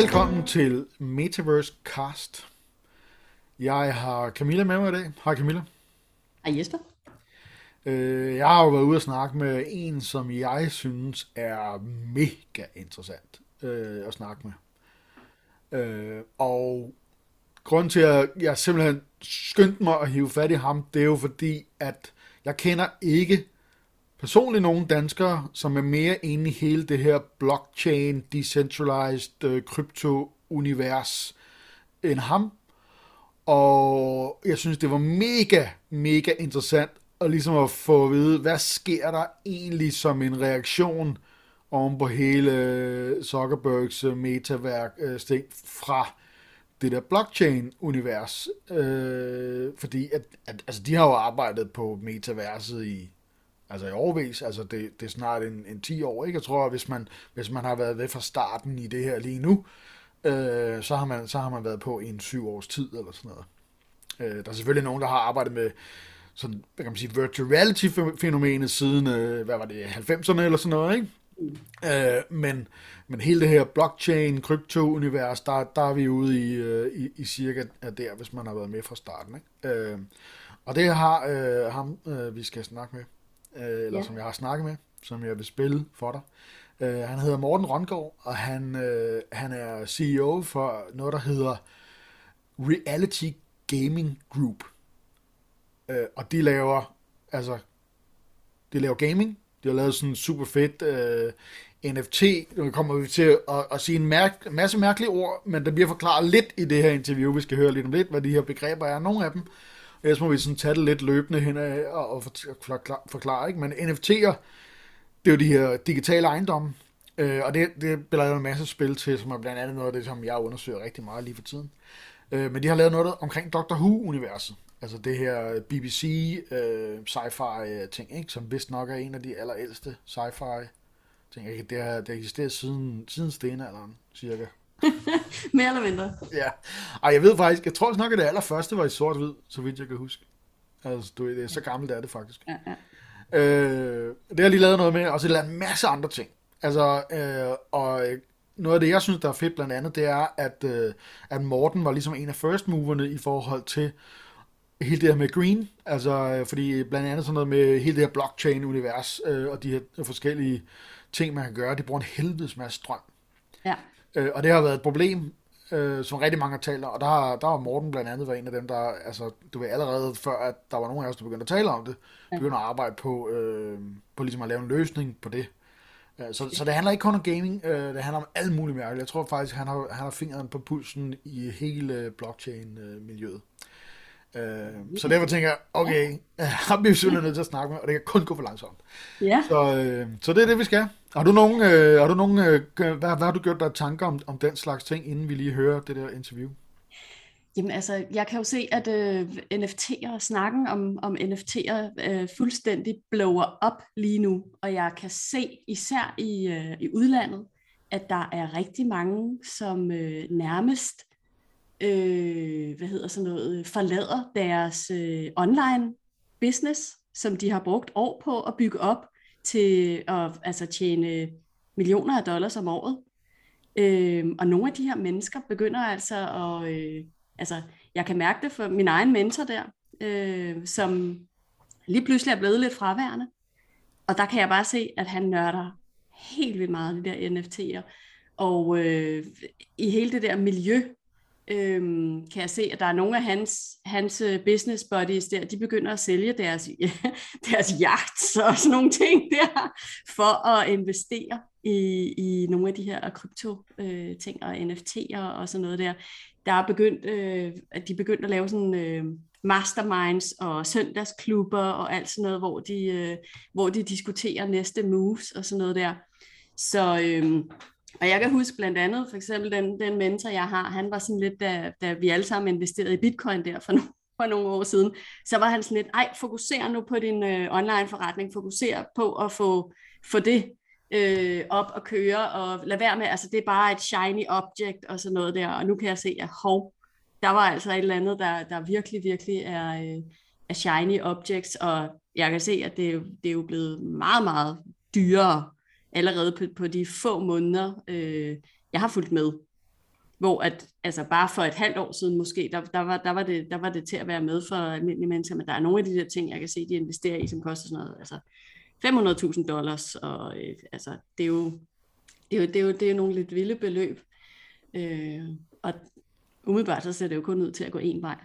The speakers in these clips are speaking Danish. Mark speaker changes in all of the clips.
Speaker 1: Velkommen til Metaverse Cast. Jeg har Camilla med mig i dag. Hej Camilla.
Speaker 2: Hej Jesper.
Speaker 1: Øh, jeg har jo været ude og snakke med en, som jeg synes er mega interessant øh, at snakke med. Øh, og grund til, at jeg simpelthen skyndte mig at hive fat i ham, det er jo fordi, at jeg kender ikke personligt nogle danskere, som er mere inde i hele det her blockchain, decentralized øh, krypto-univers end ham. Og jeg synes, det var mega, mega interessant at ligesom at få at vide, hvad sker der egentlig som en reaktion oven på hele øh, Zuckerbergs øh, metaværk øh, sting fra det der blockchain-univers. Øh, fordi at, at, altså, de har jo arbejdet på metaverset i altså i årvis, altså det, det er snart en, en 10 år, ikke? Jeg tror, at hvis man, hvis man har været ved fra starten i det her lige nu, øh, så, har man, så har man været på i en syv års tid eller sådan noget. Øh, der er selvfølgelig nogen, der har arbejdet med sådan, hvad kan man sige, virtual reality-fænomenet siden, øh, hvad var det, 90'erne eller sådan noget, ikke? Øh, men, men hele det her blockchain, krypto-univers, der, der er vi ude i, øh, i, i cirka der, hvis man har været med fra starten. Ikke? Øh, og det har øh, ham, øh, vi skal snakke med, øh, eller ja. som jeg har snakket med, som jeg vil spille for dig. Øh, han hedder Morten Røngaard, og han, øh, han er CEO for noget, der hedder Reality Gaming Group. Øh, og de laver, altså, de laver gaming, de har lavet sådan super fedt øh, NFT, nu kommer vi til at, at sige en mærk, masse mærkelige ord, men der bliver forklaret lidt i det her interview, vi skal høre lidt om lidt, hvad de her begreber er, nogle af dem. Ellers må vi sådan tage det lidt løbende hen og, og forklare, forklare, ikke? Men NFT'er, det er jo de her digitale ejendomme, øh, og det, det bliver jo en masse spil til, som er blandt andet noget af det, som jeg undersøger rigtig meget lige for tiden. Øh, men de har lavet noget omkring Doctor Who-universet. Altså det her BBC øh, sci-fi øh, ting, ikke? som vist nok er en af de allerældste sci-fi ting. Ikke? Det har, det har eksisteret siden, siden stenalderen, cirka.
Speaker 2: Mere eller mindre.
Speaker 1: Ja. Ej, jeg ved faktisk, jeg tror nok, at det allerførste var i sort-hvid, så vidt jeg kan huske. Altså, du det er så gammelt er det faktisk. Ja, ja. Øh, det har jeg lige lavet noget med, og så lavet en masse andre ting. Altså, øh, og noget af det, jeg synes, der er fedt blandt andet, det er, at, øh, at Morten var ligesom en af first moverne i forhold til hele det her med green, altså øh, fordi blandt andet sådan noget med hele det her blockchain-univers øh, og de her forskellige ting, man kan gøre, det bruger en helvedes masse strøm. Ja. Øh, og det har været et problem, øh, som rigtig mange har talt om, og der har, der har Morten blandt andet været en af dem, der, altså, du ved, allerede før, at der var nogen af os, der begyndte at tale om det, begyndte at arbejde på, øh, på ligesom at lave en løsning på det. Øh, så, så det handler ikke kun om gaming, øh, det handler om alt muligt mærkeligt. Jeg tror faktisk, han har, han har fingeren på pulsen i hele blockchain-miljøet. Øh, så derfor tænker jeg, okay, ham bliver vi nødt til at snakke med, og det kan kun gå for langsomt. Ja. Så, øh, så det er det, vi skal. Har du nogen, øh, har du nogen øh, hvad, hvad har du gjort dig tanker om, om den slags ting, inden vi lige hører det der interview?
Speaker 2: Jamen altså, jeg kan jo se, at øh, NFT'er, snakken om, om NFT'er øh, fuldstændig blower op lige nu, og jeg kan se, især i, øh, i udlandet, at der er rigtig mange, som øh, nærmest øh, hvad hedder sådan noget, forlader deres øh, online business, som de har brugt år på at bygge op til at altså, tjene millioner af dollars om året. Øh, og nogle af de her mennesker begynder altså at, øh, altså jeg kan mærke det for min egen mentor der, øh, som lige pludselig er blevet lidt fraværende. Og der kan jeg bare se, at han nørder helt vildt meget de der NFT'er. Og øh, i hele det der miljø, øhm, kan jeg se, at der er nogle af hans, hans øh, business buddies der, de begynder at sælge deres, deres jagt og sådan nogle ting der, for at investere i, i nogle af de her øh, krypto øh, ting og NFT'er og sådan noget der. Der er begyndt, øh, at de begyndt at lave sådan øh, masterminds og søndagsklubber og alt sådan noget, hvor de, øh, hvor de diskuterer næste moves og sådan noget der. Så øh, og jeg kan huske blandt andet, for eksempel den, den mentor, jeg har, han var sådan lidt, da, da vi alle sammen investerede i bitcoin der for, no, for nogle år siden, så var han sådan lidt, ej, fokuser nu på din øh, online forretning, fokuser på at få, få det øh, op og køre, og lad være med, altså det er bare et shiny object og sådan noget der, og nu kan jeg se, at hov, der var altså et eller andet, der, der virkelig, virkelig er, øh, er shiny objects, og jeg kan se, at det, det er jo blevet meget, meget dyrere allerede på, på de få måneder, øh, jeg har fulgt med. hvor at, altså bare for et halvt år siden måske, der, der, var, der, var det, der var det til at være med for almindelige mennesker, men der er nogle af de der ting, jeg kan se, de investerer i, som koster sådan noget, altså 500.000 dollars, og øh, altså, det er jo, det er jo, det er jo, det er jo nogle lidt vilde beløb, øh, og umiddelbart så ser det jo kun ud til at gå en vej.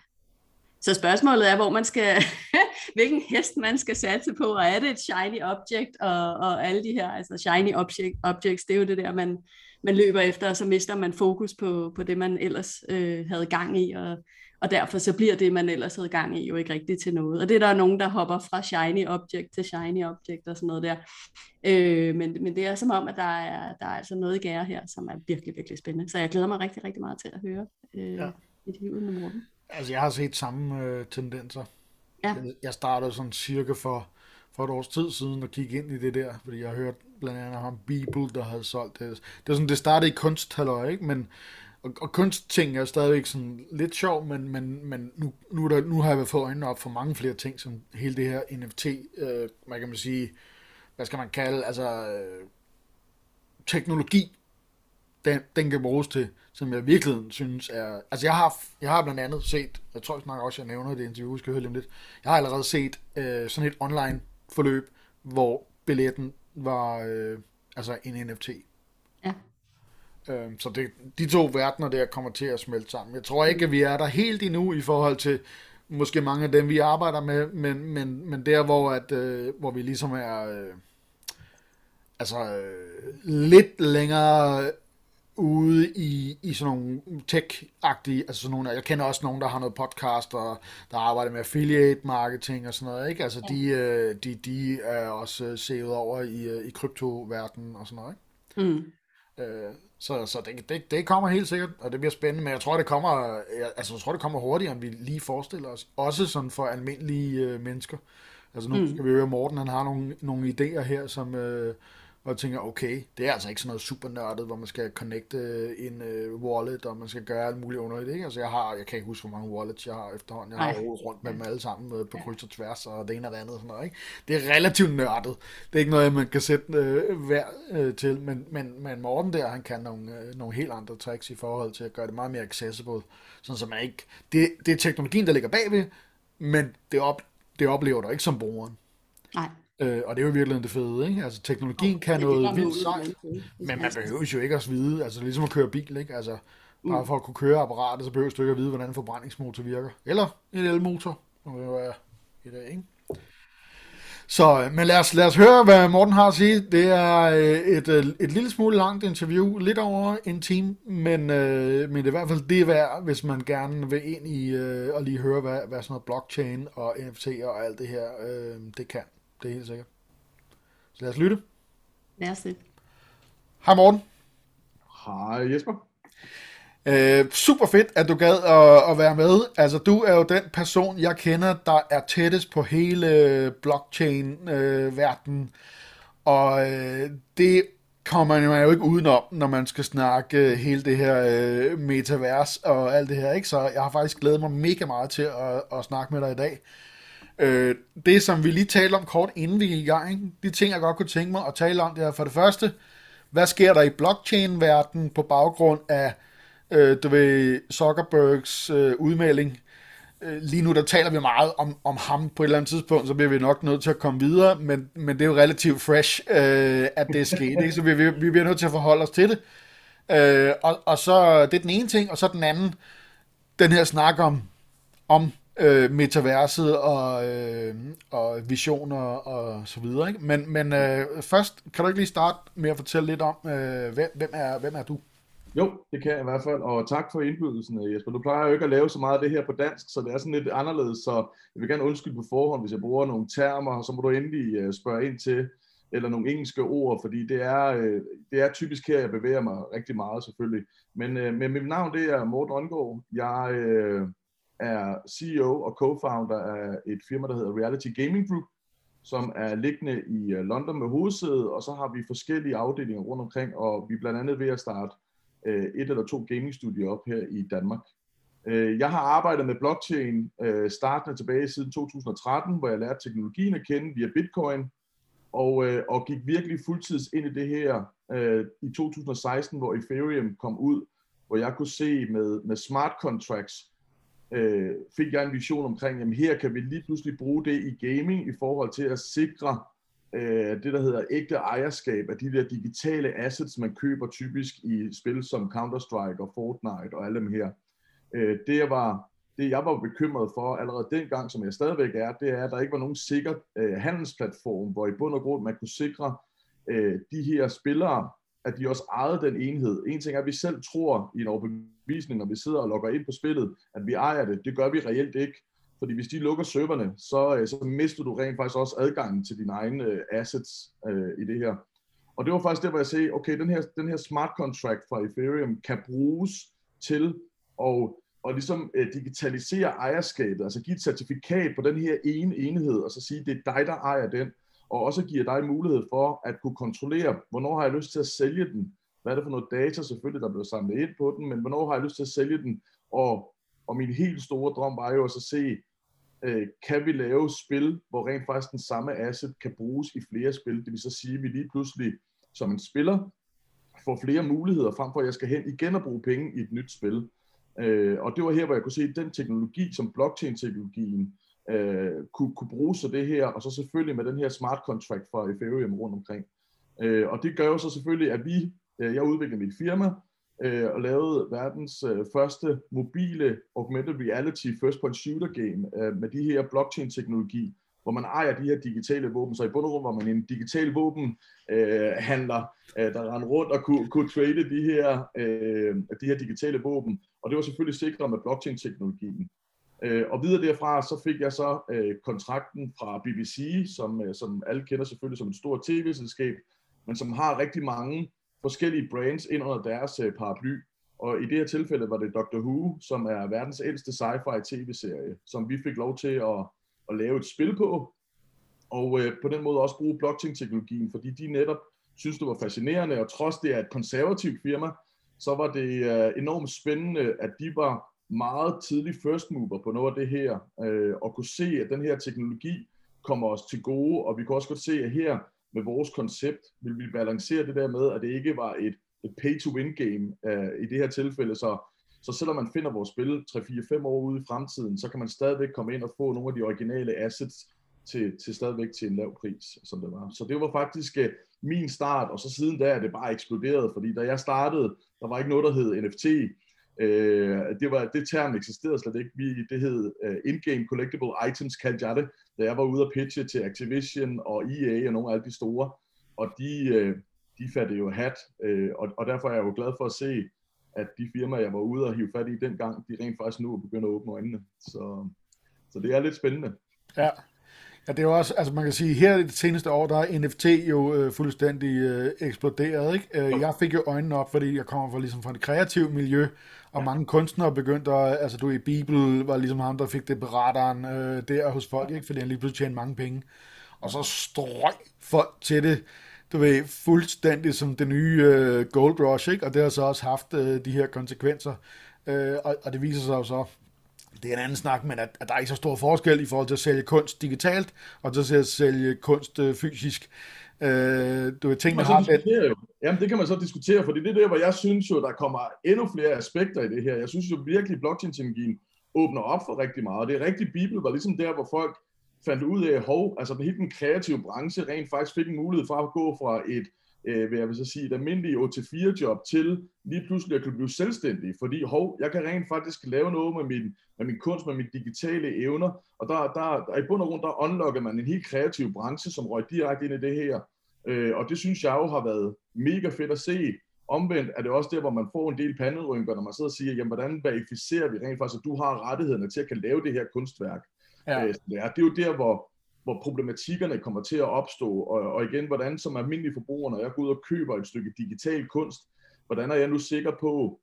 Speaker 2: Så spørgsmålet er, hvor man skal, hvilken hest man skal satse på, og er det et shiny object, og, og alle de her, altså shiny object, objects, det er jo det der, man, man løber efter, og så mister man fokus på, på det, man ellers øh, havde gang i, og, og derfor så bliver det, man ellers havde gang i, jo ikke rigtigt til noget. Og det er der nogen, der hopper fra shiny object til shiny object og sådan noget der. Øh, men, men det er som om, at der er, der er altså noget i gære her, som er virkelig, virkelig spændende. Så jeg glæder mig rigtig, rigtig meget til at høre øh, ja. interviewet med Morten.
Speaker 1: Altså, jeg har set samme øh, tendenser. Ja. Jeg startede sådan cirka for, for et års tid siden og kiggede ind i det der, fordi jeg har hørt blandt andet ham Bibel, der havde solgt det. Det, er sådan, det startede i kunsthalløj, ikke? Men, og, og kunstting er stadigvæk sådan lidt sjov, men, men, men nu, nu, der, nu har jeg fået øjnene op for mange flere ting, som hele det her NFT, øh, man kan man sige, hvad skal man kalde, altså øh, teknologi, den, den kan bruges til, som jeg virkelig synes er... Altså jeg har, jeg har blandt andet set, jeg tror snart også, jeg nævner det i interview, skal høre lidt. Jeg har allerede set øh, sådan et online forløb, hvor billetten var øh, altså en NFT.
Speaker 2: Ja.
Speaker 1: Øh, så det, de to verdener der kommer til at smelte sammen. Jeg tror ikke, at vi er der helt endnu i forhold til måske mange af dem, vi arbejder med, men, men, men der, hvor, at, øh, hvor vi ligesom er øh, altså øh, lidt længere ude i, i sådan nogle tech-agtige, altså sådan nogle, jeg kender også nogen, der har noget podcast, og der arbejder med affiliate marketing og sådan noget, ikke? Altså de, øh, de, de er også sævet over i, øh, i kryptoverdenen og sådan noget, ikke? Mm. Øh, så så det, det, det kommer helt sikkert, og det bliver spændende, men jeg tror, det kommer, altså, jeg tror, det kommer hurtigere, end vi lige forestiller os. Også sådan for almindelige øh, mennesker. Altså nu mm. skal vi høre, Morten han har nogle, nogle idéer her, som, øh, og jeg tænker, okay, det er altså ikke sådan noget super nørdet, hvor man skal connecte en uh, wallet, og man skal gøre alt muligt underligt, ikke? Altså jeg har, jeg kan ikke huske, hvor mange wallets jeg har efterhånden. Jeg har rodet rundt med dem alle sammen uh, på kryds og tværs, og det ene og det andet, sådan noget, ikke? Det er relativt nørdet. Det er ikke noget, man kan sætte uh, hver uh, til, men, men, men Morten der, han kan nogle, uh, nogle helt andre tricks i forhold til at gøre det meget mere accessible, sådan så man ikke, det, det er teknologien, der ligger bagved, men det, op, det oplever du ikke som brugeren.
Speaker 2: Nej.
Speaker 1: Øh, og det er jo virkelig det fede, ikke? Altså, teknologien kan noget vildt sejt, men man behøver jo ikke at vide, altså ligesom at køre bil, ikke? Altså, bare mm. for at kunne køre apparatet, så behøver du ikke at vide, hvordan en forbrændingsmotor virker. Eller en elmotor, som det jo er i dag, ikke? Så, men lad os, lad os høre, hvad Morten har at sige. Det er øh, et, øh, et lille smule langt interview, lidt over en time, men, øh, men det er i hvert fald det værd, hvis man gerne vil ind i øh, og lige høre, hvad, hvad sådan noget blockchain og NFT og alt det her, øh, det kan. Det er helt sikkert. Så lad os lytte.
Speaker 2: Lad os det.
Speaker 1: Hej Morten.
Speaker 3: Hej Jesper.
Speaker 1: Øh, super fedt, at du gad at, at være med. Altså, du er jo den person, jeg kender, der er tættest på hele blockchain-verdenen. Øh, og øh, det kommer man jo ikke udenom, når man skal snakke øh, hele det her øh, metavers og alt det her. ikke. Så jeg har faktisk glædet mig mega meget til at, at snakke med dig i dag. Øh, det, som vi lige talte om kort inden vi gik i gang, ikke? de ting, jeg godt kunne tænke mig at tale om, det er for det første, hvad sker der i blockchain-verdenen på baggrund af, øh, du ved, Zuckerbergs øh, udmelding? Øh, lige nu, der taler vi meget om, om ham på et eller andet tidspunkt, så bliver vi nok nødt til at komme videre, men, men det er jo relativt fresh, øh, at det er sket, ikke? så vi, vi, vi bliver nødt til at forholde os til det. Øh, og, og så, det er den ene ting, og så den anden, den her snak om, om øh, metaverset og, øh, og visioner og så videre. Ikke? Men, men øh, først, kan du ikke lige starte med at fortælle lidt om, øh, hvem, hvem, er, hvem er du?
Speaker 3: Jo, det kan jeg i hvert fald, og tak for indbydelsen, øh, Jesper. Du plejer jo ikke at lave så meget af det her på dansk, så det er sådan lidt anderledes, så jeg vil gerne undskylde på forhånd, hvis jeg bruger nogle termer, så må du endelig øh, spørge ind til, eller nogle engelske ord, fordi det er, øh, det er typisk her, jeg bevæger mig rigtig meget selvfølgelig. Men, men mit navn det er Morten Røngaard. Jeg øh, er CEO og co-founder af et firma, der hedder Reality Gaming Group, som er liggende i øh, London med hovedsæde, og så har vi forskellige afdelinger rundt omkring, og vi er blandt andet ved at starte øh, et eller to gamingstudier op her i Danmark. Øh, jeg har arbejdet med blockchain øh, startende tilbage siden 2013, hvor jeg lærte teknologien at kende via Bitcoin, og, øh, og gik virkelig fuldtids ind i det her i 2016, hvor Ethereum kom ud, hvor jeg kunne se med, med smart contracts, øh, fik jeg en vision omkring, jamen her kan vi lige pludselig bruge det i gaming i forhold til at sikre øh, det, der hedder ægte ejerskab af de der digitale assets, man køber typisk i spil som Counter-Strike og Fortnite og alle dem her. Øh, det, var, det, jeg var bekymret for allerede dengang, som jeg stadigvæk er, det er, at der ikke var nogen sikker øh, handelsplatform, hvor i bund og grund man kunne sikre øh, de her spillere, at de også ejede den enhed. En ting er, at vi selv tror i en overbevisning, når vi sidder og logger ind på spillet, at vi ejer det. Det gør vi reelt ikke. Fordi hvis de lukker serverne, så, øh, så mister du rent faktisk også adgangen til dine egne øh, assets øh, i det her. Og det var faktisk det, hvor jeg sagde, okay, den her, den her smart contract fra Ethereum kan bruges til at og ligesom øh, digitalisere ejerskabet, altså give et certifikat på den her ene enhed, og så sige, det er dig, der ejer den, og også giver dig mulighed for at kunne kontrollere, hvornår har jeg lyst til at sælge den, hvad er det for noget data selvfølgelig, der bliver samlet ind på den, men hvornår har jeg lyst til at sælge den, og, og min helt store drøm var jo også at se, øh, kan vi lave spil, hvor rent faktisk den samme asset kan bruges i flere spil, det vil så sige, at vi lige pludselig som en spiller får flere muligheder, frem for at jeg skal hen igen og bruge penge i et nyt spil. Øh, og det var her, hvor jeg kunne se, at den teknologi, som blockchain-teknologien øh, kunne, kunne bruge sig det her, og så selvfølgelig med den her smart contract fra Ethereum rundt omkring. Øh, og det gør jo så selvfølgelig, at vi, øh, jeg udviklede mit firma, øh, og lavede verdens øh, første mobile augmented reality first point shooter game øh, med de her blockchain-teknologi, hvor man ejer de her digitale våben. Så i bund og grund var man en digital våbenhandler, øh, øh, der rendte rundt og kunne, kunne trade de her, øh, de her digitale våben. Og det var selvfølgelig sikret med blockchain-teknologien. Øh, og videre derfra, så fik jeg så øh, kontrakten fra BBC, som, øh, som alle kender selvfølgelig som et stort tv-selskab, men som har rigtig mange forskellige brands ind under deres øh, paraply. Og i det her tilfælde var det Doctor Who, som er verdens ældste sci-fi tv-serie, som vi fik lov til at, at lave et spil på, og øh, på den måde også bruge blockchain-teknologien, fordi de netop synes, det var fascinerende, og trods det er et konservativt firma, så var det øh, enormt spændende, at de var meget tidlig first mover på noget af det her, øh, og kunne se, at den her teknologi kommer os til gode, og vi kunne også godt se, at her med vores koncept vil vi balancere det der med, at det ikke var et, et pay-to-win game øh, i det her tilfælde, så, så selvom man finder vores spil 3-4-5 år ude i fremtiden, så kan man stadigvæk komme ind og få nogle af de originale assets til, til stadigvæk til en lav pris, som det var. Så det var faktisk øh, min start, og så siden da er det bare eksploderet, fordi da jeg startede, der var ikke noget, der hed NFT, Øh, det, var, det term eksisterede slet ikke. Vi, det hed uh, in-game collectible items, kaldte jeg det, da jeg var ude og pitche til Activision og EA og nogle af alle de store. Og de, uh, de fattede jo hat, uh, og, og derfor er jeg jo glad for at se, at de firmaer, jeg var ude og hive fat i dengang, de rent faktisk nu er begyndt at åbne øjnene. Så, så det er lidt spændende.
Speaker 1: Ja, Ja, det er jo også, altså man kan sige, her i det seneste år, der er NFT jo øh, fuldstændig øh, eksploderet, ikke? Øh, jeg fik jo øjnene op, fordi jeg kommer fra, ligesom fra et kreativt miljø, og ja. mange kunstnere begyndte at, altså du i Bibel var ligesom ham, der fik det beretteren øh, der hos folk, ikke? Fordi han lige pludselig tjente mange penge. Og så strøg folk til det, du ved, fuldstændig som det nye øh, Gold Rush, ikke? Og det har så også haft øh, de her konsekvenser. Øh, og, og det viser sig jo så, det er en anden snak, men at, at der er ikke så stor forskel i forhold til at sælge kunst digitalt, og til at sælge kunst øh, fysisk. Øh, du ved, tingene har
Speaker 3: lidt... Jamen, det kan man så diskutere, fordi det er der, hvor jeg synes jo, der kommer endnu flere aspekter i det her. Jeg synes jo virkelig, blockchain-teknologien åbner op for rigtig meget. Det er rigtig, Bibel var ligesom der, hvor folk fandt ud af, hov, altså hele den kreative branche rent faktisk fik en mulighed for at gå fra et øh, vil jeg vil så sige, et almindeligt 8-4-job til lige pludselig at kunne blive selvstændig, fordi hov, jeg kan rent faktisk lave noget med min, med min kunst, med mine digitale evner, og der, der, der i bund og grund, der unlocker man en helt kreativ branche, som røg direkte ind i det her, øh, og det synes jeg jo har været mega fedt at se. Omvendt er det også der, hvor man får en del panderynker, når man sidder og siger, jamen hvordan verificerer vi rent faktisk, at du har rettighederne til at kan lave det her kunstværk. Ja. Øh, det, er, det er jo der, hvor, hvor problematikkerne kommer til at opstå, og, og igen, hvordan som almindelig forbruger, når jeg går ud og køber et stykke digital kunst, hvordan er jeg nu sikker på,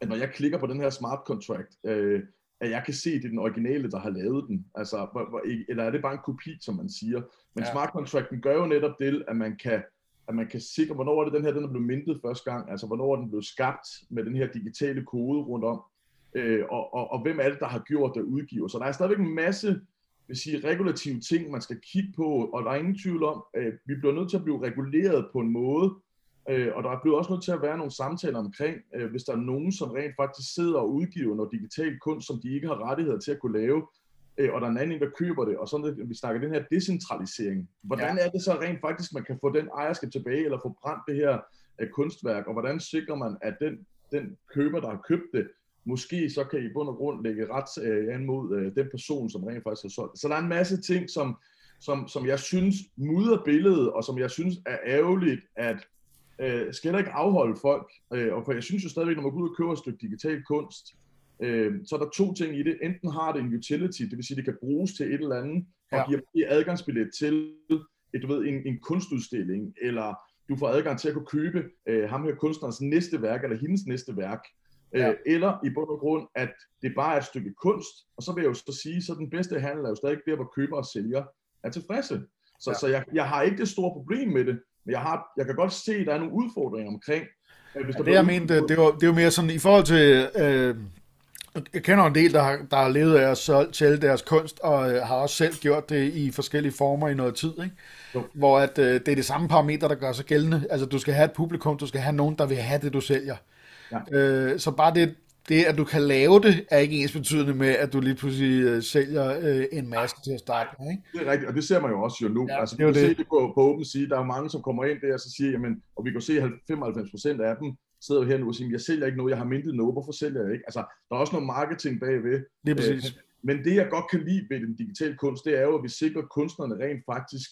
Speaker 3: at når jeg klikker på den her smart contract, øh, at jeg kan se, det er den originale, der har lavet den, altså, eller er det bare en kopi, som man siger. Men ja. smart contracten gør jo netop det, at man kan at man kan sikre, hvornår er det den her, den er blevet mintet første gang, altså hvornår er den blevet skabt med den her digitale kode rundt om, øh, og, og, og hvem er det, der har gjort det udgiver. Så der er stadigvæk en masse vil sige, regulative ting, man skal kigge på, og der er ingen tvivl om, at vi bliver nødt til at blive reguleret på en måde, Øh, og der er blevet også nødt til at være nogle samtaler omkring, øh, hvis der er nogen, som rent faktisk sidder og udgiver noget digital kunst, som de ikke har rettigheder til at kunne lave, øh, og der er en anden, der køber det, og sådan vi snakker den her decentralisering. Hvordan ja. er det så rent faktisk, man kan få den ejerskab tilbage, eller få brændt det her kunstværk, og hvordan sikrer man, at den, den køber, der har købt det, måske så kan I i bund og grund lægge ret øh, an mod øh, den person, som rent faktisk har solgt Så der er en masse ting, som, som, som jeg synes mudder billedet, og som jeg synes er ærgerligt, at øh, skal der ikke afholde folk. Øh, og for jeg synes jo stadigvæk, når man går ud og køber et stykke digital kunst, øh, så er der to ting i det. Enten har det en utility, det vil sige, det kan bruges til et eller andet, og ja. giver adgangsbillet til et, du ved, en, en kunstudstilling, eller du får adgang til at kunne købe øh, ham her kunstnerens næste værk, eller hendes næste værk. Øh, ja. eller i bund og grund, at det bare er et stykke kunst, og så vil jeg jo så sige, så den bedste handel er jo stadig der, hvor køber og sælger er tilfredse. Så, ja. så jeg, jeg har ikke det store problem med det, men jeg, har, jeg kan godt se, at der er nogle udfordringer omkring.
Speaker 1: Hvis der ja, det jeg mente, det, det, var, det var mere sådan, i forhold til, øh, jeg kender en del, der har, der har levet af at sælge deres kunst, og øh, har også selv gjort det i forskellige former i noget tid, ikke? Jo. hvor at, øh, det er det samme parameter, der gør sig gældende. Altså, du skal have et publikum, du skal have nogen, der vil have det, du sælger. Ja. Øh, så bare det, det, at du kan lave det, er ikke ens betydende med, at du lige pludselig uh, sælger uh, en masse til at starte med. Ikke?
Speaker 3: Det er rigtigt, og det ser man jo også jo nu. Ja, altså, vi kan det. se det på, på OpenSea, der er mange, som kommer ind der og så siger, jamen, og vi kan se, at 95% af dem sidder jo her nu og siger, jeg sælger ikke noget, jeg har mintet noget, hvorfor sælger jeg ikke? Altså, der er også noget marketing bagved.
Speaker 1: Det er præcis.
Speaker 3: Øh, men det, jeg godt kan lide ved den digitale kunst, det er jo, at vi sikrer kunstnerne rent faktisk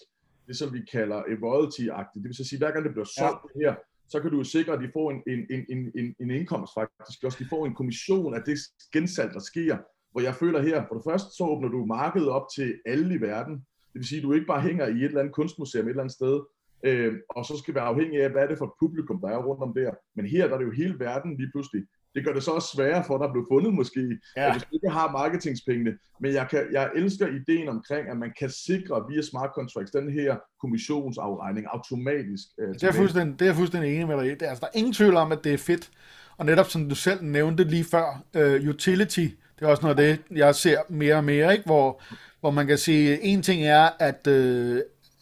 Speaker 3: det, som vi kalder royalty-agtigt. Det vil sige, hver gang det bliver solgt ja. her, så kan du jo sikre, at de får en, en, en, en, en indkomst faktisk. Også de får en kommission af det gensalg, der sker. Hvor jeg føler her, for det første, så åbner du markedet op til alle i verden. Det vil sige, at du ikke bare hænger i et eller andet kunstmuseum et eller andet sted, øh, og så skal være afhængig af, hvad er det for et publikum, der er rundt om der. Men her der er det jo hele verden lige pludselig. Det gør det så også sværere for, at der bliver fundet måske, ja. hvis du ikke har marketingspengene. Men jeg, kan, jeg elsker ideen omkring, at man kan sikre via smart contracts den her kommissionsafregning automatisk.
Speaker 1: Øh, det, er fuldstændig, det er fuldstændig enig med dig det er, altså, Der er ingen tvivl om, at det er fedt. Og netop som du selv nævnte lige før, uh, utility, det er også noget af det, jeg ser mere og mere, ikke? Hvor, hvor man kan sige, en ting er, at, uh,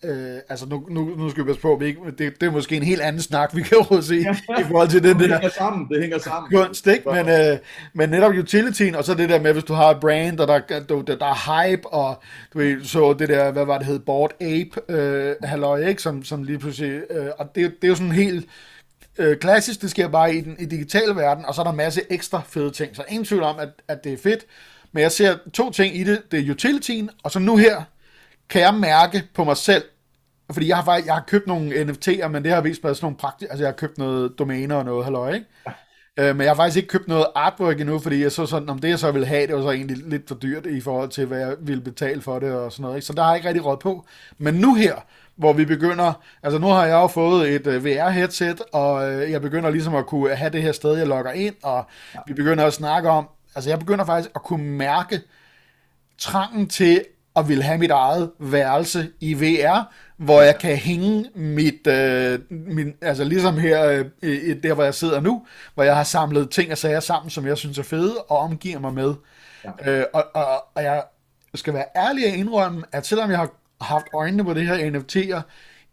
Speaker 1: Øh, altså nu, nu, nu skal vi passe på, vi ikke, det, det er måske en helt anden snak, vi kan jo se i forhold til den
Speaker 3: der... Det hænger sammen, det hænger sammen.
Speaker 1: Kunst, ikke? Men, øh, men netop utilityen, og så det der med, hvis du har et brand, og der, der, der, der er hype, og du ved, så det der, hvad var det hed, Board Ape, øh, halløj, ikke? Som, som lige pludselig, øh, og det, det er jo sådan helt øh, klassisk, det sker bare i den i digitale verden, og så er der en masse ekstra fede ting, så ingen tvivl om, at, at det er fedt, men jeg ser to ting i det, det er utilityen, og så nu her, kan jeg mærke på mig selv, fordi jeg har faktisk, jeg har købt nogle NFT'er, men det har vist været sådan nogle praktiske, altså jeg har købt noget domæner og noget, halløj, ikke? Øh, men jeg har faktisk ikke købt noget artwork endnu, fordi jeg så sådan, om det jeg så ville have, det var så egentlig lidt for dyrt i forhold til, hvad jeg ville betale for det og sådan noget, ikke? Så der har jeg ikke rigtig råd på. Men nu her, hvor vi begynder, altså nu har jeg jo fået et øh, VR-headset, og uh, jeg begynder ligesom at kunne have det her sted, jeg logger ind, og ja. vi begynder at snakke om, altså jeg begynder faktisk at kunne mærke trangen til at ville have mit eget værelse i VR, hvor jeg kan hænge mit, øh, min, altså ligesom her, øh, der hvor jeg sidder nu, hvor jeg har samlet ting og sager sammen, som jeg synes er fede, og omgiver mig med. Ja. Øh, og, og, og jeg skal være ærlig at indrømme, at selvom jeg har haft øjnene på det her NFT'er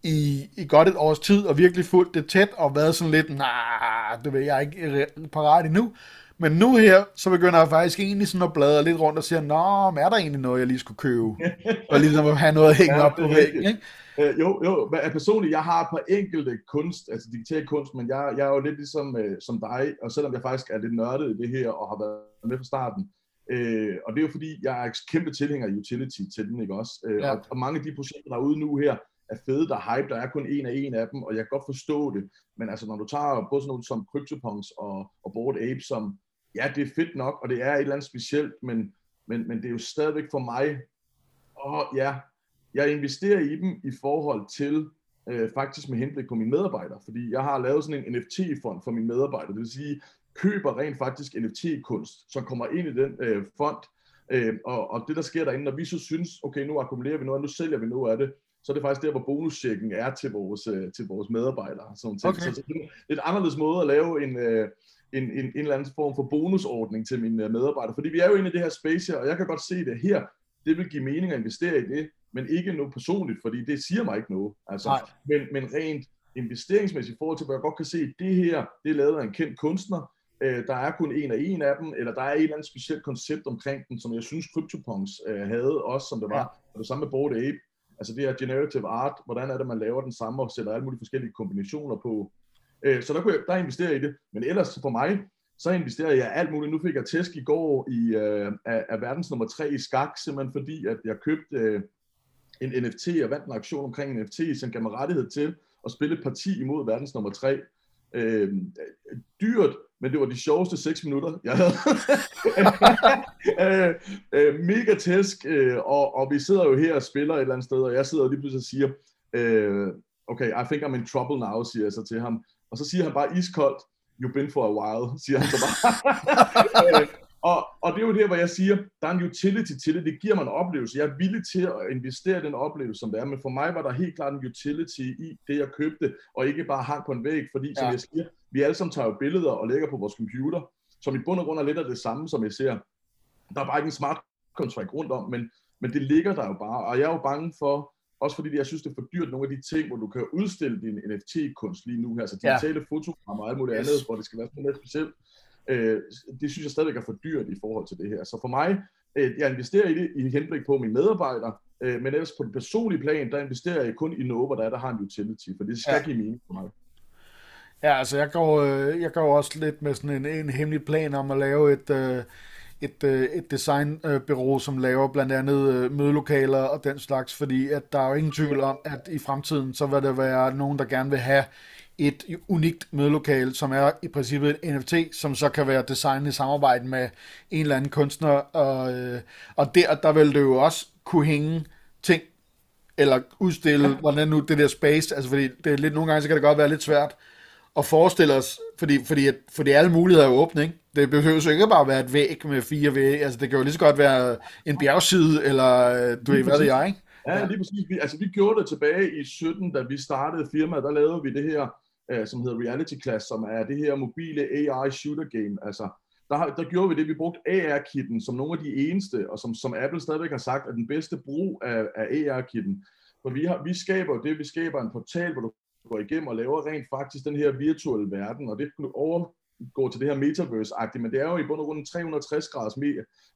Speaker 1: i, i godt et års tid, og virkelig fulgt det tæt, og været sådan lidt, nej, nah, det vil jeg ikke parat endnu, men nu her, så begynder jeg faktisk egentlig sådan at bladre lidt rundt og siger, nå, men er der egentlig noget, jeg lige skulle købe? og ligesom at have noget at hænge ja, op på væggen, ikke?
Speaker 3: Øh, jo, jo, men personligt, jeg har et par enkelte kunst, altså digital kunst, men jeg, jeg er jo lidt ligesom øh, som dig, og selvom jeg faktisk er lidt nørdet i det her, og har været med fra starten, øh, og det er jo fordi, jeg er kæmpe tilhænger af utility til den, ikke også? Øh, ja. og, og mange af de projekter, der er ude nu her, er fede, der er hype, der er kun en af en af dem, og jeg kan godt forstå det, men altså når du tager både sådan noget som CryptoPunks og, og Bored Ape, som, ja, det er fedt nok, og det er et eller andet specielt, men, men, men det er jo stadigvæk for mig, åh ja, jeg investerer i dem i forhold til øh, faktisk med henblik på mine medarbejdere, fordi jeg har lavet sådan en NFT-fond for mine medarbejdere, det vil sige, køber rent faktisk NFT-kunst, som kommer ind i den øh, fond, øh, og, og det der sker derinde, når vi så synes, okay, nu akkumulerer vi noget, nu sælger vi noget af det, så er det faktisk der, hvor bonuschecken er til vores, øh, til vores medarbejdere. Sådan okay. Så, så det er et anderledes måde at lave en, øh, en, en, en eller anden form for bonusordning til mine øh, medarbejdere, fordi vi er jo inde i det her space her, og jeg kan godt se det her, det vil give mening at investere i det, men ikke noget personligt, fordi det siger mig ikke noget. Altså, men, men rent investeringsmæssigt i forhold til, hvor jeg godt kan se, at det her, det er lavet af en kendt kunstner, øh, der er kun en af en af dem, eller der er et eller andet specielt koncept omkring den, som jeg synes CryptoPunks øh, havde også, som det var, ja. og det samme med Bored Ape, altså det her generative art, hvordan er det, man laver den samme og sætter alle mulige forskellige kombinationer på. Øh, så der, kunne jeg, der investerer jeg i det, men ellers for mig, så investerer jeg alt muligt. Nu fik jeg tæsk i går i, øh, af, af verdens nummer tre i skak, simpelthen fordi, at jeg købte øh, en NFT og vandt en aktion omkring en NFT, som gav mig rettighed til at spille et parti imod verdens nummer tre. Øh, dyrt, men det var de sjoveste 6 minutter, jeg havde. øh, øh, mega tæsk, øh, og, og vi sidder jo her og spiller et eller andet sted, og jeg sidder og lige pludselig og siger, øh, okay, I think I'm in trouble now, siger jeg så til ham. Og så siger han bare iskoldt, you've been for a while, siger han så bare. og, og det er jo der, hvor jeg siger, der er en utility til det, det giver mig en oplevelse. Jeg er villig til at investere i den oplevelse, som det er, men for mig var der helt klart en utility i det, jeg købte, og ikke bare hang på en væg, fordi, ja. som jeg siger, vi alle sammen tager jo billeder og lægger på vores computer, som i bund og grund er lidt af det samme, som jeg ser. Der er bare ikke en smart contract rundt om, men, men det ligger der jo bare, og jeg er jo bange for, også fordi jeg synes, det er for dyrt, nogle af de ting, hvor du kan udstille din NFT-kunst lige nu, altså digitale ja. fotogrammer og alt muligt yes. andet, hvor det skal være sådan lidt specielt. Øh, det synes jeg stadigvæk er for dyrt i forhold til det her. Så for mig, øh, jeg investerer i det i henblik på mine medarbejdere, øh, men ellers på det personlige plan, der investerer jeg kun i noget, hvor der, er, der har en utility, for det skal ja. give mening for mig.
Speaker 1: Ja, altså jeg går, øh, jeg går også lidt med sådan en, en hemmelig plan om at lave et, øh, et, øh, et designbureau, som laver blandt andet øh, mødelokaler og den slags, fordi at der er jo ingen tvivl om, at i fremtiden, så vil der være nogen, der gerne vil have et unikt mødelokale, som er i princippet et NFT, som så kan være designet i samarbejde med en eller anden kunstner, og, øh, og der, der vil det jo også kunne hænge ting, eller udstille, ja. hvordan nu det der space, altså fordi det er lidt, nogle gange så kan det godt være lidt svært at forestille os, fordi, fordi, fordi alle muligheder er åbne, ikke? Det behøver jo ikke bare at være et væg med fire vægge, altså det kan jo lige så godt være en bjergside, eller øh, du ved, hvad det er, ikke?
Speaker 3: Ja, lige præcis. Vi, altså, vi gjorde det tilbage i 17, da vi startede firmaet, der lavede vi det her øh, som hedder Reality Class, som er det her mobile AI shooter game. Altså, der, der gjorde vi det, vi brugte AR-kitten som nogle af de eneste, og som, som Apple stadigvæk har sagt, er den bedste brug af, af AR-kitten. For vi, har, vi skaber det, vi skaber en portal, hvor du går igennem og laver rent faktisk den her virtuelle verden, og det overgår til det her metaverse-agtigt, men det er jo i bund og grund en 360 graders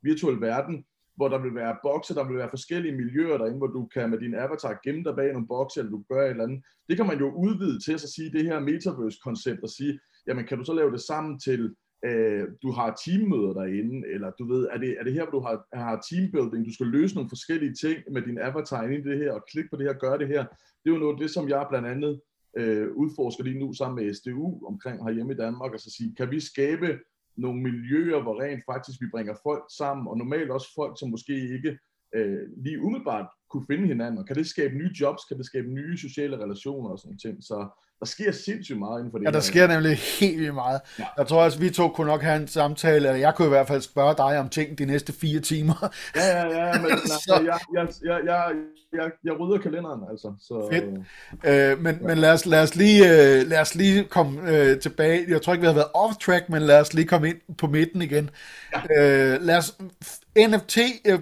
Speaker 3: virtuel verden, hvor der vil være bokse, der vil være forskellige miljøer derinde, hvor du kan med din avatar gemme dig bag nogle bokse, eller du gør et eller andet. Det kan man jo udvide til at sige det her metaverse-koncept og sige, jamen kan du så lave det sammen til, øh, du har teammøder derinde, eller du ved, er det, er det her, hvor du har, har teambuilding, du skal løse nogle forskellige ting med din avatar inde i det her, og klik på det her, gør det her. Det er jo noget af det, som jeg blandt andet øh, udforsker lige nu sammen med SDU omkring herhjemme i Danmark, og så sige, kan vi skabe nogle miljøer, hvor rent faktisk vi bringer folk sammen, og normalt også folk, som måske ikke øh, lige umiddelbart kunne finde hinanden, og kan det skabe nye jobs, kan det skabe nye sociale relationer og sådan ting, så der sker sindssygt meget inden for det.
Speaker 1: Ja, der sker nemlig helt vildt meget. Ja. Jeg tror også, vi to kunne nok have en samtale, eller jeg kunne i hvert fald spørge dig om ting de næste fire timer.
Speaker 3: Ja, ja, ja, men altså, jeg, jeg, jeg, jeg, jeg, jeg rydder kalenderen, altså. Så,
Speaker 1: Fedt. Øh, men ja. men lad, os, lad, os lige, øh, lad os lige komme øh, tilbage. Jeg tror ikke, vi har været off-track, men lad os lige komme ind på midten igen. Ja. Øh, lad os, NFT, øh,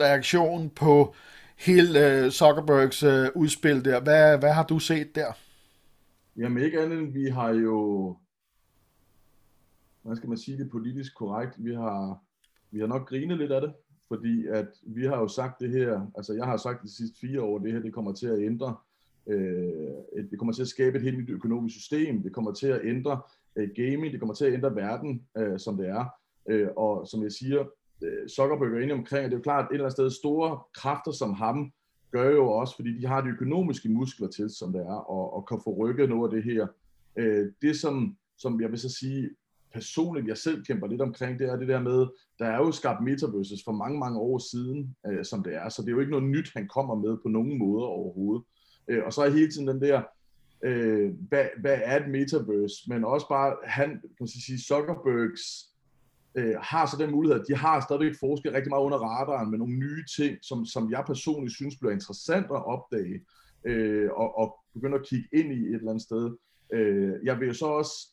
Speaker 1: reaktion på hele øh, Zuckerbergs øh, udspil der. Hvad, hvad har du set der?
Speaker 3: Jamen ikke andet end, vi har jo, hvordan skal man sige det politisk korrekt, vi har, vi har nok grinet lidt af det, fordi at vi har jo sagt det her, altså jeg har sagt de sidste fire år, det her det kommer til at ændre, øh, det kommer til at skabe et helt nyt økonomisk system, det kommer til at ændre øh, gaming, det kommer til at ændre verden, øh, som det er, øh, og som jeg siger, Øh, Zuckerberg er inde omkring, og det er jo klart, at et eller andet sted store kræfter som ham, gør jo også, fordi de har de økonomiske muskler til, som det er, og, og kan få rykket noget af det her. Øh, det som, som jeg vil så sige, personligt, jeg selv kæmper lidt omkring, det er det der med, der er jo skabt metaverses for mange, mange år siden, øh, som det er, så det er jo ikke noget nyt, han kommer med på nogen måde overhovedet. Øh, og så er hele tiden den der, øh, hvad, hvad er et metaverse, men også bare, han, kan man sige, Zuckerbergs øh, har så den mulighed, at de har stadigvæk forsket rigtig meget under radaren med nogle nye ting, som, som jeg personligt synes bliver interessant at opdage, øh, og, og begynde at kigge ind i et eller andet sted. Øh, jeg vil jo så også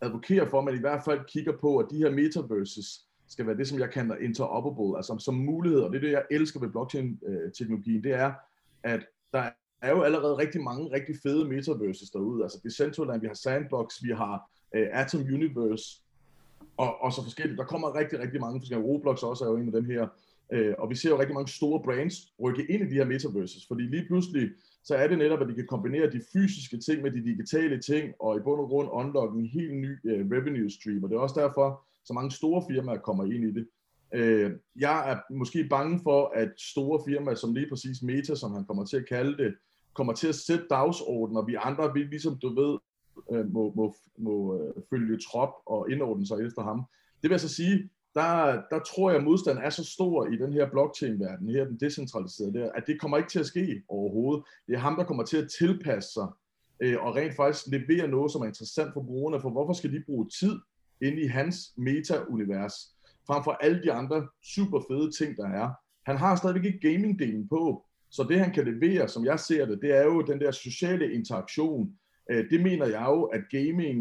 Speaker 3: advokere for, at man i hvert fald kigger på, at de her metaverses skal være det, som jeg kalder interoperable, altså som mulighed, og det er det, jeg elsker ved blockchain-teknologien, det er, at der er jo allerede rigtig mange rigtig fede metaverses derude. Altså Decentraland, vi har Sandbox, vi har uh, Atom Universe, og, og så forskelligt. Der kommer rigtig, rigtig mange forskellige. Roblox også er jo en af dem her. Øh, og vi ser jo rigtig mange store brands rykke ind i de her metaverses, fordi lige pludselig, så er det netop, at de kan kombinere de fysiske ting med de digitale ting, og i bund og grund unlock en helt ny øh, revenue stream. Og det er også derfor, så mange store firmaer kommer ind i det. Øh, jeg er måske bange for, at store firmaer, som lige præcis Meta, som han kommer til at kalde det, kommer til at sætte dagsordenen, og vi andre, vi ligesom du ved, øh, må, må, må øh, følge trop og indordne sig efter ham. Det vil altså sige, der, der tror jeg, at modstanden er så stor i den her blockchain-verden, her den decentraliserede der, at det kommer ikke til at ske overhovedet. Det er ham, der kommer til at tilpasse sig, øh, og rent faktisk levere noget, som er interessant for brugerne, for hvorfor skal de bruge tid inde i hans meta-univers? frem for alle de andre super fede ting, der er. Han har stadigvæk ikke gaming-delen på, så det han kan levere, som jeg ser det, det er jo den der sociale interaktion. Øh, det mener jeg jo, at gaming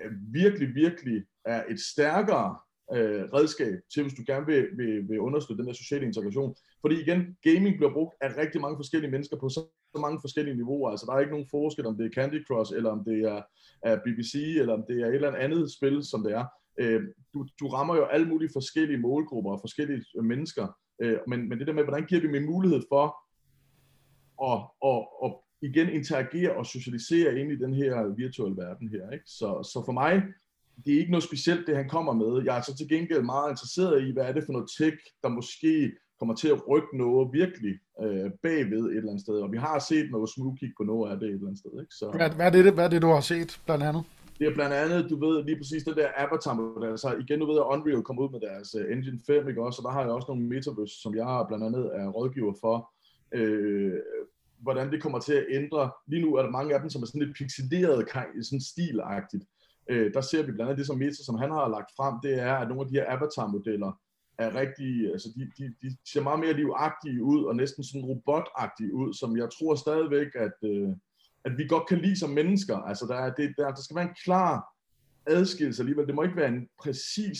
Speaker 3: øh, virkelig, virkelig er et stærkere øh, redskab til, hvis du gerne vil, vil, vil understøtte den der sociale integration. Fordi igen, gaming bliver brugt af rigtig mange forskellige mennesker på så, mange forskellige niveauer. Altså der er ikke nogen forskel, om det er Candy Crush, eller om det er, er BBC, eller om det er et eller andet spil, som det er øh, du, du rammer jo alle mulige forskellige målgrupper og forskellige øh, mennesker, øh, men, men det der med, hvordan giver vi mig mulighed for at, at, at igen interagere og socialisere ind i den her virtuelle verden her. Ikke? Så, så for mig, det er ikke noget specielt, det han kommer med. Jeg er så til gengæld meget interesseret i, hvad er det for noget tech, der måske kommer til at rykke noget virkelig øh, bagved et eller andet sted. Og vi har set noget smooth på noget af det et eller andet sted. Ikke? Så...
Speaker 1: Hvad, hvad, er det, hvad er det, du har set blandt andet?
Speaker 3: det er blandt andet, du ved, lige præcis det der avatar-model. Altså igen, du ved, at Unreal kom ud med deres uh, Engine 5, ikke også? Og der har jeg også nogle metaverse, som jeg blandt andet er rådgiver for. Øh, hvordan det kommer til at ændre. Lige nu er der mange af dem, som er sådan lidt pixeleret, sådan stilagtigt. Øh, der ser vi blandt andet det som Meta, som han har lagt frem, det er, at nogle af de her avatar-modeller er rigtig, altså de, de, de ser meget mere livagtige ud, og næsten sådan robotagtige ud, som jeg tror stadigvæk, at, øh, at vi godt kan lide som mennesker. Altså, der, er, det, der, der skal være en klar adskillelse alligevel. Det må ikke være en præcis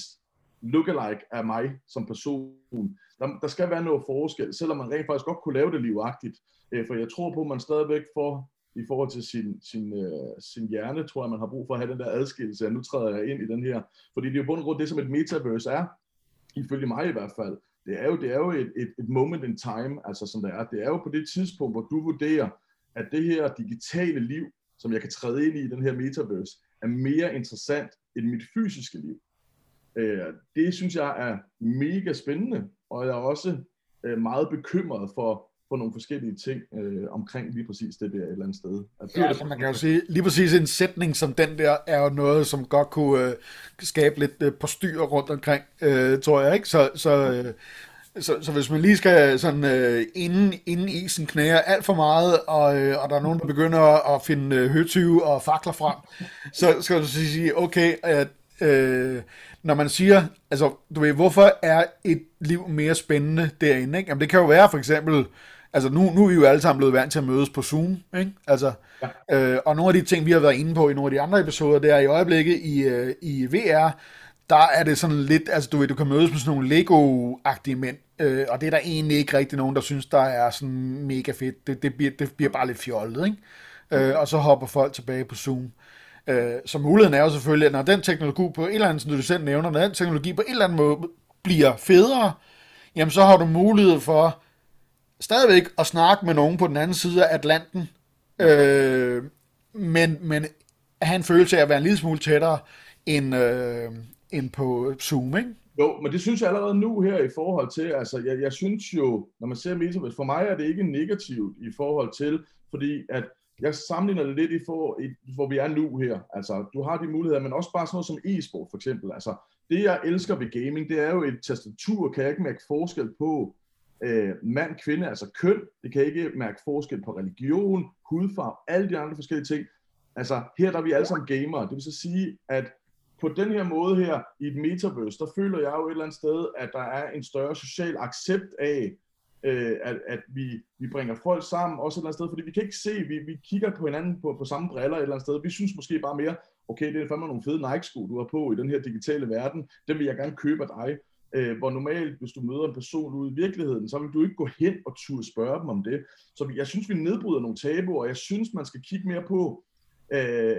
Speaker 3: lookalike af mig som person. Der, der skal være noget forskel, selvom man rent faktisk godt kunne lave det livagtigt. Øh, for jeg tror på, at man stadigvæk får i forhold til sin, sin, øh, sin hjerne, tror jeg, man har brug for at have den der adskillelse. Nu træder jeg ind i den her. Fordi det er jo bund og grund det, som et metaverse er, ifølge mig i hvert fald. Det er jo, det er jo et, et, et moment in time, altså som det er. Det er jo på det tidspunkt, hvor du vurderer, at det her digitale liv, som jeg kan træde ind i den her metaverse, er mere interessant end mit fysiske liv. Øh, det synes jeg er mega spændende, og jeg er også øh, meget bekymret for, for nogle forskellige ting øh, omkring lige præcis det der et eller andet sted.
Speaker 1: At ja, altså man kan jo sige, lige præcis en sætning som den der, er jo noget, som godt kunne øh, skabe lidt øh, på styr rundt omkring, øh, tror jeg, ikke? Så, så, øh, så, så hvis man lige skal sådan øh, inden, inden isen knæger alt for meget, og, øh, og der er nogen, der begynder at finde øh, høtyve og fakler frem, så skal du sige, okay, at øh, når man siger, altså, du ved, hvorfor er et liv mere spændende derinde, ikke? Jamen, det kan jo være for eksempel, altså nu, nu er vi jo alle sammen blevet vant til at mødes på Zoom, ikke? Altså, ja. øh, og nogle af de ting, vi har været inde på i nogle af de andre episoder, det er i øjeblikket i, øh, i VR, der er det sådan lidt, altså du ved, du kan mødes med sådan nogle Lego-agtige mænd, øh, og det er der egentlig ikke rigtig nogen, der synes, der er sådan mega fedt. Det, det, bliver, det bliver bare lidt fjollet, ikke? Øh, og så hopper folk tilbage på Zoom. Øh, så muligheden er jo selvfølgelig, at når den teknologi på et eller andet, som du selv nævner, når den teknologi på en eller anden måde bliver federe, jamen så har du mulighed for stadigvæk at snakke med nogen på den anden side af Atlanten, øh, men, men have en følelse af at være en lille smule tættere end, øh, end på Zoom, ikke?
Speaker 3: Jo, men det synes jeg allerede nu her i forhold til, altså jeg, jeg synes jo, når man ser Metaverse, for mig er det ikke negativt i forhold til, fordi at jeg sammenligner det lidt i, for, i hvor vi er nu her. Altså, du har de muligheder, men også bare sådan noget som e-sport for eksempel. Altså, det jeg elsker ved gaming, det er jo et tastatur, kan jeg ikke mærke forskel på øh, mand, kvinde, altså køn. Det kan jeg ikke mærke forskel på religion, hudfarve, alle de andre forskellige ting. Altså, her der er vi alle sammen gamere. Det vil så sige, at på den her måde her, i et metaverse, der føler jeg jo et eller andet sted, at der er en større social accept af, øh, at, at vi, vi bringer folk sammen, også et eller andet sted, fordi vi kan ikke se, vi, vi kigger på hinanden på, på samme briller et eller andet sted. Vi synes måske bare mere, okay, det er fandme nogle fede Nike-sko, du har på i den her digitale verden, dem vil jeg gerne købe af dig øh, hvor normalt, hvis du møder en person ude i virkeligheden, så vil du ikke gå hen og turde spørge dem om det. Så jeg synes, vi nedbryder nogle tabuer, og jeg synes, man skal kigge mere på, øh,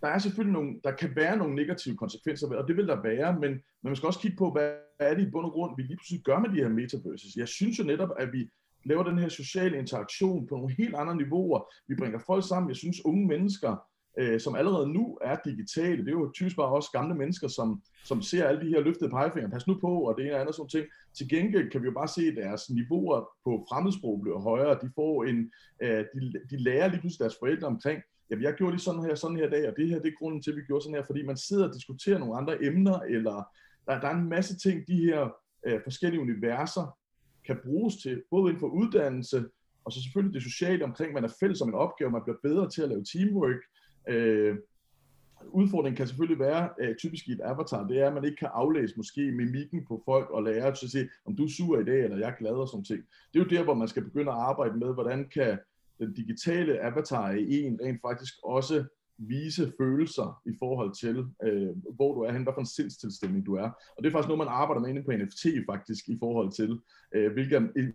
Speaker 3: der er selvfølgelig nogle, der kan være nogle negative konsekvenser, og det vil der være, men, men man skal også kigge på, hvad er det i bund og grund, vi lige pludselig gør med de her metaverses. Jeg synes jo netop, at vi laver den her sociale interaktion på nogle helt andre niveauer. Vi bringer folk sammen. Jeg synes, unge mennesker, øh, som allerede nu er digitale, det er jo typisk bare også gamle mennesker, som, som ser alle de her løftede pegefingre. Pas nu på, og det ene og andet sådan ting. Til gengæld kan vi jo bare se, at deres niveauer på fremmedsprog bliver højere. De, får en, øh, de, de lærer lige pludselig deres forældre omkring, jamen jeg gjorde lige sådan her, sådan her dag, og det her det er grunden til, at vi gjorde sådan her, fordi man sidder og diskuterer nogle andre emner, eller der, der er en masse ting, de her øh, forskellige universer kan bruges til, både inden for uddannelse, og så selvfølgelig det sociale omkring, man er fælles om en opgave, man bliver bedre til at lave teamwork. Øh, udfordringen kan selvfølgelig være, øh, typisk i et avatar, det er, at man ikke kan aflæse måske mimikken på folk og lære at sige, om du er sur i dag, eller jeg er glad og sådan ting. Det er jo der, hvor man skal begynde at arbejde med, hvordan kan den digitale avatar i en rent faktisk også vise følelser i forhold til, øh, hvor du er hen, hvad for en sindstilstemning du er. Og det er faktisk noget, man arbejder med inde på NFT faktisk, i forhold til, øh, hvilket er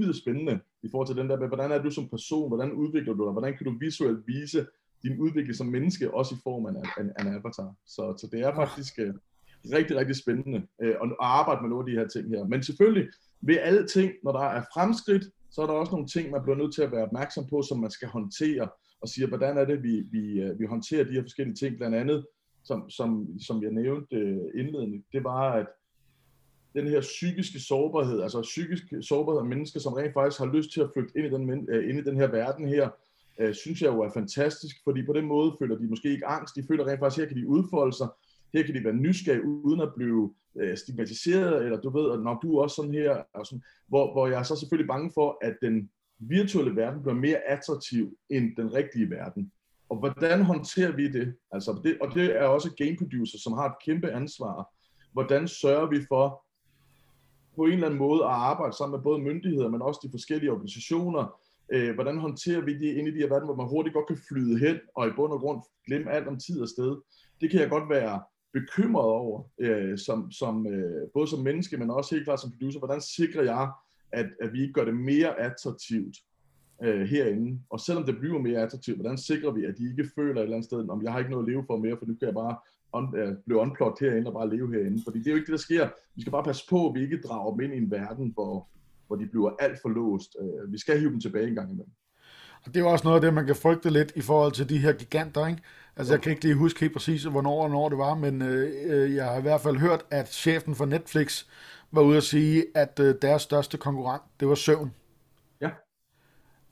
Speaker 3: yderst spændende i forhold til den der, hvordan er du som person, hvordan udvikler du dig, hvordan kan du visuelt vise din udvikling som menneske, også i form af en, en, en avatar. Så, så det er faktisk øh, rigtig, rigtig spændende øh, at arbejde med nogle af de her ting her. Men selvfølgelig, ved alle ting, når der er fremskridt, så er der også nogle ting, man bliver nødt til at være opmærksom på, som man skal håndtere, og siger, hvordan er det, vi, vi, øh, vi håndterer de her forskellige ting, blandt andet, som, som, som jeg nævnte øh, indledende, det var, at den her psykiske sårbarhed, altså psykisk sårbarhed af mennesker, som rent faktisk har lyst til at flygte ind i den, øh, ind i den her verden her, øh, synes jeg jo er fantastisk, fordi på den måde føler de måske ikke angst, de føler rent faktisk, at her kan de udfolde sig, her kan de være nysgerrige, uden at blive øh, stigmatiseret, eller du ved, at når du er også sådan her, og sådan, hvor, hvor jeg er så selvfølgelig bange for, at den virtuelle verden bliver mere attraktiv end den rigtige verden. Og hvordan håndterer vi det? Altså det og det er også game producer, som har et kæmpe ansvar. Hvordan sørger vi for på en eller anden måde at arbejde sammen med både myndigheder, men også de forskellige organisationer, øh, hvordan håndterer vi det inde i de her verden, hvor man hurtigt godt kan flyde hen, og i bund og grund glemme alt om tid og sted. Det kan jeg godt være bekymret over, øh, som, som, øh, både som menneske, men også helt klart som producer. Hvordan sikrer jeg, at, at vi ikke gør det mere attraktivt øh, herinde? Og selvom det bliver mere attraktivt, hvordan sikrer vi, at de ikke føler et eller andet sted, om jeg har ikke noget at leve for mere, for nu kan jeg bare on, øh, blive unplugged herinde og bare leve herinde. Fordi det er jo ikke det, der sker. Vi skal bare passe på, at vi ikke drager dem ind i en verden, hvor, hvor de bliver alt for låst. Øh, vi skal hive dem tilbage en gang imellem.
Speaker 1: Og det er også noget af det, man kan frygte lidt i forhold til de her giganter, ikke? Altså, jeg kan ikke lige huske helt præcis, hvornår og hvornår det var, men øh, øh, jeg har i hvert fald hørt, at chefen for Netflix var ude at sige, at øh, deres største konkurrent, det var søvn.
Speaker 3: Ja.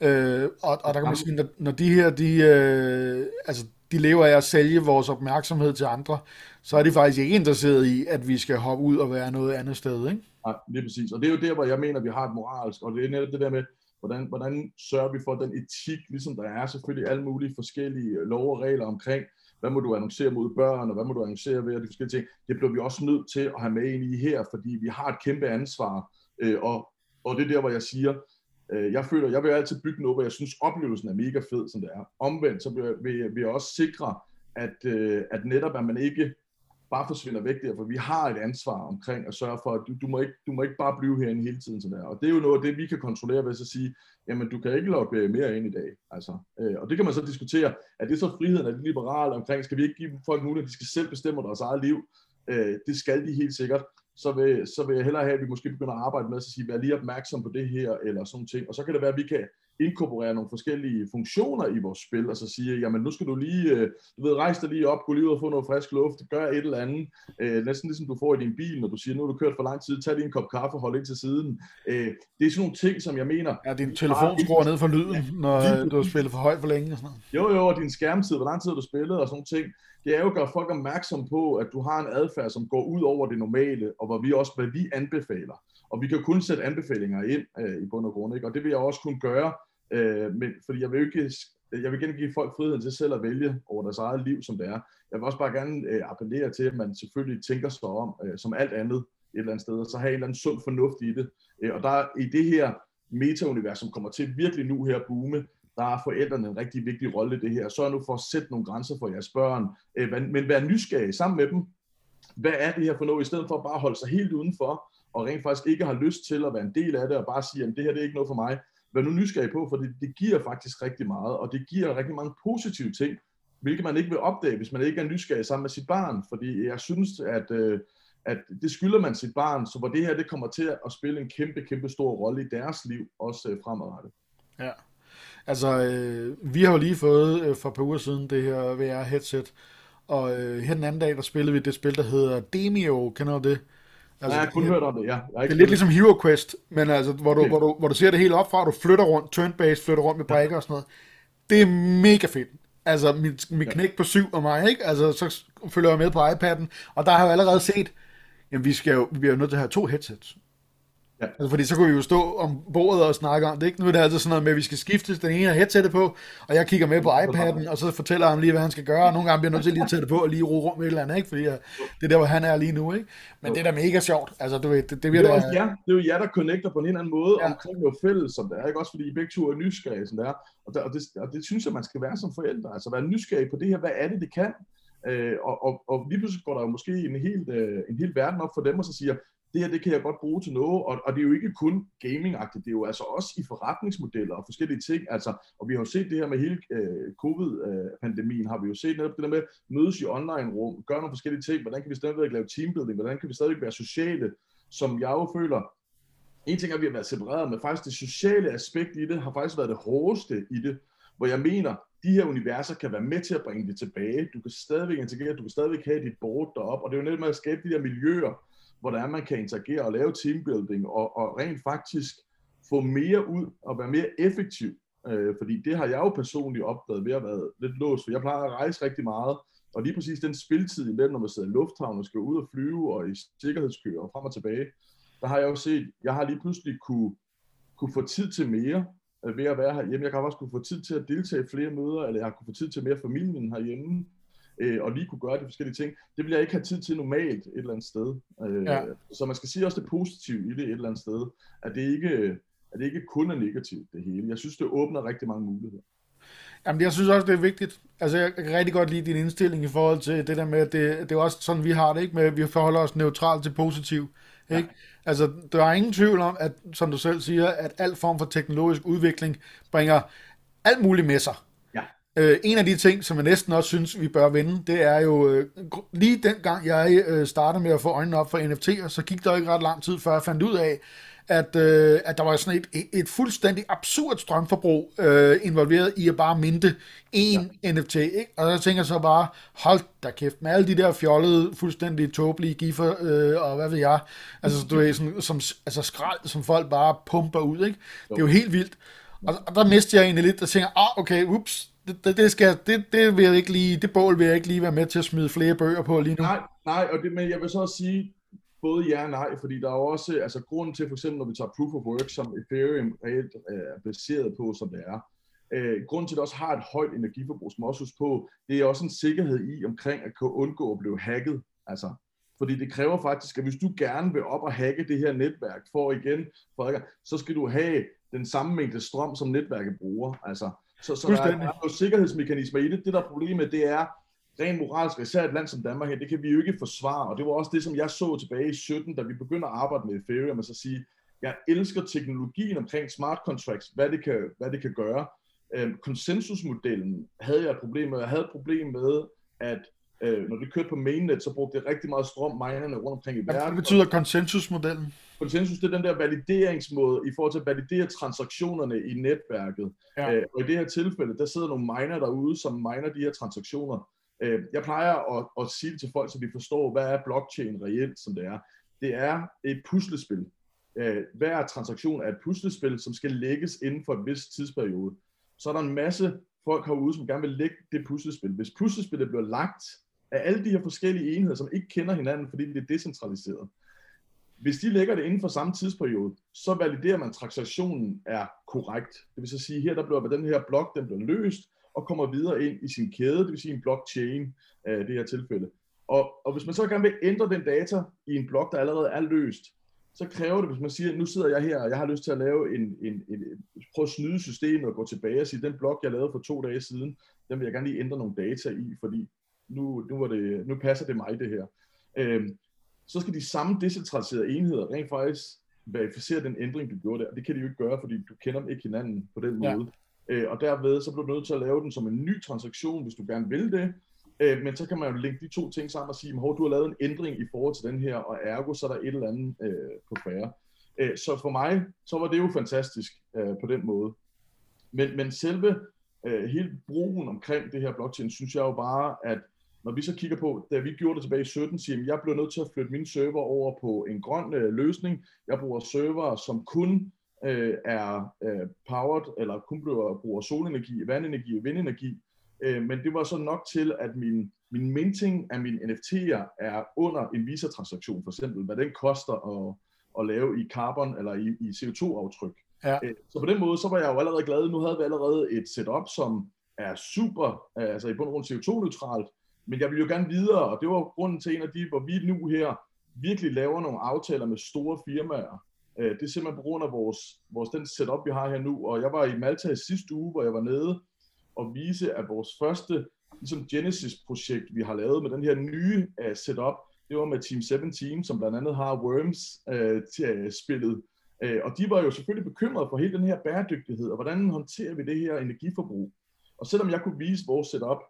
Speaker 1: Øh, og, og der kan man sige, når, når de her, de, øh, altså, de lever af at sælge vores opmærksomhed til andre, så er de faktisk ikke interesseret i, at vi skal hoppe ud og være noget andet sted, ikke?
Speaker 3: Ja, lige præcis. Og det er jo der, hvor jeg mener, at vi har et moralsk, og det er netop det der med, hvordan, hvordan sørger vi for den etik, ligesom der er selvfølgelig alle mulige forskellige øh, lov og regler omkring, hvad må du annoncere mod børn, og hvad må du annoncere ved, og de forskellige ting. Det bliver vi også nødt til at have med ind i her, fordi vi har et kæmpe ansvar, øh, og, og det er der, hvor jeg siger, øh, jeg føler, jeg vil altid bygge noget, hvor jeg synes, oplevelsen er mega fed, som det er. Omvendt, så vil, vil, vil jeg også sikre, at, øh, at netop, at man ikke bare forsvinder væk der, for vi har et ansvar omkring at sørge for, at du, du, må, ikke, du må ikke bare blive herinde hele tiden. Sådan der. Og det er jo noget af det, vi kan kontrollere ved at sige, jamen du kan ikke logge mere ind i dag. Altså, øh, og det kan man så diskutere, er det så friheden, er det liberale omkring, skal vi ikke give folk mulighed, at de skal selv bestemme deres eget liv? Øh, det skal de helt sikkert. Så vil, så vil jeg hellere have, at vi måske begynder at arbejde med at sige, vær lige opmærksom på det her, eller sådan ting. Og så kan det være, at vi kan inkorporere nogle forskellige funktioner i vores spil, og så sige, jamen nu skal du lige, øh, du ved, rejse dig lige op, gå lige ud og få noget frisk luft, gør et eller andet, øh, næsten ligesom du får i din bil, når du siger, nu har du kørt for lang tid, tag lige en kop kaffe hold ind til siden. Øh, det er sådan nogle ting, som jeg mener...
Speaker 1: Ja, din telefon skruer ned for lyden, når du har spillet for højt for længe og sådan noget.
Speaker 3: Jo, jo, og din skærmtid, hvor lang tid du spillet og sådan nogle ting. Det er jo at gøre folk opmærksom på, at du har en adfærd, som går ud over det normale, og hvor vi også, hvad vi anbefaler. Og vi kan kun sætte anbefalinger ind øh, i bund og grund, ikke? og det vil jeg også kunne gøre, Øh, men, fordi jeg vil ikke jeg vil gerne give folk friheden til selv at vælge over deres eget liv, som det er. Jeg vil også bare gerne øh, appellere til, at man selvfølgelig tænker sig om, øh, som alt andet et eller andet sted, og så have en eller anden sund fornuft i det. Øh, og der i det her metaunivers, som kommer til virkelig nu her at boome, der er forældrene en rigtig vigtig rolle i det her. Sørg nu for at sætte nogle grænser for jeres børn, øh, men vær nysgerrig sammen med dem. hvad er det her for noget, i stedet for bare at holde sig helt udenfor, og rent faktisk ikke har lyst til at være en del af det, og bare sige, at det her det er ikke noget for mig. Vær nu nysgerrig på, for det, det giver faktisk rigtig meget, og det giver rigtig mange positive ting, hvilket man ikke vil opdage, hvis man ikke er nysgerrig sammen med sit barn, fordi jeg synes, at, øh, at det skylder man sit barn, så hvor det her det kommer til at spille en kæmpe, kæmpe stor rolle i deres liv, også øh, fremadrettet.
Speaker 1: Ja, altså øh, vi har jo lige fået øh, for et par uger siden det her VR-headset, og øh, her den anden dag, der spillede vi det spil, der hedder Demio, kender du det?
Speaker 3: Altså, ja, jeg har kun hørt om det, ja. Jeg
Speaker 1: det er lidt ligesom Hero Quest, men altså, hvor du, okay. hvor, du, hvor du ser det helt op fra, du flytter rundt, turn-based, flytter rundt med brækker og sådan noget. Det er mega fedt. Altså, mit, mit knæk på syv og mig, ikke? Altså, så følger jeg med på iPad'en, og der har jeg allerede set, jamen, vi, skal jo, vi er jo nødt til at have to headsets. Ja. Altså, fordi så kunne vi jo stå om bordet og snakke om det. Ikke? Nu er det altså sådan noget med, at vi skal skifte den ene headsetet på, og jeg kigger med på iPad'en, og så fortæller han lige, hvad han skal gøre, og nogle gange bliver jeg nødt til lige at tage det på og lige ro rundt med et eller andet, ikke? fordi det er der, hvor han er lige nu. Ikke? Men det er da mega sjovt. Altså, du ved, det, det,
Speaker 3: det, er også, ja, det er jo jer, der connecter på en eller anden måde ja. omkring noget fælles, som det er. Ikke? Også fordi I begge to er nysgerrige, som det er. Og, der, og, det, og det synes jeg, man skal være som forældre. Altså være nysgerrig på det her. Hvad er det, det kan? Øh, og, og, og lige pludselig går der jo måske en helt, øh, en hel verden op for dem, og så siger, det her det kan jeg godt bruge til noget, og, og det er jo ikke kun gaming-agtigt, det er jo altså også i forretningsmodeller og forskellige ting, altså, og vi har jo set det her med hele øh, covid-pandemien, har vi jo set netop det der med mødes i online-rum, gøre nogle forskellige ting, hvordan kan vi stadigvæk lave teambuilding, hvordan kan vi stadigvæk være sociale, som jeg jo føler, en ting er, at vi har været separeret, men faktisk det sociale aspekt i det, har faktisk været det hårdeste i det, hvor jeg mener, de her universer kan være med til at bringe det tilbage. Du kan stadigvæk integrere, du kan stadigvæk have dit board derop, og det er jo netop med at skabe de der miljøer, hvordan man kan interagere og lave teambuilding, og, og rent faktisk få mere ud og være mere effektiv. Øh, fordi det har jeg jo personligt opdaget ved at være lidt låst, for jeg plejer at rejse rigtig meget, og lige præcis den spiltid imellem, når man sidder i lufthavnen og skal ud og flyve og i sikkerhedskøer og frem og tilbage, der har jeg jo set, jeg har lige pludselig kunne, kunne få tid til mere øh, ved at være herhjemme. Jeg kan også kunne få tid til at deltage i flere møder, eller jeg har kunne få tid til mere familien herhjemme øh, og lige kunne gøre de forskellige ting. Det vil jeg ikke have tid til normalt et eller andet sted. Øh, ja. Så man skal sige også det positive i det et eller andet sted, at det ikke, at det ikke kun er negativt det hele. Jeg synes, det åbner rigtig mange muligheder.
Speaker 1: Jamen, jeg synes også, det er vigtigt. Altså, jeg kan rigtig godt lide din indstilling i forhold til det der med, at det, det er også sådan, vi har det, ikke? Med, at vi forholder os neutralt til positiv. Ikke? Ja. Altså, der er ingen tvivl om, at, som du selv siger, at al form for teknologisk udvikling bringer alt muligt med sig. Øh, en af de ting, som jeg næsten også synes, vi bør vende, det er jo, øh, lige den gang jeg øh, startede med at få øjnene op for NFT'er, så gik der ikke ret lang tid, før jeg fandt ud af, at, øh, at der var sådan et, et fuldstændig absurd strømforbrug øh, involveret i at bare minte en ja. NFT. Ikke? Og så tænker jeg så bare, hold da kæft, med alle de der fjollede, fuldstændig tåbelige giffer, øh, og hvad ved jeg, altså du ved, sådan, som, altså skrald, som folk bare pumper ud. Ikke? Det er jo helt vildt. Og, og der mister jeg egentlig lidt, og tænker, ah, okay, ups, det, det, skal, det, det, vil jeg ikke lige, det bål vil jeg ikke lige være med til at smide flere bøger på lige nu.
Speaker 3: Nej, nej og det, men jeg vil så også sige, både ja og nej, fordi der er også, altså grunden til for eksempel, når vi tager Proof of Work, som Ethereum reelt øh, er baseret på, som det er, øh, grunden til, at det også har et højt energiforbrug, som også på, det er også en sikkerhed i omkring at kunne undgå at blive hacket. Altså, fordi det kræver faktisk, at hvis du gerne vil op og hacke det her netværk for igen, for, så skal du have den samme mængde strøm, som netværket bruger. Altså, så, så der er, jo sikkerhedsmekanismer i det. Det, der er problemet, det er, rent moralsk, især et land som Danmark her, det kan vi jo ikke forsvare, og det var også det, som jeg så tilbage i 17, da vi begyndte at arbejde med Ethereum, og så sige, jeg elsker teknologien omkring smart contracts, hvad det kan, hvad det kan gøre. Øhm, konsensusmodellen havde jeg et problem med. Jeg havde et problem med, at øh, når det kørte på mainnet, så brugte det rigtig meget strøm minerne rundt omkring i verden.
Speaker 1: Hvad betyder konsensusmodellen?
Speaker 3: Konsensus, det er den der valideringsmåde i forhold til at validere transaktionerne i netværket. Ja. Øh, og i det her tilfælde, der sidder nogle miner derude, som miner de her transaktioner. Øh, jeg plejer at, at sige det til folk, så de forstår, hvad er blockchain reelt, som det er. Det er et puslespil. Øh, hver transaktion er et puslespil, som skal lægges inden for et vis tidsperiode. Så er der en masse folk herude, som gerne vil lægge det puslespil. Hvis puslespillet bliver lagt af alle de her forskellige enheder, som ikke kender hinanden, fordi det er decentraliseret, hvis de lægger det inden for samme tidsperiode, så validerer man, at transaktionen er korrekt. Det vil så sige, her der bliver den her blok, den bliver løst, og kommer videre ind i sin kæde, det vil sige en blockchain, øh, i det her tilfælde. Og, og hvis man så gerne vil ændre den data i en blok, der allerede er løst, så kræver det, hvis man siger, nu sidder jeg her, og jeg har lyst til at lave en, en, en prøve at snyde systemet og gå tilbage og sige, den blok, jeg lavede for to dage siden, den vil jeg gerne lige ændre nogle data i, fordi nu, nu, var det, nu passer det mig det her øh, så skal de samme decentraliserede enheder rent faktisk verificere den ændring, du gjorde der. Det kan de jo ikke gøre, fordi du kender dem ikke hinanden på den måde. Ja. Øh, og derved så bliver du nødt til at lave den som en ny transaktion, hvis du gerne vil det. Øh, men så kan man jo lægge de to ting sammen og sige, at du har lavet en ændring i forhold til den her, og ergo så er der et eller andet øh, på færre. Øh, så for mig, så var det jo fantastisk øh, på den måde. Men, men selve øh, hele brugen omkring det her blockchain, synes jeg jo bare, at når vi så kigger på, da vi gjorde det tilbage i 17, siger jeg blev nødt til at flytte mine server over på en grøn øh, løsning. Jeg bruger server, som kun øh, er øh, powered, eller kun bruger, bruger solenergi, vandenergi og vindenergi. Øh, men det var så nok til, at min, min minting af mine NFT'er er under en Visa-transaktion, for eksempel, hvad den koster at, at lave i carbon eller i, i CO2-aftryk. Ja. Øh, så på den måde, så var jeg jo allerede glad. Nu havde vi allerede et setup, som er super, øh, altså i bund og grund CO2-neutralt, men jeg vil jo gerne videre, og det var grunden til en af de, hvor vi nu her virkelig laver nogle aftaler med store firmaer. Øh, det er simpelthen på grund af vores, vores den setup, vi har her nu, og jeg var i Malta i sidste uge, hvor jeg var nede og vise, at vores første ligesom Genesis-projekt, vi har lavet med den her nye uh, setup, det var med Team 17, som blandt andet har Worms uh, til uh, spillet. Uh, og de var jo selvfølgelig bekymrede for hele den her bæredygtighed, og hvordan håndterer vi det her energiforbrug. Og selvom jeg kunne vise vores setup,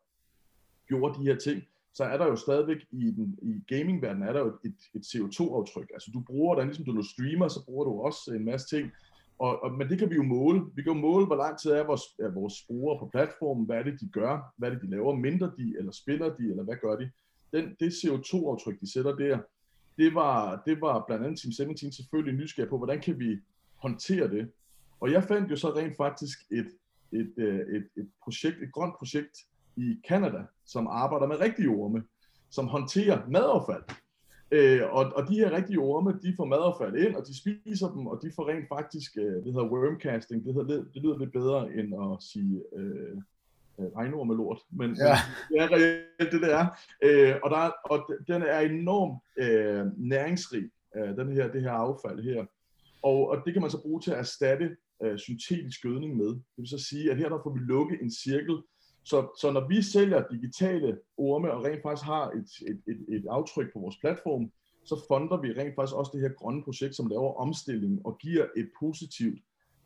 Speaker 3: gjorde de her ting, så er der jo stadigvæk i, den, i gamingverdenen er der jo et, et CO2-aftryk. Altså du bruger den, ligesom du nu streamer, så bruger du også en masse ting. Og, og, men det kan vi jo måle. Vi kan jo måle, hvor lang tid er vores, er vores brugere på platformen, hvad er det, de gør, hvad er det, de laver, mindre de, eller spiller de, eller hvad gør de. Den, det CO2-aftryk, de sætter der, det var, det var blandt andet Team 17 selvfølgelig nysgerrig på, hvordan kan vi håndtere det. Og jeg fandt jo så rent faktisk et, et, et, et, et projekt, et grønt projekt, i Canada, som arbejder med rigtige orme, som håndterer madaffald. Øh, og, og de her rigtige orme, de får madaffald ind, og de spiser dem, og de får rent faktisk, øh, det hedder wormcasting, det, hedder, det lyder lidt bedre end at sige øh, øh, med lort, men, ja. men det er reelt det, det er. Øh, og, der, og den er enormt øh, næringsrig, øh, den her, det her affald her. Og, og det kan man så bruge til at erstatte øh, syntetisk gødning med. Det vil så sige, at her der får vi lukket en cirkel, så, så når vi sælger digitale orme og rent faktisk har et, et, et, et aftryk på vores platform, så fonder vi rent faktisk også det her grønne projekt, som laver omstilling og giver et positivt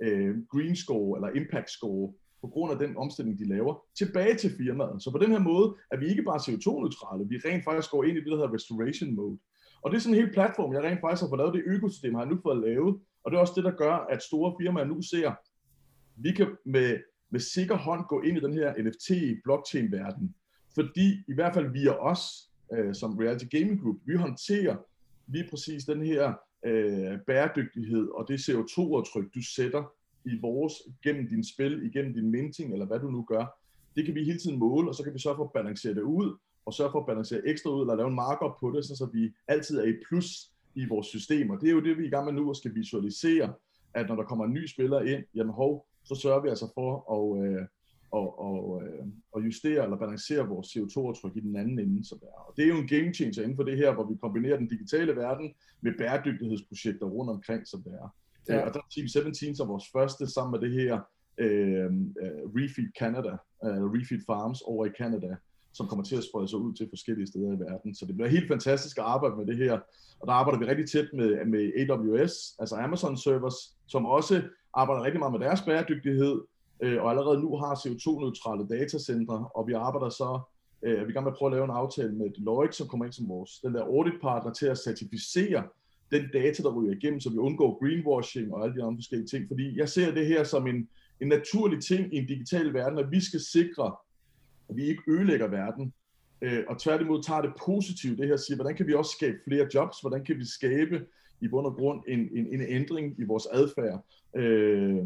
Speaker 3: øh, green score eller impact score på grund af den omstilling, de laver, tilbage til firmaet. Så på den her måde er vi ikke bare CO2-neutrale, vi rent faktisk går ind i det, der hedder restoration mode. Og det er sådan en hel platform, jeg rent faktisk har fået lavet, det økosystem har jeg nu fået lavet, og det er også det, der gør, at store firmaer nu ser, vi kan med med sikker hånd gå ind i den her NFT-blockchain-verden. Fordi i hvert fald via os, øh, som Reality Gaming Group, vi håndterer lige præcis den her øh, bæredygtighed og det CO2-aftryk, du sætter i vores, gennem din spil, igennem din minting, eller hvad du nu gør. Det kan vi hele tiden måle, og så kan vi sørge for at balancere det ud, og sørge for at balancere ekstra ud, eller lave en markup på det, så vi altid er i plus i vores systemer. Det er jo det, vi er i gang med nu, og skal visualisere, at når der kommer en ny spiller ind, jamen hov, så sørger vi altså for at, øh, og, og, øh, og justere eller balancere vores CO2-aftryk i den anden ende. Så der. Og det er jo en game changer inden for det her, hvor vi kombinerer den digitale verden med bæredygtighedsprojekter rundt omkring, som det er. Ja. Øh, og der er Team 17 som vores første sammen med det her øh, uh, Refeed Canada, uh, Refeed Farms over i Canada, som kommer til at sprede sig ud til forskellige steder i verden. Så det bliver helt fantastisk at arbejde med det her. Og der arbejder vi rigtig tæt med, med AWS, altså Amazon Servers, som også arbejder rigtig meget med deres bæredygtighed, øh, og allerede nu har CO2-neutrale datacentre, og vi arbejder så, øh, vi er gang med at prøve at lave en aftale med Deloitte, som kommer ind som vores, den der audit-partner til at certificere den data, der ryger igennem, så vi undgår greenwashing og alle de andre forskellige ting. Fordi jeg ser det her som en, en naturlig ting i en digital verden, at vi skal sikre, at vi ikke ødelægger verden, øh, og tværtimod tager det positivt, det her siger, hvordan kan vi også skabe flere jobs, hvordan kan vi skabe i bund og grund en, en, en ændring i vores adfærd øh,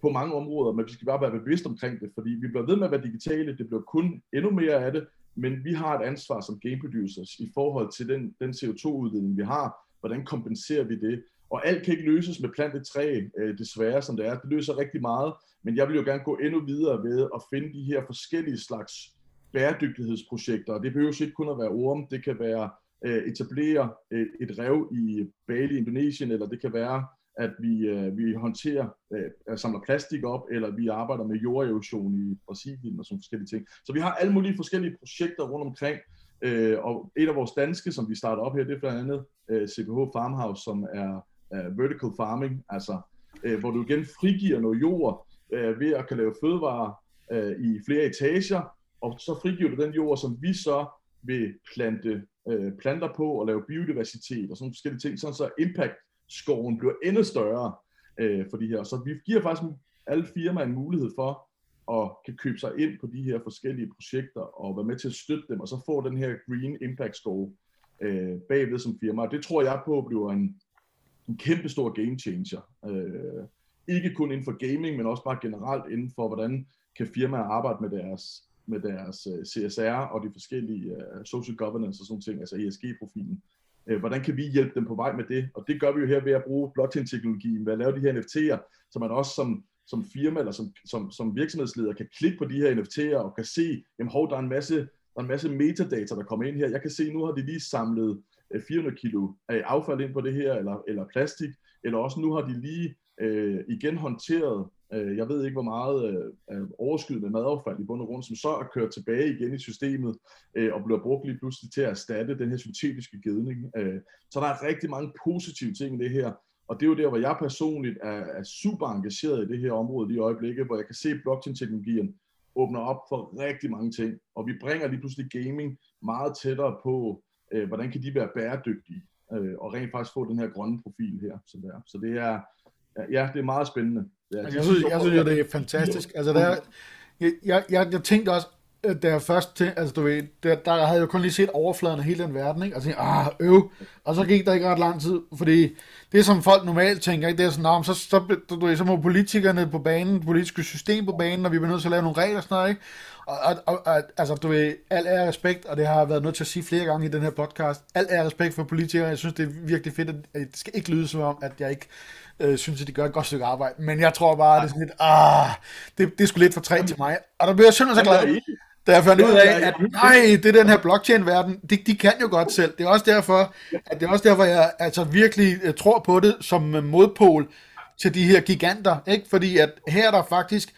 Speaker 3: på mange områder, men vi skal bare være bevidste omkring det, fordi vi bliver ved med at være digitale, det bliver kun endnu mere af det, men vi har et ansvar som game producers i forhold til den, den CO2-udledning, vi har, hvordan kompenserer vi det, og alt kan ikke løses med plantet træ, øh, desværre som det er. Det løser rigtig meget, men jeg vil jo gerne gå endnu videre ved at finde de her forskellige slags bæredygtighedsprojekter. Og det behøver ikke kun at være orm, det kan være øh, etablere et, et rev i Bali, Indonesien, eller det kan være, at vi, øh, vi håndterer, øh, samler plastik op, eller vi arbejder med jorderosion i Brasilien og sådan forskellige ting. Så vi har alle mulige forskellige projekter rundt omkring, Øh, og et af vores danske, som vi starter op her, det er blandt andet øh, CPH Farmhouse, som er øh, vertical farming, altså øh, hvor du igen frigiver noget jord øh, ved at kan lave fødevarer øh, i flere etager, og så frigiver du den jord, som vi så vil plante øh, planter på og lave biodiversitet og sådan forskellige ting, sådan så impact-skoven bliver endnu større øh, for de her. Så vi giver faktisk alle firmaer en mulighed for at kan købe sig ind på de her forskellige projekter og være med til at støtte dem, og så få den her Green Impact Score øh, bagved som firma. Og det tror jeg på bliver en, en kæmpe stor game changer. Øh, ikke kun inden for gaming, men også bare generelt inden for, hvordan kan firmaer arbejde med deres, med deres øh, CSR og de forskellige øh, social governance og sådan ting, altså ESG-profilen. Øh, hvordan kan vi hjælpe dem på vej med det? Og det gør vi jo her ved at bruge blockchain-teknologien, ved at lave de her NFT'er, så man også som, som firma eller som, som, som virksomhedsleder kan klikke på de her NFT'er og kan se, jamen hov, der er en masse, der er en masse metadata, der kommer ind her. Jeg kan se, nu har de lige samlet øh, 400 kilo affald ind på det her, eller, eller plastik, eller også nu har de lige øh, igen håndteret, øh, jeg ved ikke hvor meget øh, overskydende madaffald i bund og grund, som så er kørt tilbage igen i systemet øh, og bliver brugt lige pludselig til at erstatte den her syntetiske gedning. Øh, så der er rigtig mange positive ting i det her, og det er jo der, hvor jeg personligt er, er super engageret i det her område lige i øjeblikket, hvor jeg kan se, at blockchain-teknologien åbner op for rigtig mange ting, og vi bringer lige pludselig gaming meget tættere på, øh, hvordan kan de være bæredygtige, øh, og rent faktisk få den her grønne profil her. Så, der. så det er, ja, det er meget spændende. Ja,
Speaker 1: jeg, synes, jeg synes jo, det er fantastisk. Altså, der, jeg, jeg, jeg, jeg tænkte også, da jeg først til, altså du ved, der, der havde jeg jo kun lige set overfladen af hele den verden, ikke? og tænkte, ah, øv, og så gik der ikke ret lang tid, fordi det som folk normalt tænker, ikke? det er sådan, nah, så, så, du ved, så må politikerne på banen, det politiske system på banen, og vi bliver nødt til at lave nogle regler og sådan noget, ikke? Og, og, og, og altså, du ved, al er respekt, og det har jeg været nødt til at sige flere gange i den her podcast, al er respekt for politikere, jeg synes, det er virkelig fedt, at det skal ikke lyde som om, at jeg ikke øh, synes, at de gør et godt stykke arbejde. Men jeg tror bare, at det er sådan lidt, ah, det, det er sgu lidt for træt til mig. Og der bliver jeg simpelthen så glad, da jeg fandt ud af, at nej, det er den her blockchain-verden, de, de kan jo godt selv. Det er også derfor, at det er også derfor, jeg altså virkelig øh, tror på det som modpol til de her giganter, ikke? Fordi at her er der faktisk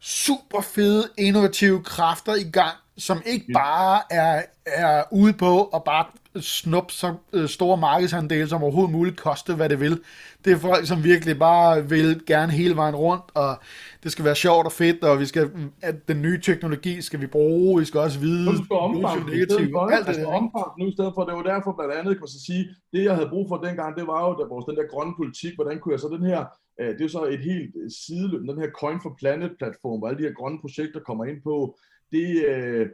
Speaker 1: super fede, innovative kræfter i gang, som ikke bare er, er ude på at bare snuppe så øh, store markedsandele som overhovedet muligt, koste hvad det vil. Det er folk, som virkelig bare vil gerne hele vejen rundt, og det skal være sjovt og fedt, og vi skal, at den nye teknologi skal vi bruge, vi skal også vide,
Speaker 3: det skal omfang, negativ, alt det der. omfang nu i stedet for, det var derfor blandt andet, kan så sige, det jeg havde brug for dengang, det var jo der vores, den der grønne politik, hvordan kunne jeg så den her, øh, det er så et helt sideløb, den her Coin for Planet platform, hvor alle de her grønne projekter kommer ind på, det, øh,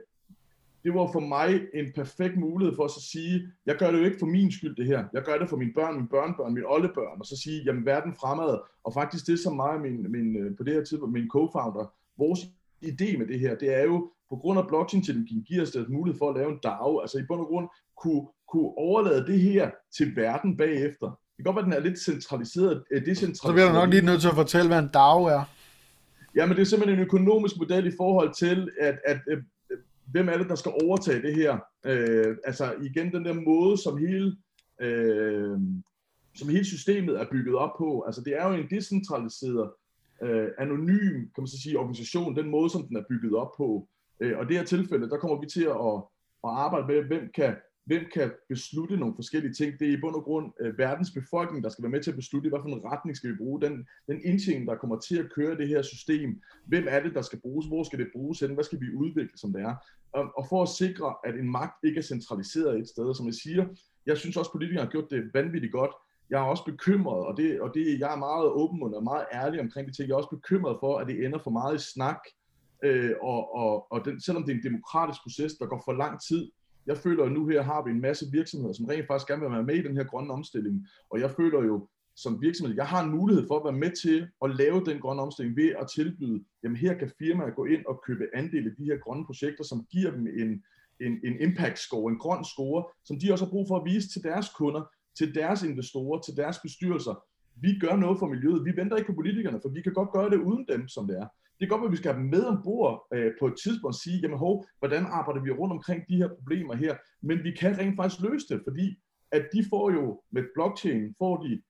Speaker 3: det var for mig en perfekt mulighed for at så sige, jeg gør det jo ikke for min skyld det her, jeg gør det for mine børn, mine børnebørn, mine oldebørn, og så sige, jamen verden fremad, og faktisk det som mig min, min, øh, på det her tidspunkt, min co-founder, vores idé med det her, det er jo, på grund af blockchain-teknologien giver os det mulighed for at lave en DAO, altså i bund og grund kunne, kunne overlade det her til verden bagefter. Det kan godt være, at den er lidt centraliseret, øh, decentraliseret.
Speaker 1: Så bliver du nok lige nødt til at fortælle, hvad en DAO er.
Speaker 3: Ja, men det er simpelthen en økonomisk model i forhold til, at, at hvem er det, der skal overtage det her? Øh, altså igen den der måde, som hele, øh, som hele systemet er bygget op på. Altså det er jo en decentraliseret, øh, anonym, kan man så sige, organisation, den måde, som den er bygget op på. Øh, og i det her tilfælde, der kommer vi til at, at arbejde med, hvem kan hvem kan beslutte nogle forskellige ting. Det er i bund og grund øh, verdens befolkning, der skal være med til at beslutte, hvad for en retning skal vi bruge. Den, den indtjening, der kommer til at køre det her system. Hvem er det, der skal bruges? Hvor skal det bruges hen? Hvad skal vi udvikle, som det er? Og, for at sikre, at en magt ikke er centraliseret et sted, som jeg siger, jeg synes også, at politikere har gjort det vanvittigt godt. Jeg er også bekymret, og, det, og det, jeg er meget åben og meget ærlig omkring det ting. Jeg er også bekymret for, at det ender for meget i snak, øh, og, og, og den, selvom det er en demokratisk proces, der går for lang tid, jeg føler at nu her har vi en masse virksomheder, som rent faktisk gerne vil være med i den her grønne omstilling, og jeg føler jo som virksomhed, jeg har en mulighed for at være med til at lave den grønne omstilling ved at tilbyde, jamen her kan firmaer gå ind og købe andel i de her grønne projekter, som giver dem en, en, en impact score, en grøn score, som de også har brug for at vise til deres kunder, til deres investorer, til deres bestyrelser. Vi gør noget for miljøet. Vi venter ikke på politikerne, for vi kan godt gøre det uden dem, som det er. Det er godt at vi skal have dem med ombord øh, på et tidspunkt og sige, jamen hov, hvordan arbejder vi rundt omkring de her problemer her? Men vi kan rent faktisk løse det, fordi at de får jo med blockchain, får de,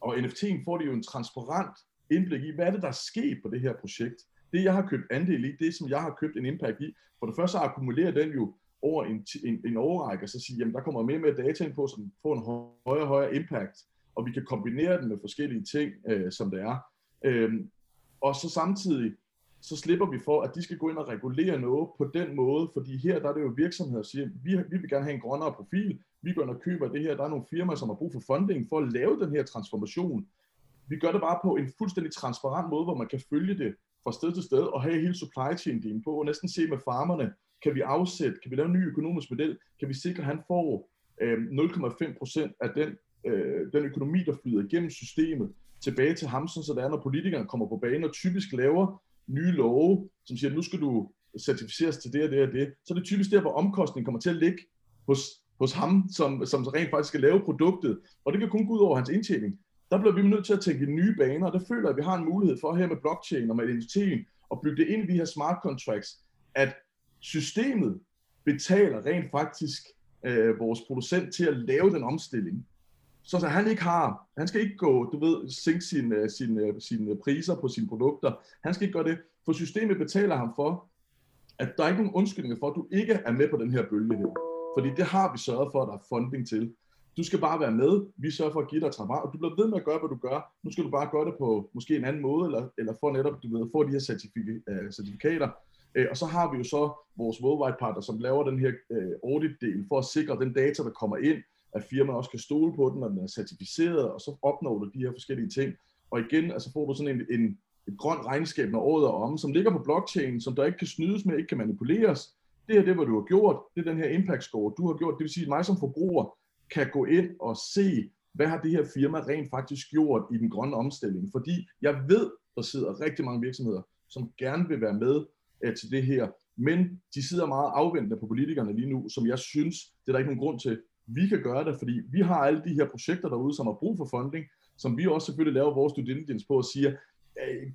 Speaker 3: og NFT'en får de jo en transparent indblik i, hvad er det, der er sket på det her projekt. Det, jeg har købt andel i, det som jeg har købt en impact i, for det første akkumulerer den jo over en, en, en overrække, og så sige, jamen der kommer mere og mere data ind på, så den får en højere og højere impact, og vi kan kombinere den med forskellige ting, øh, som det er. Øhm, og så samtidig, så slipper vi for, at de skal gå ind og regulere noget på den måde, fordi her der er det jo virksomheder, der siger, vi, vi vil gerne have en grønnere profil, vi går ind og køber det her, der er nogle firmaer, som har brug for funding for at lave den her transformation. Vi gør det bare på en fuldstændig transparent måde, hvor man kan følge det fra sted til sted og have hele supply chain din på, og næsten se med farmerne, kan vi afsætte, kan vi lave en ny økonomisk model, kan vi sikre, at han får øh, 0,5% af den, øh, den økonomi, der flyder igennem systemet, tilbage til ham, så det er, når politikerne kommer på banen og typisk laver nye love, som siger, at nu skal du certificeres til det og det og det, så er det typisk der, hvor omkostningen kommer til at ligge hos, hos ham, som, som rent faktisk skal lave produktet, og det kan kun gå ud over hans indtjening. Der bliver vi nødt til at tænke nye baner, og der føler jeg, at vi har en mulighed for her med blockchain og med identiteten, at bygge det ind i de her smart contracts, at systemet betaler rent faktisk øh, vores producent til at lave den omstilling. Så, så han ikke har, han skal ikke gå, du ved, sænke sine, øh, sine, øh, sine øh, priser på sine produkter. Han skal ikke gøre det, for systemet betaler ham for, at der er ikke nogen undskyldninger for, at du ikke er med på den her bølge her. Fordi det har vi sørget for, at der er funding til. Du skal bare være med. Vi sørger for at give dig travar, og du bliver ved med at gøre, hvad du gør. Nu skal du bare gøre det på måske en anden måde, eller, eller få netop, du ved, få de her certifik- øh, certifikater. Uh, og så har vi jo så vores worldwide partner, som laver den her uh, audit-del for at sikre den data, der kommer ind, at firmaet også kan stole på den, og den er certificeret, og så opnår du de her forskellige ting. Og igen, altså får du sådan en, en, et grønt regnskab, når året er om, som ligger på blockchain, som der ikke kan snydes med, ikke kan manipuleres. Det her det, hvad du har gjort. Det er den her impact score, du har gjort. Det vil sige, at mig som forbruger kan gå ind og se, hvad har det her firma rent faktisk gjort i den grønne omstilling. Fordi jeg ved, der sidder rigtig mange virksomheder, som gerne vil være med øh, til det her, men de sidder meget afventende på politikerne lige nu, som jeg synes, det er der ikke nogen grund til. Vi kan gøre det, fordi vi har alle de her projekter derude, som har brug for funding, som vi også selvfølgelig laver vores due diligence på og siger,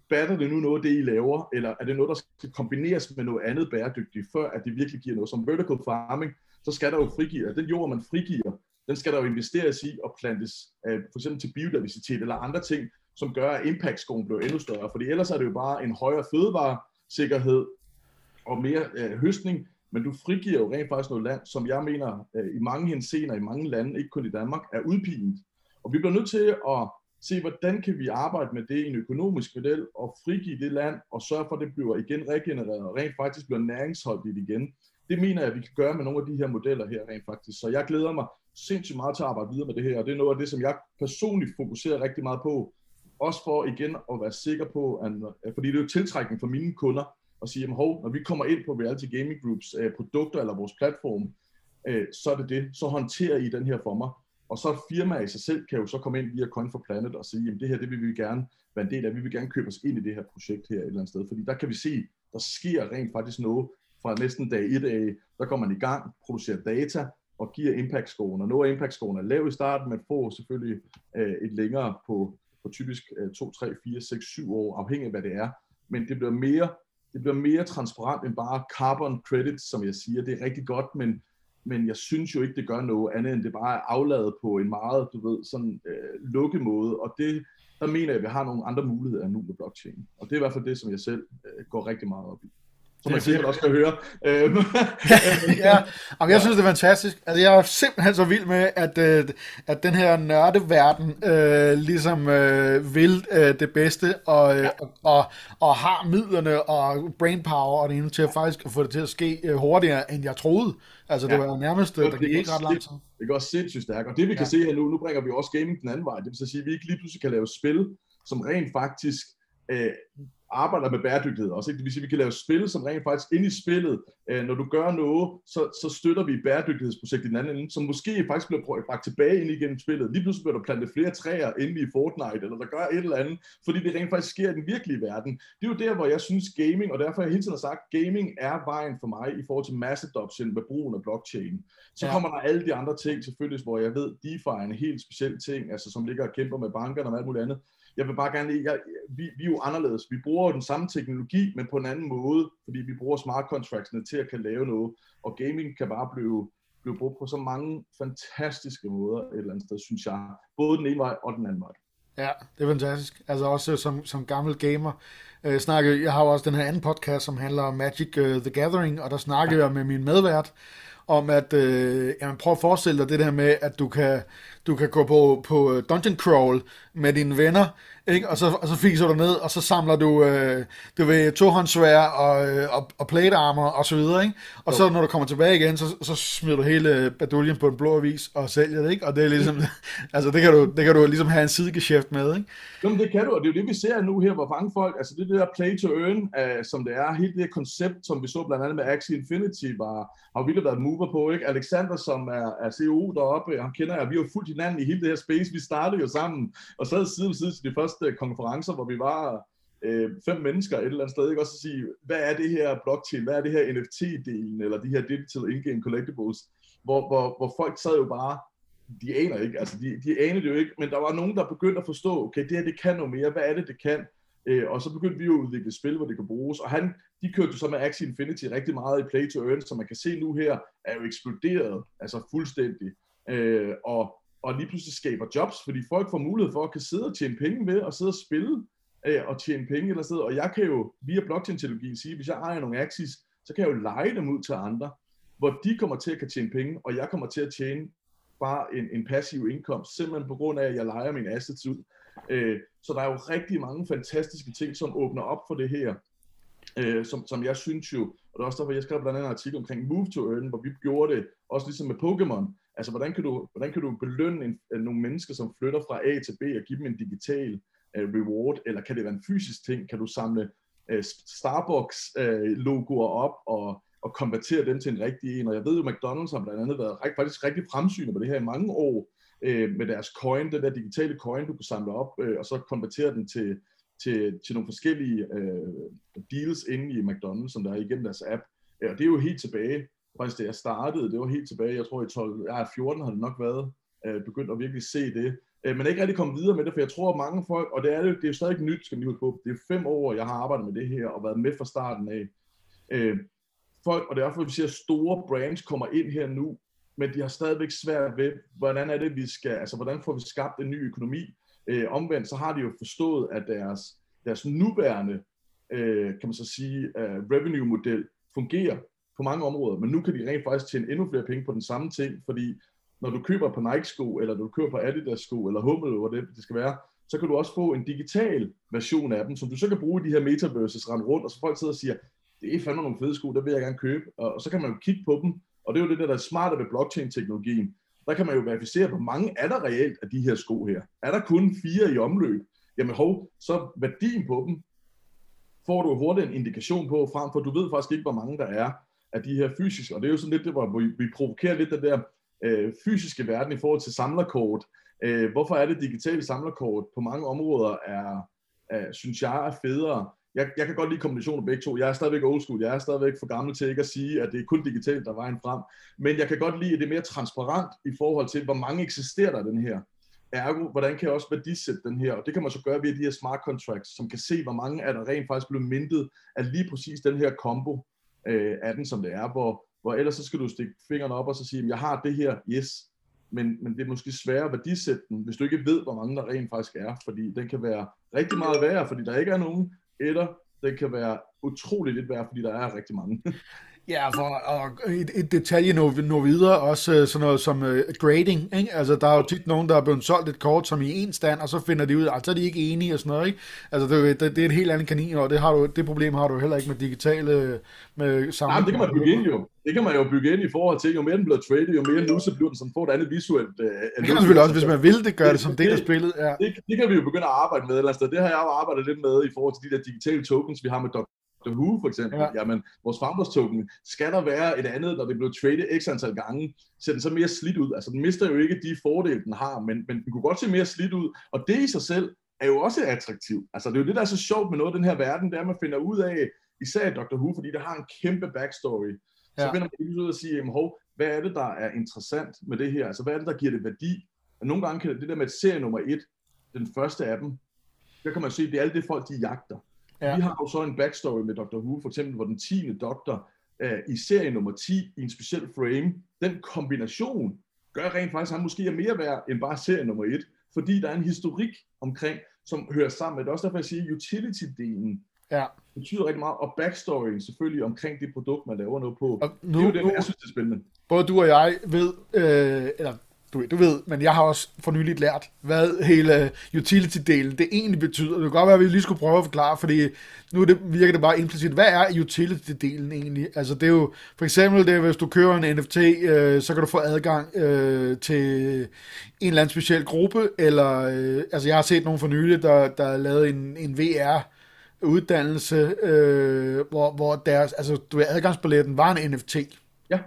Speaker 3: batter det nu noget, det I laver, eller er det noget, der skal kombineres med noget andet bæredygtigt, før at det virkelig giver noget. Som vertical farming, så skal der jo frigive, den jord, man frigiver, den skal der jo investeres i og plantes øh, for eksempel til biodiversitet eller andre ting, som gør, at impact bliver endnu større. Fordi ellers er det jo bare en højere fødevaresikkerhed og mere øh, høstning, men du frigiver jo rent faktisk noget land, som jeg mener øh, i mange hensener, i mange lande, ikke kun i Danmark, er udpint. Og vi bliver nødt til at se, hvordan kan vi arbejde med det i en økonomisk model og frigive det land og sørge for, at det bliver igen regenereret og rent faktisk bliver næringsholdigt igen. Det mener jeg, at vi kan gøre med nogle af de her modeller her rent faktisk. Så jeg glæder mig sindssygt meget til at arbejde videre med det her, og det er noget af det, som jeg personligt fokuserer rigtig meget på. Også for igen at være sikker på, at, fordi det er jo tiltrækning for mine kunder, at sige, at hov, når vi kommer ind på Reality Gaming Groups øh, produkter eller vores platform, øh, så er det det, så håndterer I den her for mig. Og så firmaer i sig selv kan jo så komme ind via Coin for Planet og sige, jamen det her, det vil vi gerne være en del af, vi vil gerne købe os ind i det her projekt her et eller andet sted, fordi der kan vi se, der sker rent faktisk noget fra næsten dag 1 af, der kommer man i gang, producerer data, og giver impact-scoren. Og noget af impact-scoren er lav i starten, men får selvfølgelig øh, et længere på, på typisk øh, 2, 3, 4, 6, 7 år, afhængig af hvad det er. Men det bliver mere, det bliver mere transparent end bare carbon credits, som jeg siger. Det er rigtig godt, men, men jeg synes jo ikke, det gør noget andet, end det bare er afladet på en meget, du ved, sådan øh, lukket måde. Og det, der mener jeg, at vi har nogle andre muligheder nu med blockchain. Og det er i hvert fald det, som jeg selv øh, går rigtig meget op i som man sikkert også kan høre. Øhm.
Speaker 1: ja, ja. jeg synes, det er fantastisk. Altså, jeg er simpelthen så vild med, at, øh, at den her nørdeverden øh, ligesom øh, vil øh, det bedste, og, ja. og, og, og har midlerne og brainpower og det ene til at faktisk få det til at ske øh, hurtigere, end jeg troede. Altså, det ja. var nærmest, der gik ikke ret lang tid.
Speaker 3: Det går sindssygt stærkt, og det vi ja. kan se her nu, nu bringer vi også gaming den anden vej. Det vil sige, at vi ikke lige pludselig kan lave spil, som rent faktisk øh, arbejder med bæredygtighed også. Ikke? Det vil sige, at vi kan lave spil, som rent faktisk ind i spillet, øh, når du gør noget, så, så støtter vi bæredygtighedsprojekt i den anden ende, som måske faktisk bliver bragt tilbage ind igennem spillet. Lige pludselig bliver der plantet flere træer inde i Fortnite, eller der gør et eller andet, fordi det rent faktisk sker i den virkelige verden. Det er jo der, hvor jeg synes gaming, og derfor har jeg hele tiden sagt, gaming er vejen for mig i forhold til mass adoption med brugen af blockchain. Så ja. kommer der alle de andre ting selvfølgelig, hvor jeg ved, DeFi er en helt speciel ting, altså som ligger og kæmper med bankerne og alt muligt andet jeg vil bare gerne, jeg, vi, vi er jo anderledes. Vi bruger den samme teknologi, men på en anden måde, fordi vi bruger smart contractsene til at kan lave noget, og gaming kan bare blive, blive brugt på så mange fantastiske måder et eller andet sted, synes jeg. Både den ene vej og den anden vej.
Speaker 1: Ja, det er fantastisk. Altså også som, som gammel gamer øh, snakke, jeg har jo også den her anden podcast, som handler om Magic uh, the Gathering, og der snakker ja. jeg med min medvært, om at, øh, jamen prøv at forestille dig det der med, at du kan, du kan gå på, på dungeon crawl med dine venner, ikke? Og, så, og så fiser du ned, og så samler du, øh, du ved, tohåndssvær og, øh, og, og plate armor og så videre, ikke? Og jo. så når du kommer tilbage igen, så, så smider du hele baduljen på en blå avis og sælger det, ikke? Og det er ligesom, altså det kan du, det kan du ligesom have en sidegeschæft med, ikke?
Speaker 3: Jamen det kan du, og det er jo det, vi ser nu her, hvor mange folk, altså det der play to earn, uh, som det er, hele det her koncept, som vi så blandt andet med Axie Infinity, var, har virkelig været mover på, ikke? Alexander, som er, er CEO deroppe, han kender jeg, vi har jo fulgt hinanden i hele det her space, vi startede jo sammen, og sad side ved side til de første konferencer, hvor vi var øh, fem mennesker et eller andet sted, ikke? også at sige, hvad er det her blockchain, hvad er det her NFT-delen, eller de her digital in-game collectibles, hvor, hvor, hvor folk sad jo bare de aner ikke, altså de, de aner det jo ikke, men der var nogen, der begyndte at forstå, okay, det her det kan noget mere, hvad er det, det kan? Øh, og så begyndte vi jo at udvikle spil, hvor det kan bruges, og han, de kørte jo så med Axie Infinity rigtig meget i Play to Earn, som man kan se nu her, er jo eksploderet, altså fuldstændig, øh, og, og lige pludselig skaber jobs, fordi folk får mulighed for at kan sidde og tjene penge ved, og sidde og spille, øh, og tjene penge eller sted, og jeg kan jo via blockchain-teknologien sige, hvis jeg ejer nogle Axis, så kan jeg jo lege dem ud til andre, hvor de kommer til at kan tjene penge, og jeg kommer til at tjene bare en, en passiv indkomst, simpelthen på grund af, at jeg leger min assets ud. Øh, så der er jo rigtig mange fantastiske ting, som åbner op for det her, øh, som, som jeg synes jo, og det er også derfor, jeg skrev blandt andet en artikel omkring Move to Earn, hvor vi gjorde det, også ligesom med Pokémon. Altså, hvordan kan du, hvordan kan du belønne en, øh, nogle mennesker, som flytter fra A til B, og give dem en digital uh, reward, eller kan det være en fysisk ting? Kan du samle øh, uh, Starbucks-logoer uh, op og og konvertere dem til en rigtig en. Og jeg ved jo, McDonald's har blandt andet været faktisk rigtig fremsynet på det her i mange år, øh, med deres coin, den der digitale coin, du kan samle op, øh, og så konvertere den til, til, til nogle forskellige øh, deals inde i McDonald's, som der er igennem deres app. Og det er jo helt tilbage, faktisk det jeg startede, det var helt tilbage, jeg tror i 12, ja, 14 har det nok været, øh, begyndt at virkelig se det. Øh, men ikke rigtig kommet videre med det, for jeg tror, at mange folk, og det er, det, det er stadig nyt, skal vi lige på, det er fem år, jeg har arbejdet med det her, og været med fra starten af. Øh, folk, og det er derfor, vi siger, at store brands kommer ind her nu, men de har stadigvæk svært ved, hvordan er det, vi skal, altså hvordan får vi skabt en ny økonomi. Øh, omvendt, så har de jo forstået, at deres, deres nuværende, øh, kan man så sige, uh, revenue-model fungerer på mange områder, men nu kan de rent faktisk tjene endnu flere penge på den samme ting, fordi når du køber på Nike-sko, eller du køber på Adidas-sko, eller Hummel, eller hvad det, det skal være, så kan du også få en digital version af dem, som du så kan bruge i de her metaverses rende rundt, og så folk sidder og siger, det er fandme nogle fede sko, der vil jeg gerne købe. Og, og så kan man jo kigge på dem, og det er jo det der, der er smarte ved blockchain-teknologien. Der kan man jo verificere, hvor mange er der reelt af de her sko her. Er der kun fire i omløb? Jamen hov, så værdien på dem får du hurtigt en indikation på, frem for du ved faktisk ikke, hvor mange der er af de her fysiske. Og det er jo sådan lidt det, hvor vi, vi provokerer lidt den der øh, fysiske verden i forhold til samlerkort. Øh, hvorfor er det digitale samlerkort på mange områder er, er, synes jeg, er federe jeg, jeg kan godt lide kombinationer begge to. Jeg er stadigvæk old school. Jeg er stadigvæk for gammel til ikke at sige, at det er kun digitalt, der er vejen frem. Men jeg kan godt lide, at det er mere transparent i forhold til, hvor mange eksisterer der den her. Ergo, hvordan kan jeg også værdisætte den her? Og det kan man så gøre via de her smart contracts, som kan se, hvor mange er der rent faktisk blevet mintet af lige præcis den her kombo øh, af den, som det er, hvor, hvor ellers så skal du stikke fingrene op og så sige, jeg har det her, yes, men, men det er måske sværere at værdisætte den, hvis du ikke ved, hvor mange der rent faktisk er, fordi den kan være rigtig meget værre, fordi der ikke er nogen, eller den kan være utrolig lidt værd, fordi der er rigtig mange.
Speaker 1: Ja, for og et, et detalje nu, nu videre, også øh, sådan noget som uh, grading, ikke? Altså, der er jo tit nogen, der er blevet solgt et kort som i en stand, og så finder de ud, at så er de ikke enige og sådan noget, ikke? Altså, det, det, det er et helt andet kanin, og det, har du, det problem har du heller ikke med digitale med
Speaker 3: sammen. Nej, det kan man bygge ind jo. Det kan man jo bygge ind i forhold til, jo mere den bliver traded, jo mere nu, så bliver den sådan, får et andet visuelt. Uh,
Speaker 1: det kan man selvfølgelig også, hvis man vil det, gøre det, det som det, der spillet. Ja.
Speaker 3: Det, det, kan vi jo begynde at arbejde med, eller det har jeg jo arbejdet lidt med i forhold til de der digitale tokens, vi har med Dr. Who for eksempel, ja. jamen vores token, skal der være et andet, når det bliver traded x antal gange, ser den så mere slidt ud. Altså den mister jo ikke de fordele, den har, men, men den kunne godt se mere slidt ud, og det i sig selv er jo også attraktivt. Altså det er jo det, der er så sjovt med noget af den her verden, det er, at man finder ud af, især Dr. Who, fordi der har en kæmpe backstory, ja. så finder man ud af at sige, jamen, hov, hvad er det, der er interessant med det her? Altså hvad er det, der giver det værdi? Og nogle gange kan det, det der med serie nummer et, den første af dem, der kan man se, det er alt det folk, de jagter. Ja. Vi har jo så en backstory med Dr. Who, for eksempel, hvor den 10. doktor uh, i serie nummer 10 i en speciel frame, den kombination gør rent faktisk, at han måske er mere værd end bare serie nummer 1, fordi der er en historik omkring, som hører sammen med det. også derfor, jeg siger, utility-delen
Speaker 1: Ja.
Speaker 3: Betyder rigtig meget, og backstoryen selvfølgelig omkring det produkt, man laver noget på.
Speaker 1: Og
Speaker 3: nu, det er jo det,
Speaker 1: nu,
Speaker 3: jeg synes, det er spændende.
Speaker 1: både du og jeg ved, øh, eller du, ved- du ved, men jeg har også for nyligt lært, hvad hele utility-delen det egentlig betyder. Det kan godt være, at vi lige skulle prøve at forklare, fordi nu er det, virker det bare implicit. Hvad er utility-delen egentlig? Altså det er jo, for eksempel, det er, hvis du kører en NFT, øh, så kan du få adgang øh, til en eller anden speciel gruppe, eller, øh, altså jeg har set nogen for nylig, der, der har lavet en, en VR, uddannelse, øh, hvor, hvor deres, altså du ved, adgangsbilletten var en NFT.
Speaker 3: Ja,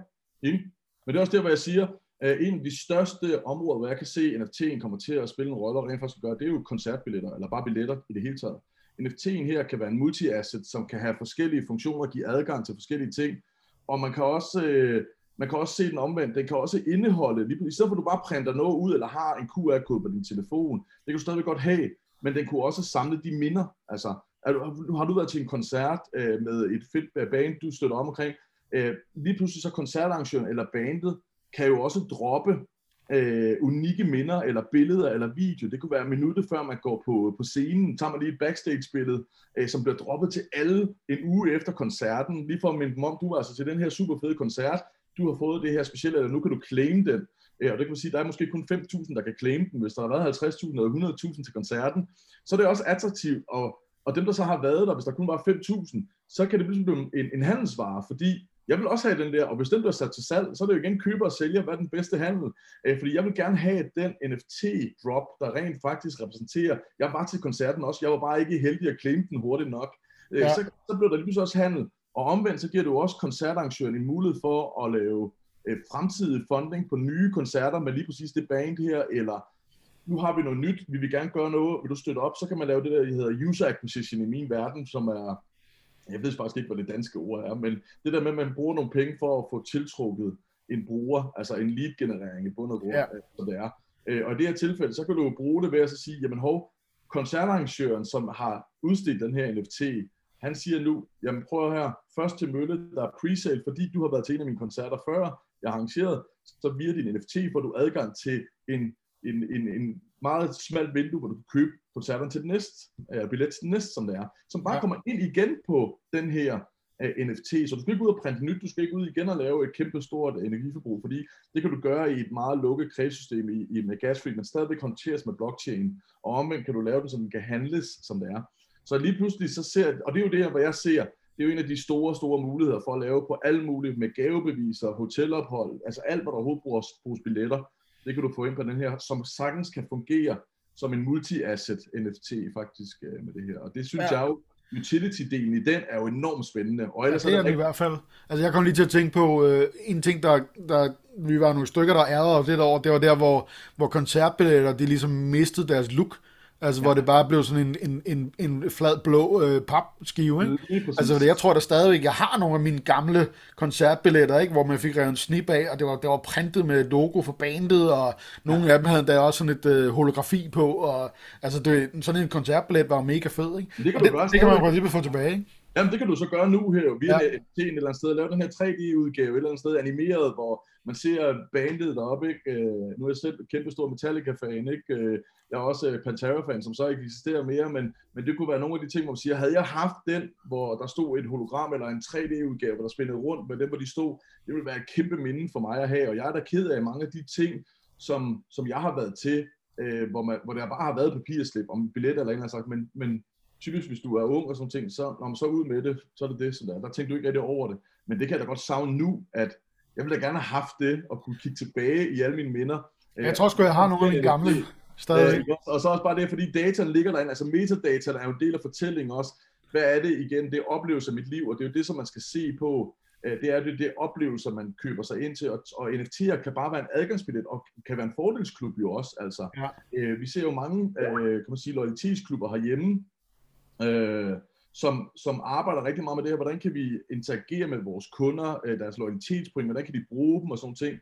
Speaker 3: enig. Men det er også der, hvor jeg siger, en af de største områder, hvor jeg kan se, at NFT'en kommer til at spille en rolle, og rent faktisk gøre, det er jo koncertbilletter, eller bare billetter i det hele taget. NFT'en her kan være en multi-asset, som kan have forskellige funktioner, give adgang til forskellige ting, og man kan også, øh, man kan også se den omvendt, den kan også indeholde, lige, i stedet for at du bare printer noget ud, eller har en QR-kode på din telefon, det kan du stadigvæk godt have, men den kunne også samle de minder, altså er du, har du været til en koncert øh, med et fedt band, du støtter om omkring, øh, lige pludselig så koncertarrangøren eller bandet kan jo også droppe øh, unikke minder, eller billeder, eller video. Det kunne være minuttet før man går på, på scenen. Tager man lige et backstage-billede, øh, som bliver droppet til alle en uge efter koncerten. Lige for at minde dem om, du var altså til den her super fede koncert. Du har fået det her specielle, eller nu kan du claim den. Ja, og det kan man sige, der er måske kun 5.000, der kan claim den. Hvis der har været 50.000 eller 100.000 til koncerten, så er det også attraktivt. Og, og dem, der så har været der, hvis der kun var 5.000, så kan det pludselig blive en, en handelsvare, fordi jeg vil også have den der, og hvis den bliver sat til salg, så er det jo igen køber og sælger, hvad er den bedste handel. Øh, fordi jeg vil gerne have den NFT-drop, der rent faktisk repræsenterer, jeg var til koncerten også, jeg var bare ikke heldig at claim den hurtigt nok. Øh,
Speaker 1: Ja.
Speaker 3: så, så bliver der lige også handel. Og omvendt, så giver jo også koncertarrangøren en mulighed for at lave øh, fremtidig funding på nye koncerter med lige præcis det band her, eller nu har vi noget nyt, vi vil gerne gøre noget, vil du støtte op, så kan man lave det der, der hedder user acquisition i min verden, som er, jeg ved faktisk ikke, hvad det danske ord er, men det der med, at man bruger nogle penge for at få tiltrukket en bruger, altså en lead-generering i bund og grund,
Speaker 1: Ja.
Speaker 3: som det er. Øh, Og i det her tilfælde, så kan du jo bruge det ved at så sige, jamen hov, koncertarrangøren, som har udstedt den her NFT, han siger nu, jamen prøv her, først til mølle, der er pre-sale, fordi du har været til en af mine koncerter før, jeg har arrangeret, så via din NFT får du adgang til en, en, en, en meget smalt vindue, hvor du kan købe koncerten til den næste, øh, billet til den næste, som det er, som bare
Speaker 1: Ja.
Speaker 3: kommer ind igen på den her øh, NFT, så du skal ikke ud og printe nyt, du skal ikke ud igen og lave et kæmpe stort energiforbrug, fordi det kan du gøre i et meget lukket kredssystem i, i med gasfri, men stadigvæk håndteres med blockchain, og omvendt kan du lave det, så den kan handles, som det er. Så lige pludselig så ser, og det er jo det her, hvor jeg ser, det er jo en af de store, store muligheder for at lave på alle mulige med gavebeviser, hotelophold, altså alt, hvad der overhovedet bruges, bruges billetter, det kan du få ind på den her, som sagtens kan fungere som en multi-asset NFT faktisk øh, med det her. Og det synes
Speaker 1: Ja.
Speaker 3: ja. jeg jo, utility-delen i den er jo enormt spændende. Og
Speaker 1: Ja,
Speaker 3: ellers
Speaker 1: det er
Speaker 3: er
Speaker 1: den i
Speaker 3: der
Speaker 1: hvert fald. Altså, jeg kom lige til at tænke på øh, en ting, der, der, vi var nogle stykker, der ærede os lidt over, det var der, hvor, hvor koncertbilletter, de ligesom mistede deres look. Altså, ja. hvor det bare blev sådan en, en, en, en flad blå øh, papskive, ikke? Altså, jeg tror da stadigvæk, jeg har nogle af mine gamle koncertbilletter, ikke? hvor man fik revet en snip af, og det var, det var printet med logo for bandet, og nogle ja. af dem havde der også sådan et øh, holografi på, og altså, det, sådan en koncertbillet var jo mega fed, ikke?
Speaker 3: Men det kan du
Speaker 1: det,
Speaker 3: gøre
Speaker 1: det kan man i princippet få tilbage, ikke?
Speaker 3: Jamen, det kan du så gøre nu her, via
Speaker 1: Ja.
Speaker 3: et eller andet sted. Lave den her 3D-udgave et eller andet sted, animeret, hvor man ser bandet deroppe, ikke? Øh, nu er jeg selv kæmpe stor Metallica-fan, ikke? Øh, Jeg er også øh, Pantera-fan, som så ikke eksisterer mere, men, men det kunne være nogle af de ting, hvor man siger, havde jeg haft den, hvor der stod et hologram eller en 3D-udgave, hvor der spillede rundt med dem, hvor de stod, det ville være et kæmpe minde for mig at have, og jeg er da ked af mange af de ting, som, som jeg har været til, øh, hvor, man, hvor der bare har været papirslip om billetter eller en slags, men, men typisk hvis du er ung og sådan ting, så når man så ud med det, så er det det, som der. er. Der tænker du ikke rigtig over det. Men det kan jeg da godt savne nu, at jeg ville da gerne have haft det, og kunne kigge tilbage i alle mine minder.
Speaker 1: Jeg tror sgu, jeg har nogle af mine gamle stadig.
Speaker 3: Øh, og så også bare det, fordi dataen ligger derinde, altså metadata er jo en del af fortællingen også. Hvad er det igen? Det er oplevelse af mit liv, og det er jo det, som man skal se på. Øh, Det er det, det er oplevelser, man køber sig ind til, og, og NFT'er kan bare være en adgangsbillet, og kan være en fordelsklub jo også. Altså.
Speaker 1: Ja.
Speaker 3: Øh, vi ser jo mange, øh, kan man sige, loyalitetsklubber herhjemme, øh, som, som arbejder rigtig meget med det her. Hvordan kan vi interagere med vores kunder, øh, deres loyalitetspoint, hvordan kan de bruge dem og sådan ting.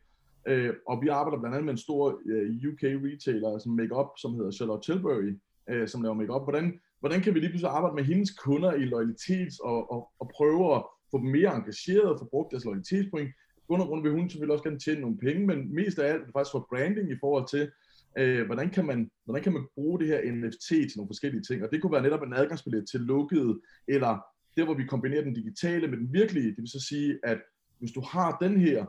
Speaker 3: Øh, og vi arbejder blandt andet med en stor øh, UK retailer, som make-up, som hedder Charlotte Tilbury, øh, som laver make-up. Hvordan, hvordan kan vi lige pludselig arbejde med hendes kunder i loyalitets og, og, og prøve at få dem mere engageret og få brugt deres loyalitetspoint. Grund og grund vil hun selvfølgelig også gerne tjene nogle penge, men mest af alt er det faktisk for branding i forhold til, øh, hvordan, kan man, hvordan kan man bruge det her NFT til nogle forskellige ting, og det kunne være netop en adgangsbillet til lukket, eller der hvor vi kombinerer den digitale med den virkelige, det vil så sige, at hvis du har den her,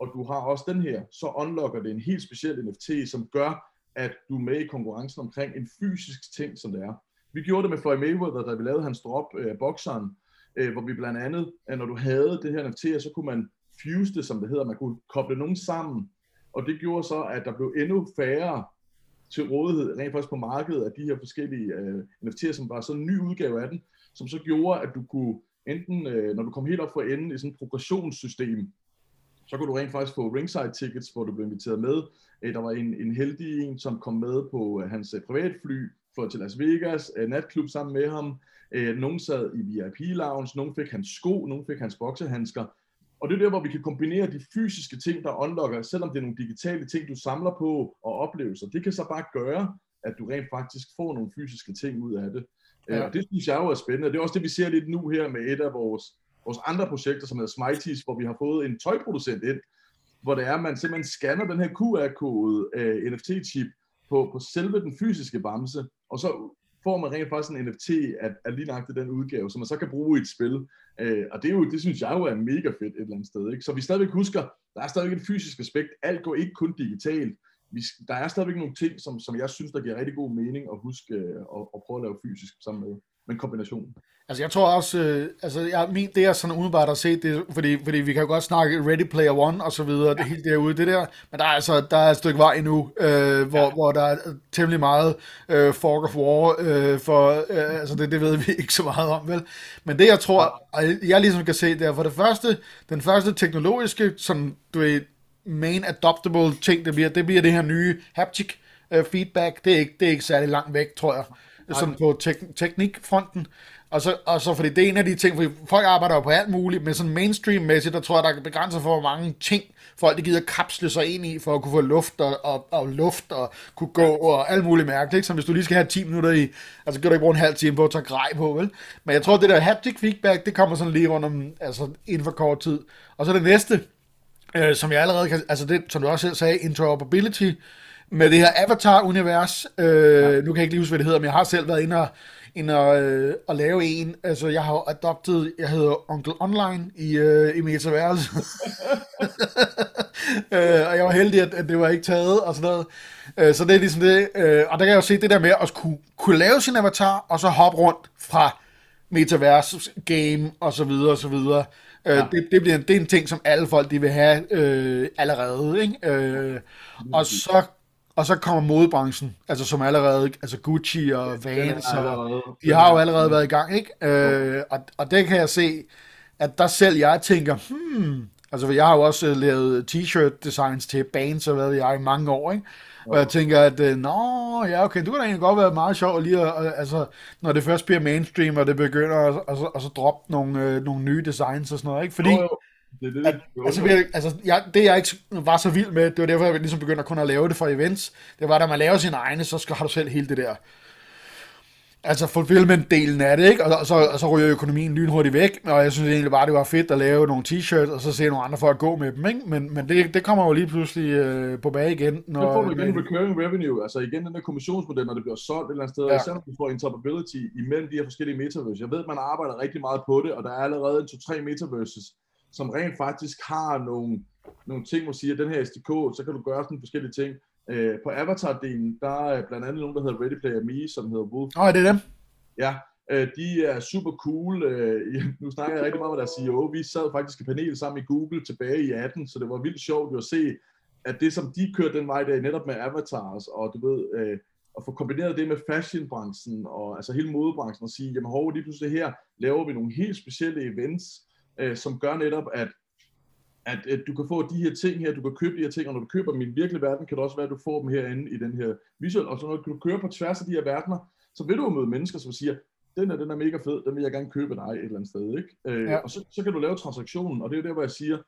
Speaker 3: og du har også den her, så unlocker det en helt speciel NFT, som gør, at du er med i konkurrencen omkring en fysisk ting, som det er. Vi gjorde det med Floyd Mayweather, da vi lavede hans drop, øh, bokseren, øh, hvor vi blandt andet, at når du havde det her NFT, så kunne man fuse det, som det hedder, man kunne koble nogen sammen, og det gjorde så, at der blev endnu færre til rådighed rent faktisk på markedet af de her forskellige øh, NFT'er, som var sådan en ny udgave af den, som så gjorde, at du kunne enten, øh, når du kom helt op for enden i sådan et progressionssystem, så kunne du rent faktisk få ringside tickets, hvor du blev inviteret med. Øh, der var en, en heldig en, som kom med på øh, hans øh, privatfly, for til Las Vegas, øh, natklub sammen med ham. Øh, nogen sad i VIP-lounge, nogen fik hans sko, nogen fik hans boksehandsker. Og det er der, hvor vi kan kombinere de fysiske ting, der unlocker, selvom det er nogle digitale ting, du samler på og oplevelser. Det kan så bare gøre, at du rent faktisk får nogle fysiske ting ud af det. Ja. Og det synes jeg jo er spændende. Det er også det, vi ser lidt nu her med et af vores, vores andre projekter, som hedder Smities, hvor vi har fået en tøjproducent ind, hvor det er, at man simpelthen scanner den her QR-kode uh, øh, NFT-chip på, på selve den fysiske bamse, og så får man rent faktisk en NFT af, af lige nøjagtigt den udgave, som man så kan bruge i et spil. Uh, og det, er jo, det synes jeg jo er mega fedt et eller andet sted. Ikke? Så vi stadigvæk husker, der er stadigvæk et fysisk aspekt. Alt går ikke kun digitalt. Vi, der er stadigvæk nogle ting, som, som jeg synes, der giver rigtig god mening at huske uh, og, og prøve at lave fysisk sammen med men kombinationen.
Speaker 1: Altså jeg tror også, øh, altså jeg, min, det er sådan umiddelbart at se, det, fordi, fordi vi kan jo godt snakke Ready Player One og så videre, ja. det hele derude, det der, men der er altså, der er et stykke vej endnu, øh, hvor, ja. hvor der er temmelig meget øh, Fork of War, øh, for, øh, altså det, det ved vi ikke så meget om, vel? Men det jeg tror, jeg ligesom kan se, det er for det første, den første teknologiske, sådan, du ved, main adoptable ting, det bliver, det bliver det her nye haptic øh, feedback, det er, ikke, det er ikke særlig langt væk, tror jeg sådan på tek- teknikfronten. Og så, og så fordi det er en af de ting, fordi folk arbejder jo på alt muligt, men sådan mainstream-mæssigt, der tror jeg, der er begrænset for, hvor mange ting folk de gider kapsle sig ind i, for at kunne få luft og, og, og luft og kunne gå og alt muligt mærke. Ikke? Så hvis du lige skal have 10 minutter i, altså kan du ikke bruge en halv time på at tage grej på, vel? Men jeg tror, det der haptic feedback, det kommer sådan lige rundt om, altså inden for kort tid. Og så det næste, øh, som jeg allerede kan, altså det, som du også selv sagde, interoperability, med det her Avatar-univers. Øh, ja. Nu kan jeg ikke lige huske, hvad det hedder, men jeg har selv været inde og, inde og, øh, og lave en. Altså, jeg har adoptet, jeg hedder Onkel Online i, øh, i metaverse. øh, og jeg var heldig, at, at det var ikke taget og sådan noget. Øh, så det er ligesom det. Øh, og der kan jeg jo se det der med at kunne, kunne lave sin avatar, og så hoppe rundt fra metaverse game og så videre og så videre. Øh, ja. det, det, bliver, det er en ting, som alle folk de vil have øh, allerede. Ikke? Øh, og så og så kommer modebranchen, altså som allerede, altså Gucci og Vans, og de har jo allerede været i gang, ikke? Øh, og, og det kan jeg se, at der selv jeg tænker, hmm, altså jeg har jo også øh, lavet t-shirt designs til bands og hvad jeg i mange år, ikke? Og jeg tænker, at øh, nå, ja, okay, du kan da egentlig godt være meget sjov lige at, altså, når det først bliver mainstream, og det begynder at, altså, altså droppe nogle, øh, nogle nye designs og sådan noget, ikke? Fordi, jo, jo det det, at, altså, jeg, altså jeg, det jeg ikke var så vild med, det var derfor, jeg ligesom begyndte at kun at lave det for events, det var, at man laver sine egne, så skal, har du selv hele det der altså fulfillment-delen af det, ikke? Og, så, og så ryger økonomien lynhurtigt væk, og jeg synes egentlig bare, det var fedt at lave nogle t-shirts, og så se nogle andre folk gå med dem, ikke? Men, men det, det kommer jo lige pludselig øh, på bag igen.
Speaker 3: Når, så får du igen recurring revenue, altså igen den der kommissionsmodel, når det bliver solgt et eller andet sted, ja. især når du får interoperability imellem de her forskellige metaverses. Jeg ved, at man arbejder rigtig meget på det, og der er allerede en to-tre metaverses, som rent faktisk har nogle, nogle ting, hvor siger, den her SDK, så kan du gøre sådan forskellige ting. Øh, på Avatar-delen, der er blandt andet nogen, der hedder Ready Player Me, som hedder Wolf.
Speaker 1: Åh, oh, det er dem?
Speaker 3: Ja, øh, de er super cool. Øh, nu snakker jeg rigtig meget med deres CEO. Vi sad faktisk i panel sammen i Google tilbage i 18, så det var vildt sjovt at se, at det som de kørte den vej der, netop med avatars, og du ved, øh, at få kombineret det med fashionbranchen, og altså hele modebranchen, og sige, jamen hov, lige pludselig her laver vi nogle helt specielle events, øh, som gør netop, at, at, at du kan få de her ting her, du kan købe de her ting, og når du køber dem i den virkelige verden, kan det også være, at du får dem herinde i den her visual, og så når du kører på tværs af de her verdener, så vil du møde mennesker, som siger, den er, den er mega fed, den vil jeg gerne købe dig et eller andet sted, ikke? Øh, ja. Og så, så kan du lave transaktionen, og det er der, hvor jeg siger,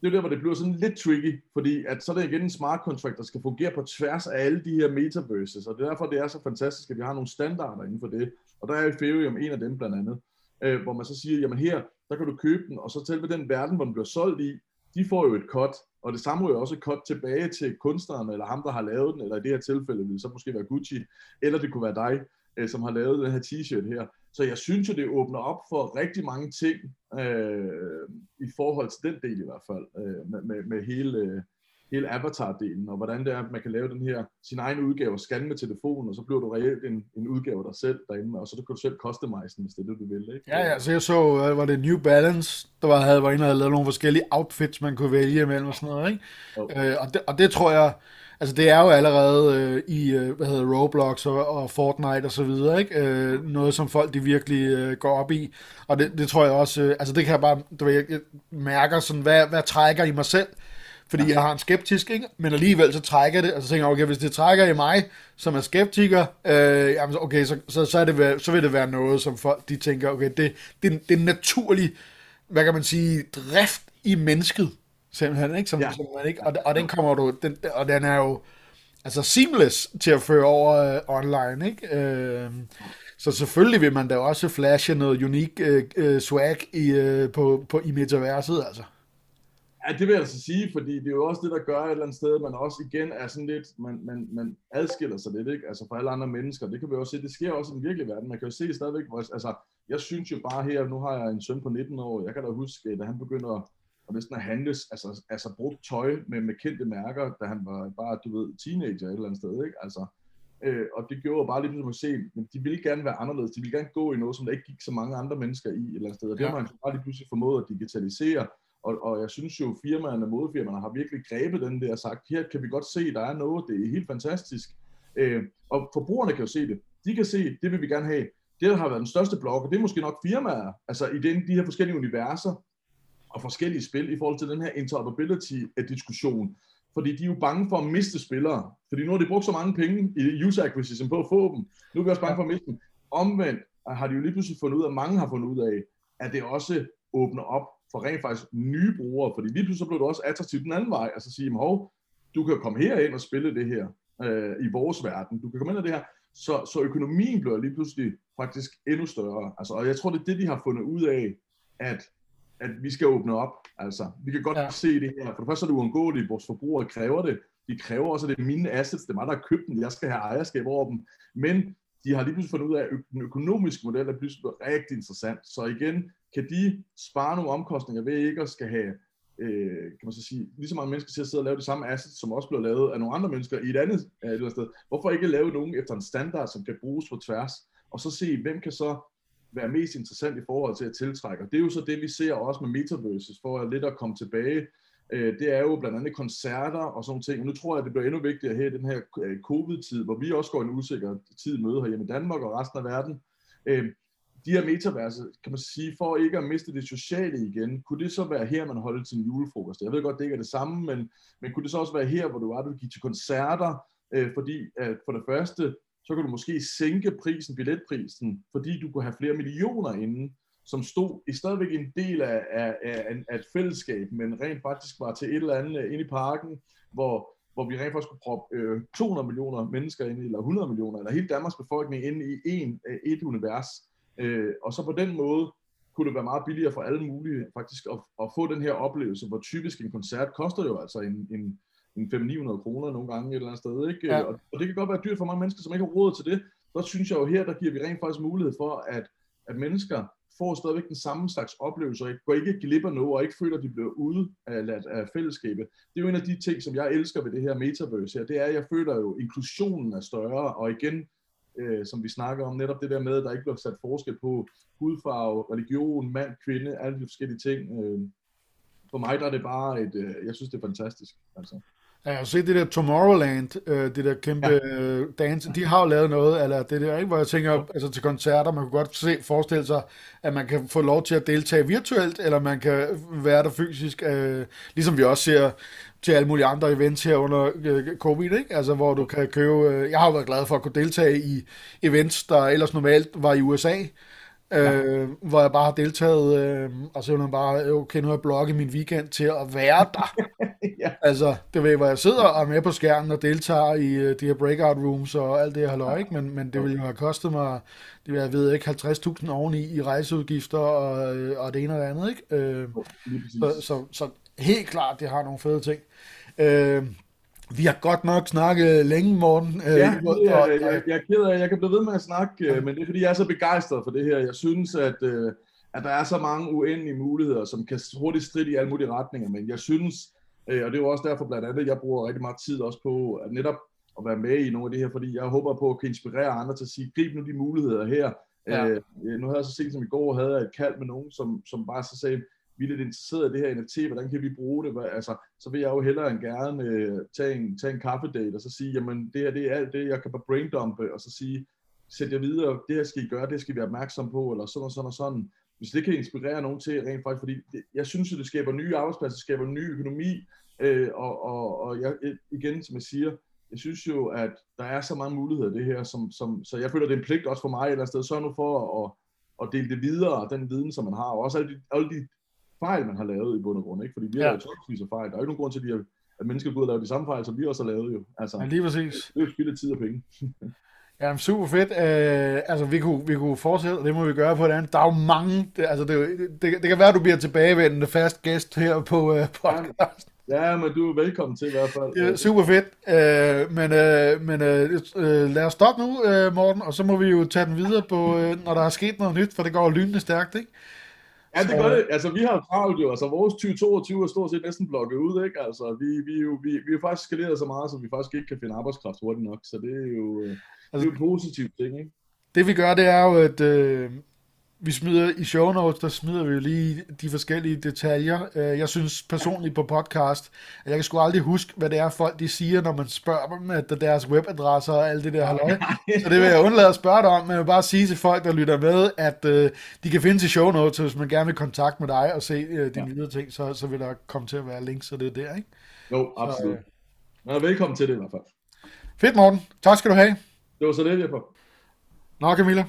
Speaker 3: det er der, hvor det bliver sådan lidt tricky, fordi at så er det igen en smart contract, der skal fungere på tværs af alle de her metaverses, og det er derfor, det er så fantastisk, at vi har nogle standarder inden for det, og der er Ethereum en af dem blandt andet, øh, hvor man så siger, jamen her, der kan du købe den, og så selve den verden, hvor den bliver solgt i, de får jo et cut, Og det samme jo også cut tilbage til kunstneren, eller ham, der har lavet den, eller i det her tilfælde vil det så måske være Gucci, eller det kunne være dig, øh, som har lavet den her t-shirt her. Så jeg synes jo, det åbner op for rigtig mange ting, øh, i forhold til den del i hvert fald, øh, med, med, med hele, øh, hele avatar-delen, og hvordan det er, at man kan lave den her, sin egen udgave og scanne med telefonen, og så bliver du reelt en, en udgave af dig selv derinde, og så kan du selv customize den, hvis det er det, du vil. Ikke?
Speaker 1: Ja, ja, så jeg så, var det New Balance, der var, havde, var en, der havde lavet nogle forskellige outfits, man kunne vælge imellem og sådan noget, ikke? Okay. Øh, og, det, og det tror jeg, altså det er jo allerede øh, i, øh, hvad hedder Roblox og, og Fortnite og så videre, ikke? Øh, noget, som folk de virkelig øh, går op i, og det, det tror jeg også, øh, altså det kan jeg bare, du ved, jeg mærker sådan, hvad, hvad trækker i mig selv, fordi jeg har en skeptisk, ikke? men alligevel så trækker det, og så tænker jeg, okay, hvis det trækker i mig, som er skeptiker, øh, jamen, okay, så, så, så, er det, så vil det være noget, som folk de tænker, okay, det, det, det er en naturlig, hvad kan man sige, drift i mennesket, simpelthen, ikke? Som, ja. som man ikke og, og den kommer du, den, og den er jo, altså seamless til at føre over uh, online, ikke? Øh, så selvfølgelig vil man da også flashe noget unik uh, uh, swag i, uh, på, på, i metaverset, altså.
Speaker 3: Ja, det vil jeg altså sige, fordi det er jo også det, der gør et eller andet sted, at man også igen er sådan lidt, man, man, man adskiller sig lidt, ikke? Altså fra alle andre mennesker. Det kan vi også se, det sker også i den virkelige verden. Man kan jo se stadigvæk, hvor, altså, jeg synes jo bare her, nu har jeg en søn på 19 år, jeg kan da huske, da han begynder at næsten at handles, altså, altså brugt tøj med, med kendte mærker, da han var bare, du ved, teenager et eller andet sted, ikke? Altså, øh, og det gjorde bare lige pludselig at se, men de ville gerne være anderledes, de ville gerne gå i noget, som der ikke gik så mange andre mennesker i et eller andet sted, og det ja. har man bare lige pludselig formået at digitalisere, og, og jeg synes jo, firmaerne, modefirmaerne har virkelig grebet den der og sagt, her kan vi godt se, der er noget, det er helt fantastisk. Øh, og forbrugerne kan jo se det. De kan se, det vil vi gerne have. Det, der har været den største blok, og det er måske nok firmaer, altså i den, de her forskellige universer og forskellige spil i forhold til den her interoperability-diskussion. Fordi de er jo bange for at miste spillere. Fordi nu har de brugt så mange penge i user acquisition på at få dem. Nu er vi også bange for at miste dem. Omvendt har de jo lige pludselig fundet ud af, mange har fundet ud af, at det også åbner op for rent faktisk nye brugere, fordi lige pludselig så blev det også attraktivt den anden vej, altså sige, hov, du kan komme herind og spille det her øh, i vores verden, du kan komme ind i det her, så, så økonomien bliver lige pludselig faktisk endnu større, altså, og jeg tror, det er det, de har fundet ud af, at, at vi skal åbne op, altså, vi kan godt ja. se det her, for det første er det uundgåeligt, vores forbrugere kræver det, de kræver også, at det er mine assets, det er mig, der har købt dem, jeg skal have ejerskab over dem, men de har lige pludselig fundet ud af, at den økonomiske model er pludselig rigtig interessant. Så igen, kan de spare nogle omkostninger ved ikke at skal have, øh, kan man så sige, lige så mange mennesker til at sidde og lave det samme asset, som også bliver lavet af nogle andre mennesker i et andet øh, et eller sted. Hvorfor ikke lave nogen efter en standard, som kan bruges på tværs, og så se, hvem kan så være mest interessant i forhold til at tiltrække. Og det er jo så det, vi ser også med metaverses, for at lidt at komme tilbage. Øh, det er jo blandt andet koncerter og sådan ting. Og nu tror jeg, det bliver endnu vigtigere her i den her øh, covid-tid, hvor vi også går en usikker tid møde her hjemme i Danmark og resten af verden. Øh, de her metaverser, kan man sige, for ikke at miste det sociale igen, kunne det så være her, man holdt sin julefrokost? Jeg ved godt, det ikke er det samme, men, men kunne det så også være her, hvor du var, du gik til koncerter, øh, fordi at for det første, så kan du måske sænke prisen, billetprisen, fordi du kunne have flere millioner inden, som stod i stadigvæk en del af, af, af, af et fællesskab, men rent faktisk var til et eller andet øh, inde i parken, hvor, hvor vi rent faktisk kunne proppe øh, 200 millioner mennesker ind i, eller 100 millioner, eller hele Danmarks befolkning ind i en, øh, et univers. Øh, og så på den måde kunne det være meget billigere for alle mulige faktisk at, at få den her oplevelse, hvor typisk en koncert koster jo altså en, en, en 500-900 kroner nogle gange et eller andet sted. Ikke? Ja. Og, og det kan godt være dyrt for mange mennesker, som ikke har råd til det. Så synes jeg jo her, der giver vi rent faktisk mulighed for, at, at mennesker får stadigvæk den samme slags oplevelse, og går ikke glip af noget, og ikke føler, at de bliver ude af, af fællesskabet. Det er jo en af de ting, som jeg elsker ved det her metaverse her, det er, at jeg føler jo, at inklusionen er større, og igen, øh, som vi snakker om, netop det der med, at der ikke bliver sat forskel på hudfarve, religion, mand, kvinde, alle de forskellige ting. Øh, for mig der er det bare et, øh, jeg synes det er fantastisk. Altså.
Speaker 1: Ja, jeg har set det der Tomorrowland, øh, det der kæmpe ja. øh, dance, de har jo lavet noget, eller det der, ikke? hvor jeg tænker, altså til koncerter, man kunne godt se, forestille sig, at man kan få lov til at deltage virtuelt, eller man kan være der fysisk, øh, ligesom vi også ser til alle mulige andre events her under øh, covid, ikke? Altså, hvor du kan købe, øh, jeg har jo været glad for at kunne deltage i events, der ellers normalt var i USA, Ja. Øh, hvor jeg bare har deltaget, øh, og så er bare, okay, nu har jeg blokket min weekend til at være der. ja. Altså, det ved, hvor jeg sidder og er med på skærmen og deltager i uh, de her breakout rooms og alt det her halløj, ikke? Men, men det ville jo have kostet mig, det jeg ved ikke, 50.000 oveni i rejseudgifter og, øh, og det ene og det andet, ikke? Uh, så, så, så helt klart, det har nogle fede ting. Uh, vi har godt nok snakket længe, Morten.
Speaker 3: Ja, jeg, jeg, jeg, jeg er ked af, jeg kan blive ved med at snakke, men det er fordi, jeg er så begejstret for det her. Jeg synes, at, at der er så mange uendelige muligheder, som kan hurtigt stride i alle mulige retninger, men jeg synes, og det er jo også derfor blandt andet, jeg bruger rigtig meget tid også på at netop at være med i nogle af det her, fordi jeg håber på at kunne inspirere andre til at sige, grib nu de muligheder her. Ja. Øh, nu havde jeg så sent som i går, havde jeg et kald med nogen, som, som bare så sagde, vi er lidt interesseret i det her NFT, hvordan kan vi bruge det? Altså, så vil jeg jo hellere end gerne øh, tage, en, tage en kaffedate og så sige, jamen det her det er alt det, jeg kan bare braindumpe, og så sige, sæt jer videre, det her skal I gøre, det skal vi være opmærksom på, eller sådan og sådan og sådan. Hvis det kan inspirere nogen til rent faktisk, fordi det, jeg synes jo, det skaber nye arbejdspladser, det skaber ny økonomi, øh, og, og, og jeg, igen, som jeg siger, jeg synes jo, at der er så mange muligheder i det her, som, som, så jeg føler, det er en pligt også for mig et eller andet sted, så nu for at, at dele det videre, den viden, som man har, og også alle de, alle de fejl, man har lavet i bund og grund, ikke? fordi vi har ja. jo af fejl. Der er ikke nogen grund til, at, de, at mennesker går ud og laver de samme fejl, som vi også har lavet jo. Altså,
Speaker 1: ja, lige præcis.
Speaker 3: Det er jo spild af tid og penge.
Speaker 1: Ja, super fedt. Uh, altså, vi kunne, vi kunne fortsætte, det må vi gøre på et andet. Der er jo mange, det, altså, det, det, det kan være, at du bliver tilbagevendende fast gæst her på uh, podcasten.
Speaker 3: Ja, men du er velkommen til i hvert fald.
Speaker 1: Ja, super fedt. Uh, men uh, men uh, lad os stoppe nu, uh, Morten, og så må vi jo tage den videre på, uh, når der er sket noget nyt, for det går lynende stærkt, ikke?
Speaker 3: Ja, det gør det. Altså, vi har travlt jo. Altså, vores 2022 er stort set næsten blokket ud, ikke? Altså, vi, vi, jo, vi, vi er faktisk skaleret så meget, så vi faktisk ikke kan finde arbejdskraft hurtigt nok. Så det er jo, altså, det er jo en positiv ting, ikke?
Speaker 1: Det vi gør, det er jo, at øh, vi smider i show notes, der smider vi jo lige de forskellige detaljer. Øh, jeg synes personligt på podcast, at jeg kan sgu aldrig huske, hvad det er folk de siger, når man spørger dem, at deres webadresser og alt det der halløj. Så det vil jeg undlade at spørge dig om, men jeg vil bare sige til folk, der lytter med, at øh, de kan finde til show notes, hvis man gerne vil kontakte med dig og se øh, dine ja. videre ting, så, så vil der komme til at være links, så det er der, ikke?
Speaker 3: Jo, absolut. Så, øh, ja, velkommen til det i hvert fald.
Speaker 1: Fedt, Morten. Tak skal du have.
Speaker 3: Det var så det, Jesper.
Speaker 1: Nå, Camilla.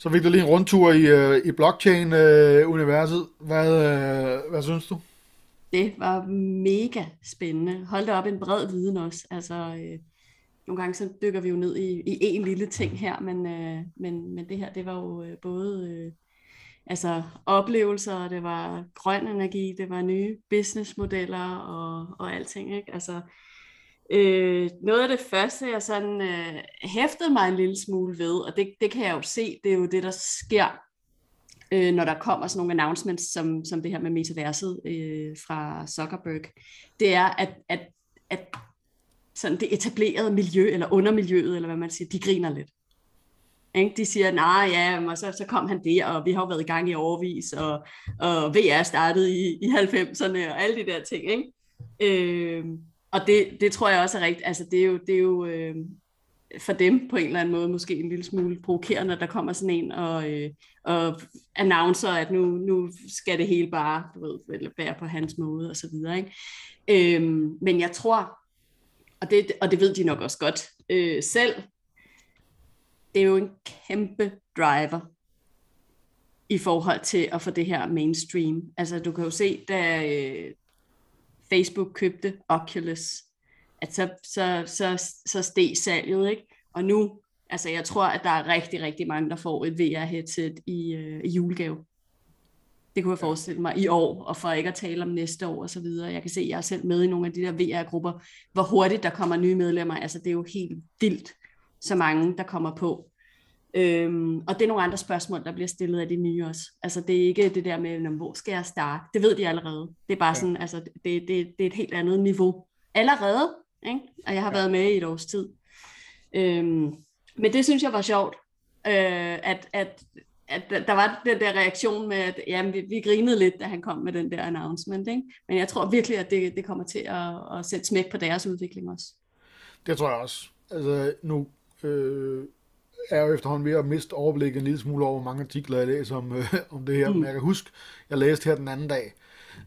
Speaker 1: Så fik du lige en rundtur i, øh, i blockchain-universet. Hvad, øh, hvad synes du?
Speaker 2: Det var mega spændende. Hold da op en bred viden også. Altså, øh, nogle gange så dykker vi jo ned i, i en lille ting her, men, øh, men, men det her, det var jo øh, både øh, altså oplevelser, det var grøn energi, det var nye businessmodeller og, og alting. Ikke? Altså, Øh, noget af det første, jeg sådan øh, hæftede mig en lille smule ved, og det, det kan jeg jo se, det er jo det, der sker, øh, når der kommer sådan nogle announcements, som, som det her med metaverset øh, fra Zuckerberg, det er, at, at, at sådan det etablerede miljø, eller undermiljøet, eller hvad man siger, de griner lidt. Ikke? De siger, nej, ja, og så, så kom han der, og vi har jo været i gang i overvis, og, og VR startede i, i 90'erne, og alle de der ting. Ikke? Øh, og det, det tror jeg også er rigtigt. Altså, det er jo, det er jo øh, for dem på en eller anden måde måske en lille smule provokerende, at der kommer sådan en og, øh, og announcer, at nu, nu skal det hele bare du ved, være på hans måde og så videre. Ikke? Øh, men jeg tror, og det, og det ved de nok også godt øh, selv, det er jo en kæmpe driver i forhold til at få det her mainstream. Altså du kan jo se, da, øh, Facebook købte Oculus, at så, så, så, så steg salget, ikke? Og nu, altså jeg tror, at der er rigtig, rigtig mange, der får et VR-headset i, øh, i julegave. Det kunne jeg forestille mig i år, og for ikke at tale om næste år og så videre. Jeg kan se, at jeg er selv med i nogle af de der VR-grupper, hvor hurtigt der kommer nye medlemmer. Altså det er jo helt vildt, så mange der kommer på. Øhm, og det er nogle andre spørgsmål, der bliver stillet af de nye også. Altså det er ikke det der med, hvor skal jeg starte? Det ved de allerede. Det er bare ja. sådan, altså det, det, det er et helt andet niveau. Allerede, ikke? Og jeg har ja. været med i et års tid. Øhm, men det synes jeg var sjovt, øh, at, at, at der var den der reaktion med, at jamen, vi, vi grinede lidt, da han kom med den der announcement. Ikke? Men jeg tror virkelig, at det, det kommer til at, at sætte smæk på deres udvikling også.
Speaker 1: Det tror jeg også. Altså nu... Øh er jo efterhånden ved at miste overblikket en lille smule over, hvor mange artikler jeg læser om, øh, om det her. Mm. Men jeg kan huske, jeg læste her den anden dag.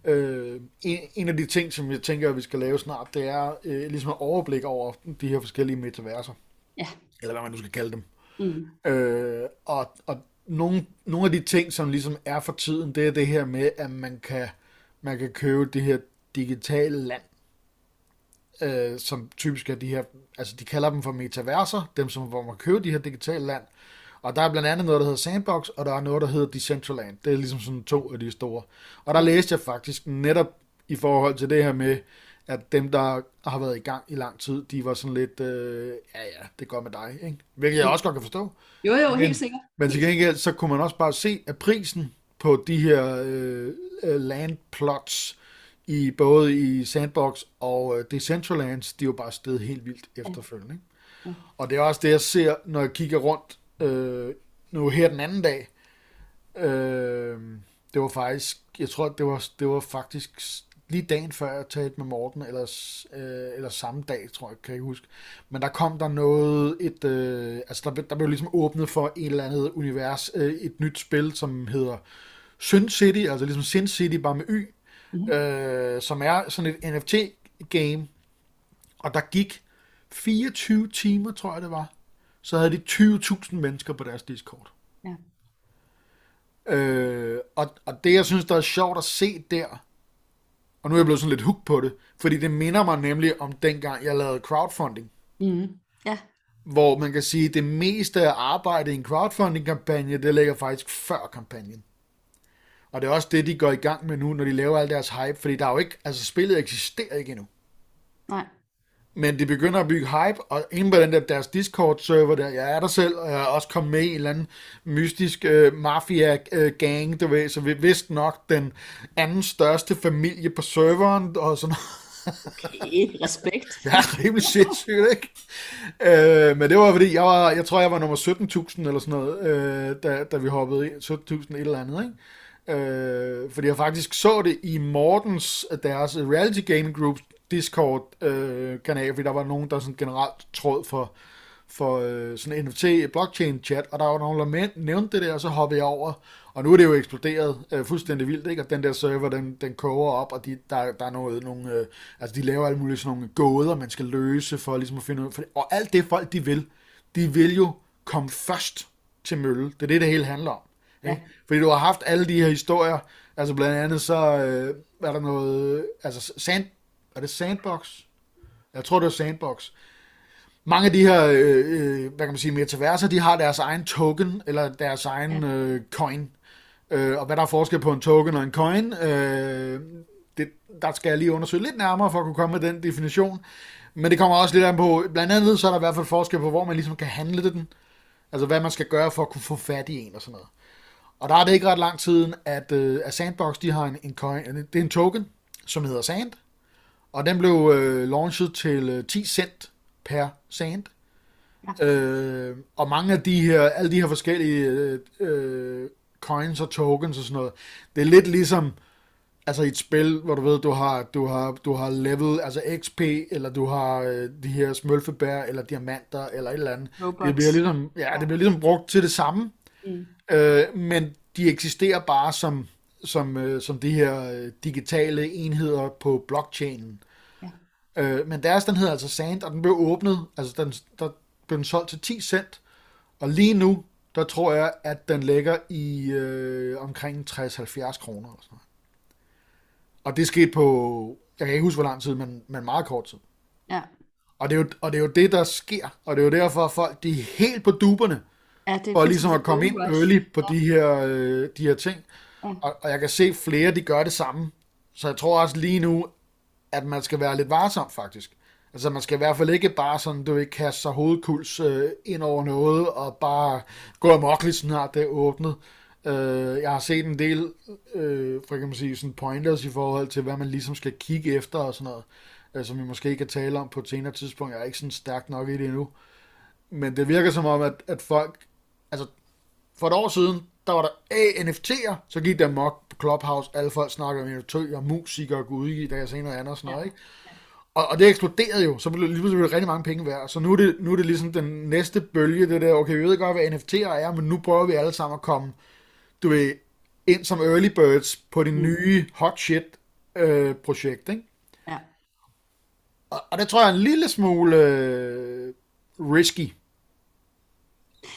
Speaker 1: Øh, en, en af de ting, som jeg tænker, at vi skal lave snart, det er øh, ligesom at overblik over de her forskellige metaverser.
Speaker 2: Ja.
Speaker 1: Eller hvad man nu skal kalde dem. Mm. Øh, og, og nogle, nogle af de ting, som ligesom er for tiden, det er det her med, at man kan, man kan købe det her digitale land øh, som typisk er de her, altså de kalder dem for metaverser, dem som hvor man køber de her digitale land. Og der er blandt andet noget, der hedder Sandbox, og der er noget, der hedder Decentraland. Det er ligesom sådan to af de store. Og der læste jeg faktisk netop i forhold til det her med, at dem, der har været i gang i lang tid, de var sådan lidt, øh, ja ja, det går med dig, ikke? Hvilket jeg også godt kan forstå.
Speaker 2: Jo, jo,
Speaker 1: Men-
Speaker 2: helt sikkert.
Speaker 1: Men til gengæld, så kunne man også bare se, at prisen på de her øh, øh, landplots, i både i Sandbox og øh, Decentralands, de er jo bare steget helt vildt efterfølgende. Ikke? Og det er også det, jeg ser, når jeg kigger rundt øh, nu her den anden dag. Øh, det var faktisk, jeg tror, det var, det var faktisk lige dagen før jeg talte med Morten, eller, øh, eller samme dag, tror jeg, kan jeg ikke huske. Men der kom der noget, et, øh, altså der, blev- der blev ligesom åbnet for et eller andet univers, øh, et nyt spil, som hedder Sin City, altså ligesom Sin City, bare med Y, mm-hmm. øh, som er sådan et NFT-game, og der gik 24 timer, tror jeg det var, så havde de 20.000 mennesker på deres Discord.
Speaker 2: Ja.
Speaker 1: Øh, og, og det, jeg synes, der er sjovt at se der, og nu er jeg blevet sådan lidt hooked på det, fordi det minder mig nemlig om dengang, jeg lavede crowdfunding,
Speaker 2: Mm. Ja,
Speaker 1: hvor man kan sige, at det meste af arbejdet i en crowdfunding-kampagne, det ligger faktisk før kampagnen. Og det er også det, de går i gang med nu, når de laver al deres hype, fordi der er jo ikke, altså spillet eksisterer ikke endnu.
Speaker 2: nej.
Speaker 1: Men de begynder at bygge hype, og inde på den der deres Discord-server der, jeg er der selv, og jeg er også kommet med i en eller anden mystisk øh, mafia-gang, du ved, så vi vidste nok den anden største familie på serveren, og sådan
Speaker 2: Okay, respekt.
Speaker 1: Ja, rimelig sindssygt, ikke? Øh, men det var fordi, jeg, var, jeg tror, jeg var nummer 17.000 eller sådan noget, øh, da, da vi hoppede ind. 17.000 et eller andet, ikke? Øh, fordi jeg faktisk så det i Mortens, øh, deres øh, Reality Gaming Group Discord øh, kanal, fordi der var nogen, der sådan generelt tråd for, for øh, sådan en NFT blockchain chat, og der var nogen, der nævnte det der, og så hoppede jeg over, og nu er det jo eksploderet øh, fuldstændig vildt, ikke? Og den der server, den, den koger op, og de, der, der er noget, nogle, øh, altså de laver alle mulige sådan nogle gåder, man skal løse for ligesom at finde ud for, og alt det folk, de vil, de vil jo komme først til mølle. Det er det, det hele handler om. Ikke? Fordi du har haft alle de her historier, altså blandt andet så øh, er der noget, altså sand, er det Sandbox? Jeg tror, det er Sandbox. Mange af de her, øh, øh, hvad kan man sige, metaverser, de har deres egen token, eller deres egen øh, coin. Øh, og hvad der er forskel på en token og en coin, øh, det, der skal jeg lige undersøge lidt nærmere, for at kunne komme med den definition. Men det kommer også lidt an på, blandt andet så er der i hvert fald forskel på, hvor man ligesom kan handle den. Altså hvad man skal gøre for at kunne få fat i en og sådan noget. Og der er det ikke ret lang tiden, at, øh, at Sandbox, de har en, en coin, det er en token, som hedder Sand, og den blev øh, launchet til øh, 10 cent per Sand. Ja. Øh, og mange af de her, alle de her forskellige øh, øh, coins og tokens og sådan noget, det er lidt ligesom, altså et spil, hvor du ved, du har, du har, du har level, altså XP, eller du har øh, de her smølfebær, eller diamanter, eller et eller andet.
Speaker 2: Robots.
Speaker 1: Det bliver ligesom, ja, det bliver ligesom brugt til det samme,
Speaker 2: Mm.
Speaker 1: Øh, men de eksisterer bare som, som, øh, som de her øh, digitale enheder på blockchainen.
Speaker 2: Ja.
Speaker 1: Øh, men deres, den hedder altså Sand, og den blev åbnet, altså den, der blev den solgt til 10 cent, og lige nu, der tror jeg, at den ligger i øh, omkring 60-70 kroner. Eller sådan noget. Og det skete på, jeg kan ikke huske, hvor lang tid, men, men meget kort tid.
Speaker 2: Ja.
Speaker 1: Og det, er jo, og det er jo det, der sker, og det er jo derfor, at folk de er helt på duberne,
Speaker 2: ja det
Speaker 1: for ligesom at komme ind early på de her, øh, de her ting.
Speaker 2: Ja.
Speaker 1: Og, og jeg kan se flere, de gør det samme. Så jeg tror også lige nu, at man skal være lidt varsom faktisk. Altså man skal i hvert fald ikke bare sådan, du ikke kaste sig hovedkuls øh, ind over noget, og bare gå amok lige snart det er åbnet. Øh, jeg har set en del, øh, for kan man sige, sådan pointers i forhold til, hvad man ligesom skal kigge efter og sådan noget, øh, som vi måske kan tale om på et senere tidspunkt. Jeg er ikke sådan stærkt nok i det endnu. Men det virker som om, at, at folk, altså for et år siden, der var der NFT'er, så gik der mok på Clubhouse, alle folk snakker om NFT'er, musikere og gud i, der kan se noget andet og sådan noget, ikke? Og, og det eksploderede jo, så blev lige pludselig blev det rigtig mange penge værd. Så nu er, det, nu er det ligesom den næste bølge, det der, okay, vi ved godt, hvad NFT'er er, men nu prøver vi alle sammen at komme, du ved, ind som early birds på det nye hot shit øh, projekt, ikke?
Speaker 2: Ja.
Speaker 1: Og, og det tror jeg er en lille smule øh, risky.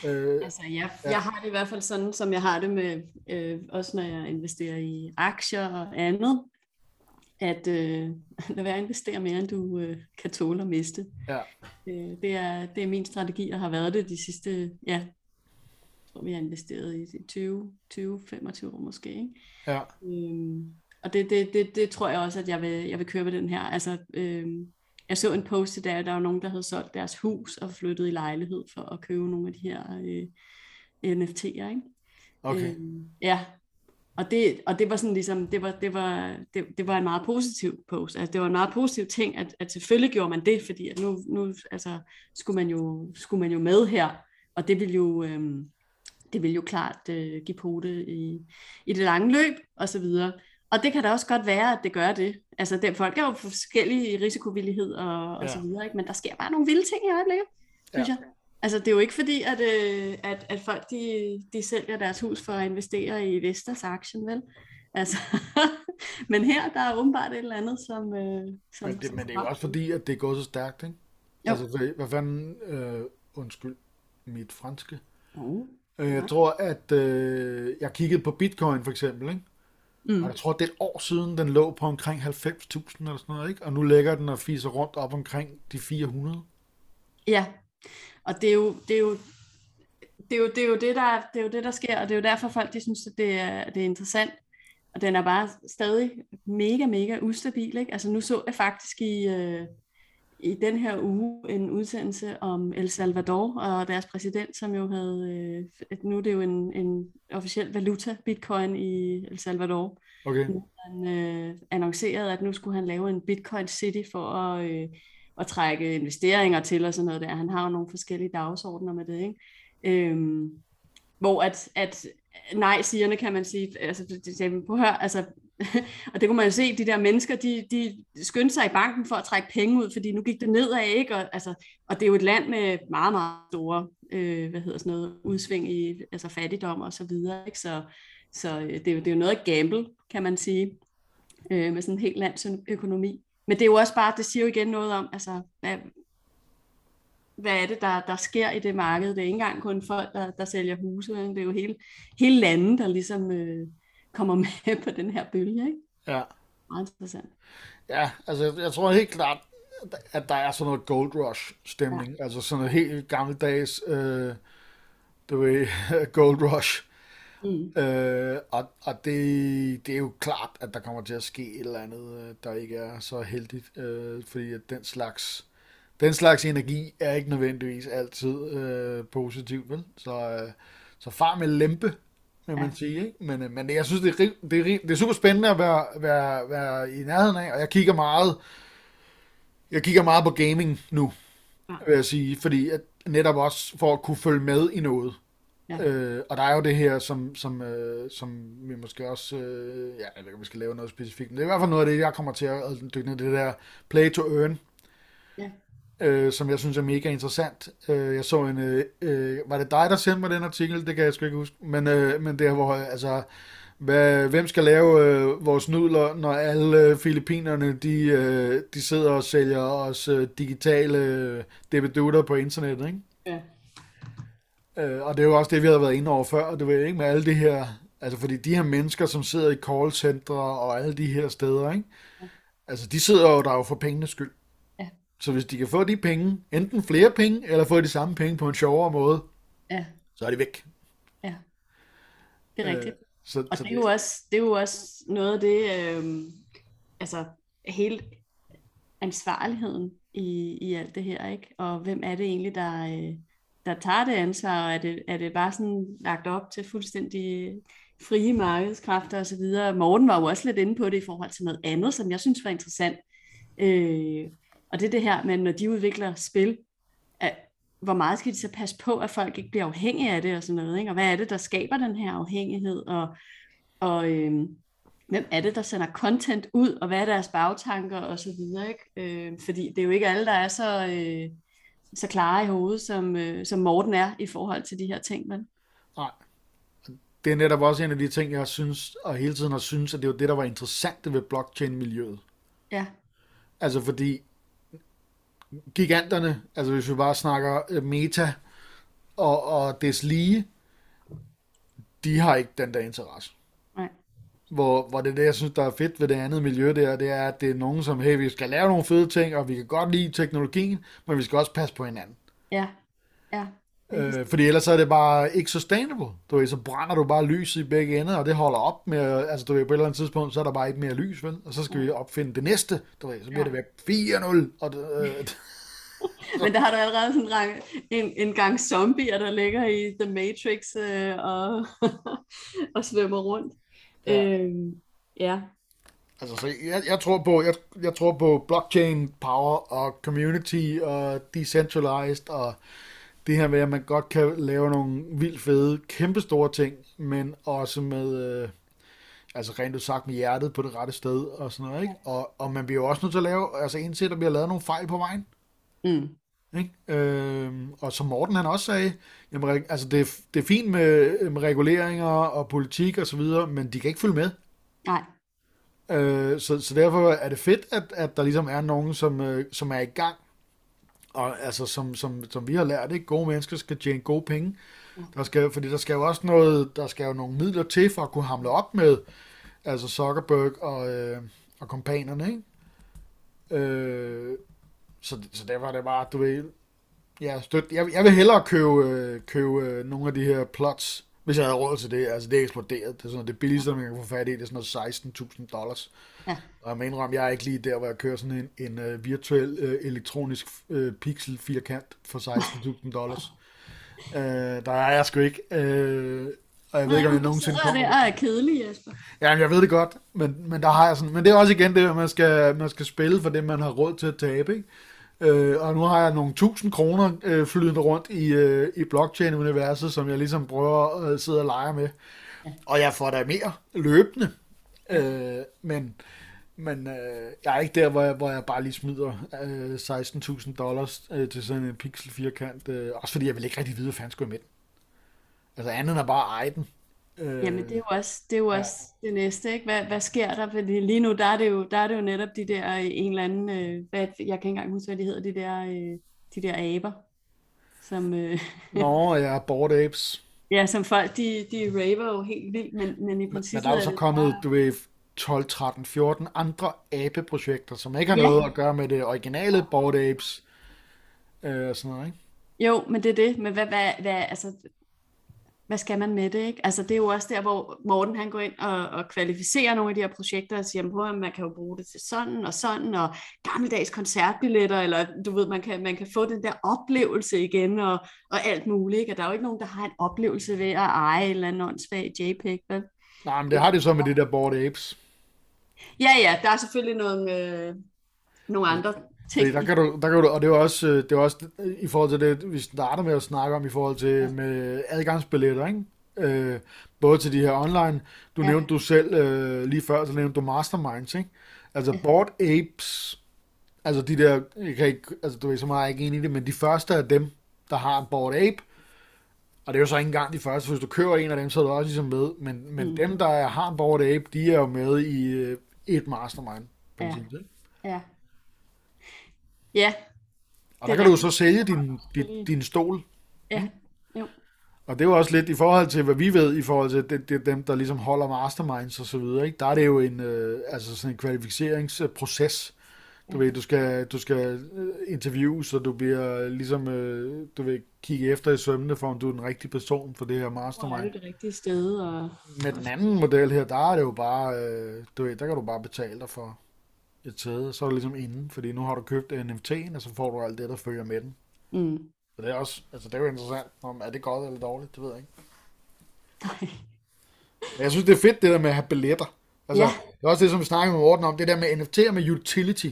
Speaker 1: Øh,
Speaker 2: Altså, jeg, jeg har det i hvert fald sådan, som jeg har det med, øh, også når jeg investerer i aktier og andet, at øh, lad være at investere mere, end du øh, kan tåle at miste.
Speaker 1: Ja.
Speaker 2: Øh, det, er, det er min strategi, og har været det de sidste, ja, tror, vi har investeret i 20, 20-25 år måske. Ikke?
Speaker 1: Ja.
Speaker 2: Øhm, og det, det, det, det tror jeg også, at jeg vil, jeg vil køre ved den her. Altså, øhm, jeg så en post i dag, der var nogen, der havde solgt deres hus og flyttet i lejlighed for at købe nogle af de her øh, NFT'er. Ikke?
Speaker 1: Okay.
Speaker 2: Øhm, ja, og det, og det var sådan ligesom, det var, det var, det, det var en meget positiv post. Altså det var en meget positiv ting, at, at selvfølgelig gjorde man det, fordi at nu, nu altså, skulle, man jo, skulle man jo med her, og det ville jo, øhm, det ville jo klart øh, give pote i, i det lange løb, og så videre. Og det kan da også godt være, at det gør det. Altså, det, folk er jo forskellige risikovillighed og, og
Speaker 1: Ja.
Speaker 2: så videre, ikke? men der sker bare nogle vilde ting i øjeblikket, synes
Speaker 1: Ja.
Speaker 2: jeg. Altså, det er jo ikke fordi, at, øh, at, at folk de, de sælger deres hus for at investere i Vestas aktien, vel? Altså, men her, der er åbenbart et eller andet, som... Øh, som
Speaker 1: Men det,
Speaker 2: som
Speaker 1: men det er jo også fordi, at det er gået så stærkt, ikke?
Speaker 2: Jo.
Speaker 1: Altså, hvad, hvad fanden, øh, undskyld, mit franske.
Speaker 2: Uh,
Speaker 1: Øh, jeg tror, at øh, jeg kiggede på Bitcoin for eksempel, ikke?
Speaker 2: Mm,
Speaker 1: Og jeg tror, det er et år siden, den lå på omkring 90.000 eller sådan noget, ikke? Og nu ligger den og fiser rundt op omkring de 400.
Speaker 2: Ja, og det er jo det, er jo, det, er jo, det, er jo det, der, det er jo det, der sker, og det er jo derfor folk, de synes, at det er, det er interessant. Og den er bare stadig mega, mega ustabil. Ikke? Altså nu så jeg faktisk i, øh, i den her uge en udsendelse om El Salvador og deres præsident, som jo havde, øh, nu er det jo en, en officiel valuta, bitcoin i El Salvador.
Speaker 1: Okay,
Speaker 2: Han øh, annoncerede, at nu skulle han lave en bitcoin city for at, øh, at trække investeringer til og sådan noget der. Han har jo nogle forskellige dagsordner med det, ikke? Øhm, hvor at, at nej-sigerne kan man sige, altså, det, det, prøv at høre, altså, og det kunne man jo se, de der mennesker, de, de skyndte sig i banken for at trække penge ud, fordi nu gik det nedad, ikke? Og, altså, og det er jo et land med meget, meget store, øh, hvad hedder sådan noget, udsving i altså fattigdom og så videre, ikke? Så, så øh, det, er jo, det er jo noget at gamble, kan man sige, øh, med sådan en helt lands økonomi. Men det er jo også bare, det siger jo igen noget om, altså, hvad, hvad er det, der, der sker i det marked? Det er ikke engang kun folk, der, der sælger huse, det er jo hele, hele landet, der ligesom øh, kommer med på den her bølge. Ikke?
Speaker 1: ja.
Speaker 2: Meget interessant.
Speaker 1: Ja, altså jeg, tror helt klart, at der er sådan noget gold rush stemning. Ja. Altså sådan noget helt gammeldags, øh, du ved, gold rush.
Speaker 2: Mm.
Speaker 1: Øh, og og det, det er jo klart, at der kommer til at ske et eller andet, øh, der ikke er så heldigt. Øh, fordi at den slags, den slags energi er ikke nødvendigvis altid øh, positiv, vel? Så, øh, så far med lempe, vil man
Speaker 2: Ja.
Speaker 1: sige. Ikke? Men, øh, men jeg synes, det er, det, er, det er super spændende at være, være, være i nærheden af, og jeg kigger meget, jeg kigger meget på gaming nu,
Speaker 2: Ja.
Speaker 1: vil jeg sige, fordi at netop også for at kunne følge med i noget.
Speaker 2: Ja.
Speaker 1: Øh, og der er jo det her, som, som, øh, som vi måske også, øh, ja, jeg ved ikke, om vi skal lave noget specifikt, men det er i hvert fald noget af det, jeg kommer til at dykke ned det der play to earn,
Speaker 2: Ja.
Speaker 1: Øh, som jeg synes er mega interessant. Øh, jeg så en, øh, øh, var det dig, der sendte mig den artikel? Det kan jeg sgu ikke huske, men, øh, men der, hvor, altså, hvad, hvem skal lave øh, vores nudler, når alle øh, filippinerne, de, øh, de sidder og sælger os øh, digitale øh, debedutter på internettet, ikke?
Speaker 2: Ja.
Speaker 1: Øh, og det er jo også det, vi havde været inde over før, og det var ikke med alle det her, altså fordi de her mennesker, som sidder i callcentre og alle de her steder, ikke? Altså de sidder jo der jo for pengenes skyld. Så hvis de kan få de penge, enten flere penge, eller få de samme penge på en sjovere måde,
Speaker 2: ja,
Speaker 1: så er de væk.
Speaker 2: ja. Det er rigtigt.
Speaker 1: Øh, så,
Speaker 2: Og
Speaker 1: så
Speaker 2: det er jo også, det er jo også noget af det, øh, altså hele ansvarligheden i, i alt det her, ikke? Og hvem er det egentlig, der, øh, der tager det ansvar, og er det, er det bare sådan lagt op til fuldstændig frie markedskræfter osv.? Morten var jo også lidt inde på det i forhold til noget andet, som jeg synes var interessant. Øh, og det er det her med, når de udvikler spil, at, hvor meget skal de så passe på, at folk ikke bliver afhængige af det og sådan noget, ikke? Og hvad er det, der skaber den her afhængighed, og, og øhm, hvem er det, der sender content ud, og hvad er deres bagtanker og så videre, ikke? Øh, fordi det er jo ikke alle, der er så, øh, så klare i hovedet, som, øh, som Morten er i forhold til de her ting, men
Speaker 1: Nej. Det er netop også en af de ting, jeg synes, og hele tiden har synes, at det var det, der var interessant ved blockchain-miljøet.
Speaker 2: ja,
Speaker 1: Altså fordi giganterne, altså hvis vi bare snakker øh, meta og, og des lige, de har ikke den der interesse.
Speaker 2: nej,
Speaker 1: hvor, hvor det er det, jeg synes, der er fedt ved det andet miljø der, det er, at det er nogen som, hey, vi skal lave nogle fede ting, og vi kan godt lide teknologien, men vi skal også passe på hinanden.
Speaker 2: Ja, ja.
Speaker 1: Øh, fordi ellers er det bare ikke sustainable. Du ved, så brænder du bare lyset i begge ender, og det holder op med, altså du ved, på et eller andet tidspunkt, så er der bare ikke mere lys, vel? Og så skal vi opfinde det næste, du ved, så bliver
Speaker 2: Ja.
Speaker 1: det væk 4-0, og det, øh,
Speaker 2: Men der har du allerede sådan en, en, en gang zombier, der ligger i The Matrix øh, og, og svømmer rundt.
Speaker 1: Ja.
Speaker 2: Øhm, ja.
Speaker 1: Altså, så jeg, jeg, tror på, jeg, jeg tror på blockchain power og community og decentralized og det her med, at man godt kan lave nogle vildt fede, kæmpestore ting, men også med, øh, altså rent sagt med hjertet på det rette sted og sådan noget, ikke? Og, og man bliver jo også nødt til at lave, altså indse, at der bliver lavet nogle fejl på vejen.
Speaker 2: Mm.
Speaker 1: Ikke? Øhm, og som Morten han også sagde, jamen, altså det, det er fint med, med reguleringer og politik og så videre, men de kan ikke følge med.
Speaker 2: Nej.
Speaker 1: Øh, så, så derfor er det fedt, at, at der ligesom er nogen, som, øh, som er i gang. Og altså, som, som, som vi har lært, ikke? gode mennesker skal tjene gode penge. Der skal, fordi der skal jo også noget, der skal jo nogle midler til for at kunne hamle op med altså Zuckerberg og, øh, og kompanerne, ikke? Øh, så, så derfor er det bare, du ved, ja, støt, jeg, jeg vil hellere købe, øh, købe øh, nogle af de her plots, hvis jeg havde råd til det. Altså, det er eksploderet. Det er sådan, det billigste, man kan få fat i, det er sådan noget 16.000 dollars.
Speaker 2: Ja.
Speaker 1: Og jeg må indrømme, jeg er ikke lige der, hvor jeg kører sådan en, en uh, virtuel uh, elektronisk uh, pixel firkant for 16.000 dollars. uh, der er jeg sgu ikke. Uh, og jeg ved ikke, om jeg nogensinde
Speaker 2: Så er det
Speaker 1: kommer.
Speaker 2: er kedelig, Jesper.
Speaker 1: Ja, jeg ved det godt, men, men der har jeg sådan, men det er også igen det, at man skal, man skal spille for det, man har råd til at tabe, ikke? Øh, og nu har jeg nogle tusind kroner øh, flydende rundt i, øh, i blockchain-universet, som jeg ligesom prøver at sidde og lege med. Og jeg får da mere løbende. Øh, men men øh, jeg er ikke der, hvor jeg, hvor jeg bare lige smider øh, 16.000 dollars øh, til sådan en pixel firkant. Øh, også fordi jeg vil ikke rigtig vide, hvad fanden skulle med den. Altså andet end at bare eje den. Øh,
Speaker 2: Jamen, det er jo også, det, er jo også det næste, ikke? Hvad, hvad sker der? Fordi lige nu, der er, det jo, der er det jo netop de der, øh, en eller anden, øh, hvad, jeg kan ikke engang huske, hvad de hedder, de der, øh, de der aber, som, øh,
Speaker 1: Nå, jeg er Bored Apes.
Speaker 2: ja, som folk, de, de raver jo helt vildt, men, men i
Speaker 1: Men
Speaker 2: princippet
Speaker 1: der er jo så kommet,
Speaker 2: bare-
Speaker 1: du ved, 12, 13, 14 andre abe-projekter, som ikke har
Speaker 2: Ja.
Speaker 1: noget at gøre med det originale Bored Apes. Øh, sådan noget, ikke?
Speaker 2: Jo, men det er det, men hvad, hvad, hvad, altså, hvad skal man med det, ikke? Altså, det er jo også der, hvor Morten han går ind og, og kvalificerer nogle af de her projekter og siger, at man kan jo bruge det til sådan og sådan, og gammeldags koncertbilletter, eller du ved, man kan, man kan få den der oplevelse igen, og, og alt muligt, ikke? Og der er jo ikke nogen, der har en oplevelse ved at eje en eller anden åndssvag JPEG, vel?
Speaker 1: Nej, men det har det så med det der Bored Apes.
Speaker 2: Ja, ja, der er selvfølgelig nogle, øh, nogle andre ting.
Speaker 1: Der kan du, der kan du, og det er også, øh, det er også øh, i forhold til det, vi starter med at snakke om i forhold til med adgangsbilletter, ikke? Øh, både til de her online, du
Speaker 2: Ja.
Speaker 1: nævnte du selv øh, lige før, så nævnte du Masterminds, ikke? Altså Bored Apes, altså de der, jeg kan ikke, altså du ved, så meget jeg ikke enig i det, men de første af dem, der har en Bored Ape, og det er jo så ikke engang de første, for hvis du køber en af dem, så er du også ligesom med, men, men
Speaker 2: Mm.
Speaker 1: dem, der er- har en Bored Ape, de er jo med i øh, et Mastermind,
Speaker 2: Ja.
Speaker 1: princippet, ikke?
Speaker 2: Ja. Ja,
Speaker 1: Og der
Speaker 2: er
Speaker 1: kan du så sælge din, din, din stol.
Speaker 2: ja, jo.
Speaker 1: Og det er jo også lidt i forhold til, hvad vi ved, i forhold til det, det, dem, der ligesom holder masterminds og så videre. Ikke? Der er det jo en, øh, altså sådan en kvalificeringsproces. Du ved, du skal, du skal øh, interviews, og du bliver ligesom, øh, du vil kigge efter i sømmene, for om du er den rigtige person for det her
Speaker 2: Hvor er
Speaker 1: mastermind.
Speaker 2: det det rigtige sted, og
Speaker 1: Med den anden model her, der er det jo bare, øh, du ved, der kan du bare betale dig for et sæde, så er du ligesom inde, fordi nu har du købt NFT'en, og så får du alt det, der følger med den.
Speaker 2: mm.
Speaker 1: Så det er også, altså det er jo interessant, om er det godt eller dårligt, det ved jeg ikke. Men jeg synes, det er fedt, det der med at have billetter. Altså,
Speaker 2: Ja.
Speaker 1: det er også det, som vi snakker med Morten om, det der med NFT'er med utility.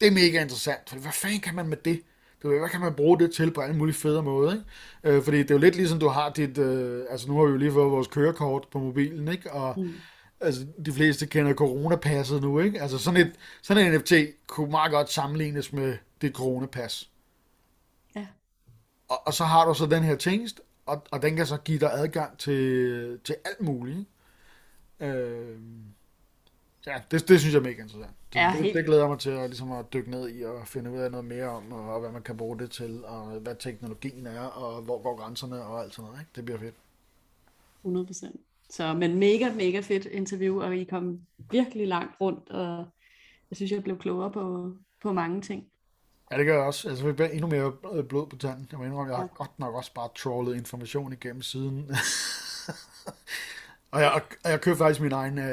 Speaker 1: Det er mega interessant, for hvad fanden kan man med det? Du ved, hvad kan man bruge det til på alle mulige fede måder, ikke? Øh, fordi det er jo lidt ligesom, du har dit, øh, altså nu har vi jo lige fået vores kørekort på mobilen, ikke? Og
Speaker 2: Mm.
Speaker 1: altså, de fleste kender coronapasset nu, ikke? Altså sådan, et, sådan en NFT kunne meget godt sammenlignes med det coronapas.
Speaker 2: Ja.
Speaker 1: Og, og så har du så den her tingest, og, og den kan så give dig adgang til, til alt muligt. ikke? Øh, ja, det, det synes jeg er mega interessant. Det,
Speaker 2: Ja,
Speaker 1: det,
Speaker 2: helt-
Speaker 1: det glæder jeg mig til at, ligesom at dykke ned i og finde ud af noget mere om, og, og hvad man kan bruge det til, og hvad teknologien er, og hvor går grænserne og alt sådan noget. Ikke? Det bliver fedt.
Speaker 2: 100 procent. Så, men mega, mega fedt interview, og I kom virkelig langt rundt, og jeg synes, jeg blev klogere på, på mange ting.
Speaker 1: Ja, det gør jeg også. Altså, vi bliver endnu mere øh, blod på tanden. Jeg må indrømme, jeg har godt nok også bare trollet information igennem siden. og, jeg, og jeg køber faktisk min egen, uh,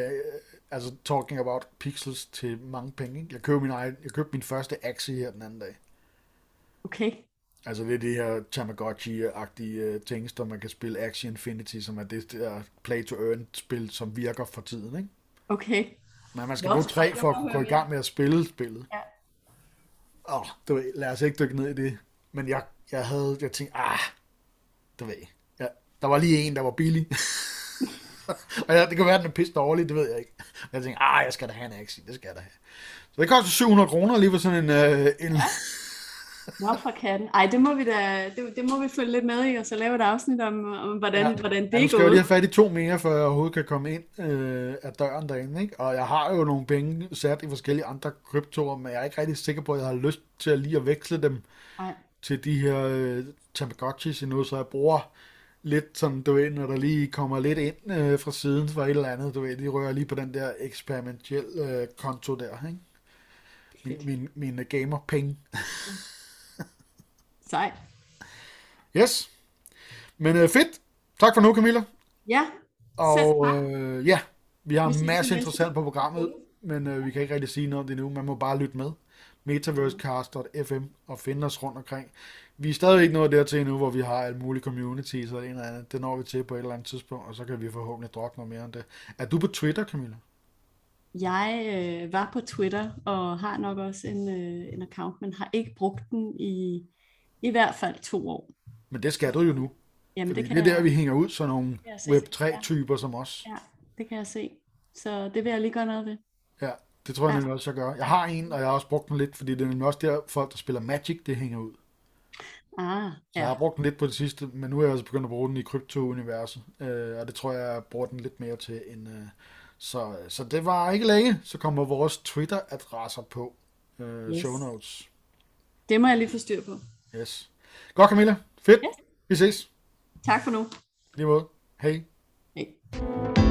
Speaker 1: altså talking about pixels til mange penge. Ikke? Jeg købte min egen, jeg købte min første Axie her den anden dag.
Speaker 2: Okay.
Speaker 1: Altså det er det her Tamagotchi-agtige uh, ting, som man kan spille Axie Infinity, som er det der play-to-earn-spil, som virker for tiden, ikke?
Speaker 2: Okay.
Speaker 1: Men man skal bruge tre for at kunne gå i gang med at spille spillet.
Speaker 2: Ja.
Speaker 1: Åh, oh, du ved, lad os ikke dykke ned i det. Men jeg, jeg havde, jeg tænkte, ah, du ved, ja, der var lige en, der var billig. og ja, det kan være, at den er pisse dårlig, det ved jeg ikke. Men jeg tænkte, ah, jeg skal da have en Axie, det skal jeg da have. Så det koster 700 kroner lige for sådan en... Uh, en
Speaker 2: Nå for katten. Ej, det må vi da, det, det må vi følge lidt med i, og så lave et afsnit om, om hvordan, ja. hvordan det
Speaker 1: ja,
Speaker 2: er
Speaker 1: skal jeg
Speaker 2: gået.
Speaker 1: lige have fat i to mere, før jeg overhovedet kan komme ind øh, af døren derinde. Ikke? Og jeg har jo nogle penge sat i forskellige andre kryptoer, men jeg er ikke rigtig sikker på, at jeg har lyst til at lige at veksle dem
Speaker 2: Nej.
Speaker 1: til de her øh, Tamagotchis endnu, så jeg bruger lidt sådan, du ved, når der lige kommer lidt ind øh, fra siden for et eller andet, du ved, de rører lige på den der eksperimentel øh, konto der, ikke? Min, min, mine gamer-penge.
Speaker 2: Sejt.
Speaker 1: Yes. Men øh, fedt. Tak for nu, Camilla.
Speaker 2: Ja,
Speaker 1: Og øh, ja, vi har en masse interessant på programmet, men øh, vi kan ikke rigtig sige noget om det nu. Man må bare lytte med. Metaversecast.fm og finde os rundt omkring. Vi er stadig ikke nået dertil endnu, hvor vi har alle mulige communities og ene og andet. Det når vi til på et eller andet tidspunkt, og så kan vi forhåbentlig drokke noget mere om det. Er du på Twitter, Camilla?
Speaker 2: jeg øh, var på Twitter og har nok også en, øh, en account, men har ikke brugt den i i hvert fald to år.
Speaker 1: Men det skal du jo nu.
Speaker 2: Jamen,
Speaker 1: det
Speaker 2: kan
Speaker 1: det er der,
Speaker 2: jeg,
Speaker 1: vi hænger ud, sådan nogle
Speaker 2: jeg se.
Speaker 1: Web3-typer som os.
Speaker 2: Ja, det kan jeg se. Så det vil jeg lige gøre noget ved.
Speaker 1: Ja, det tror jeg
Speaker 2: Ja.
Speaker 1: nemlig også, jeg gør. Jeg har en, og jeg har også brugt den lidt, fordi det er nemlig også der, folk, der spiller Magic, det hænger ud.
Speaker 2: Ah,
Speaker 1: Så jeg har
Speaker 2: ja.
Speaker 1: brugt den lidt på det sidste, men nu er jeg altså begyndt at bruge den i krypto-universet, øh, og det tror jeg, jeg bruger den lidt mere til end... Øh, så, så det var ikke længe, så kommer vores Twitter-adresser på øh,
Speaker 2: Yes.
Speaker 1: show notes.
Speaker 2: Det må jeg lige få styr på.
Speaker 1: Yes. Godt, Camilla. Fedt.
Speaker 2: Yes.
Speaker 1: Vi ses.
Speaker 2: Tak for nu.
Speaker 1: Lige måde. Hej.
Speaker 2: Hej.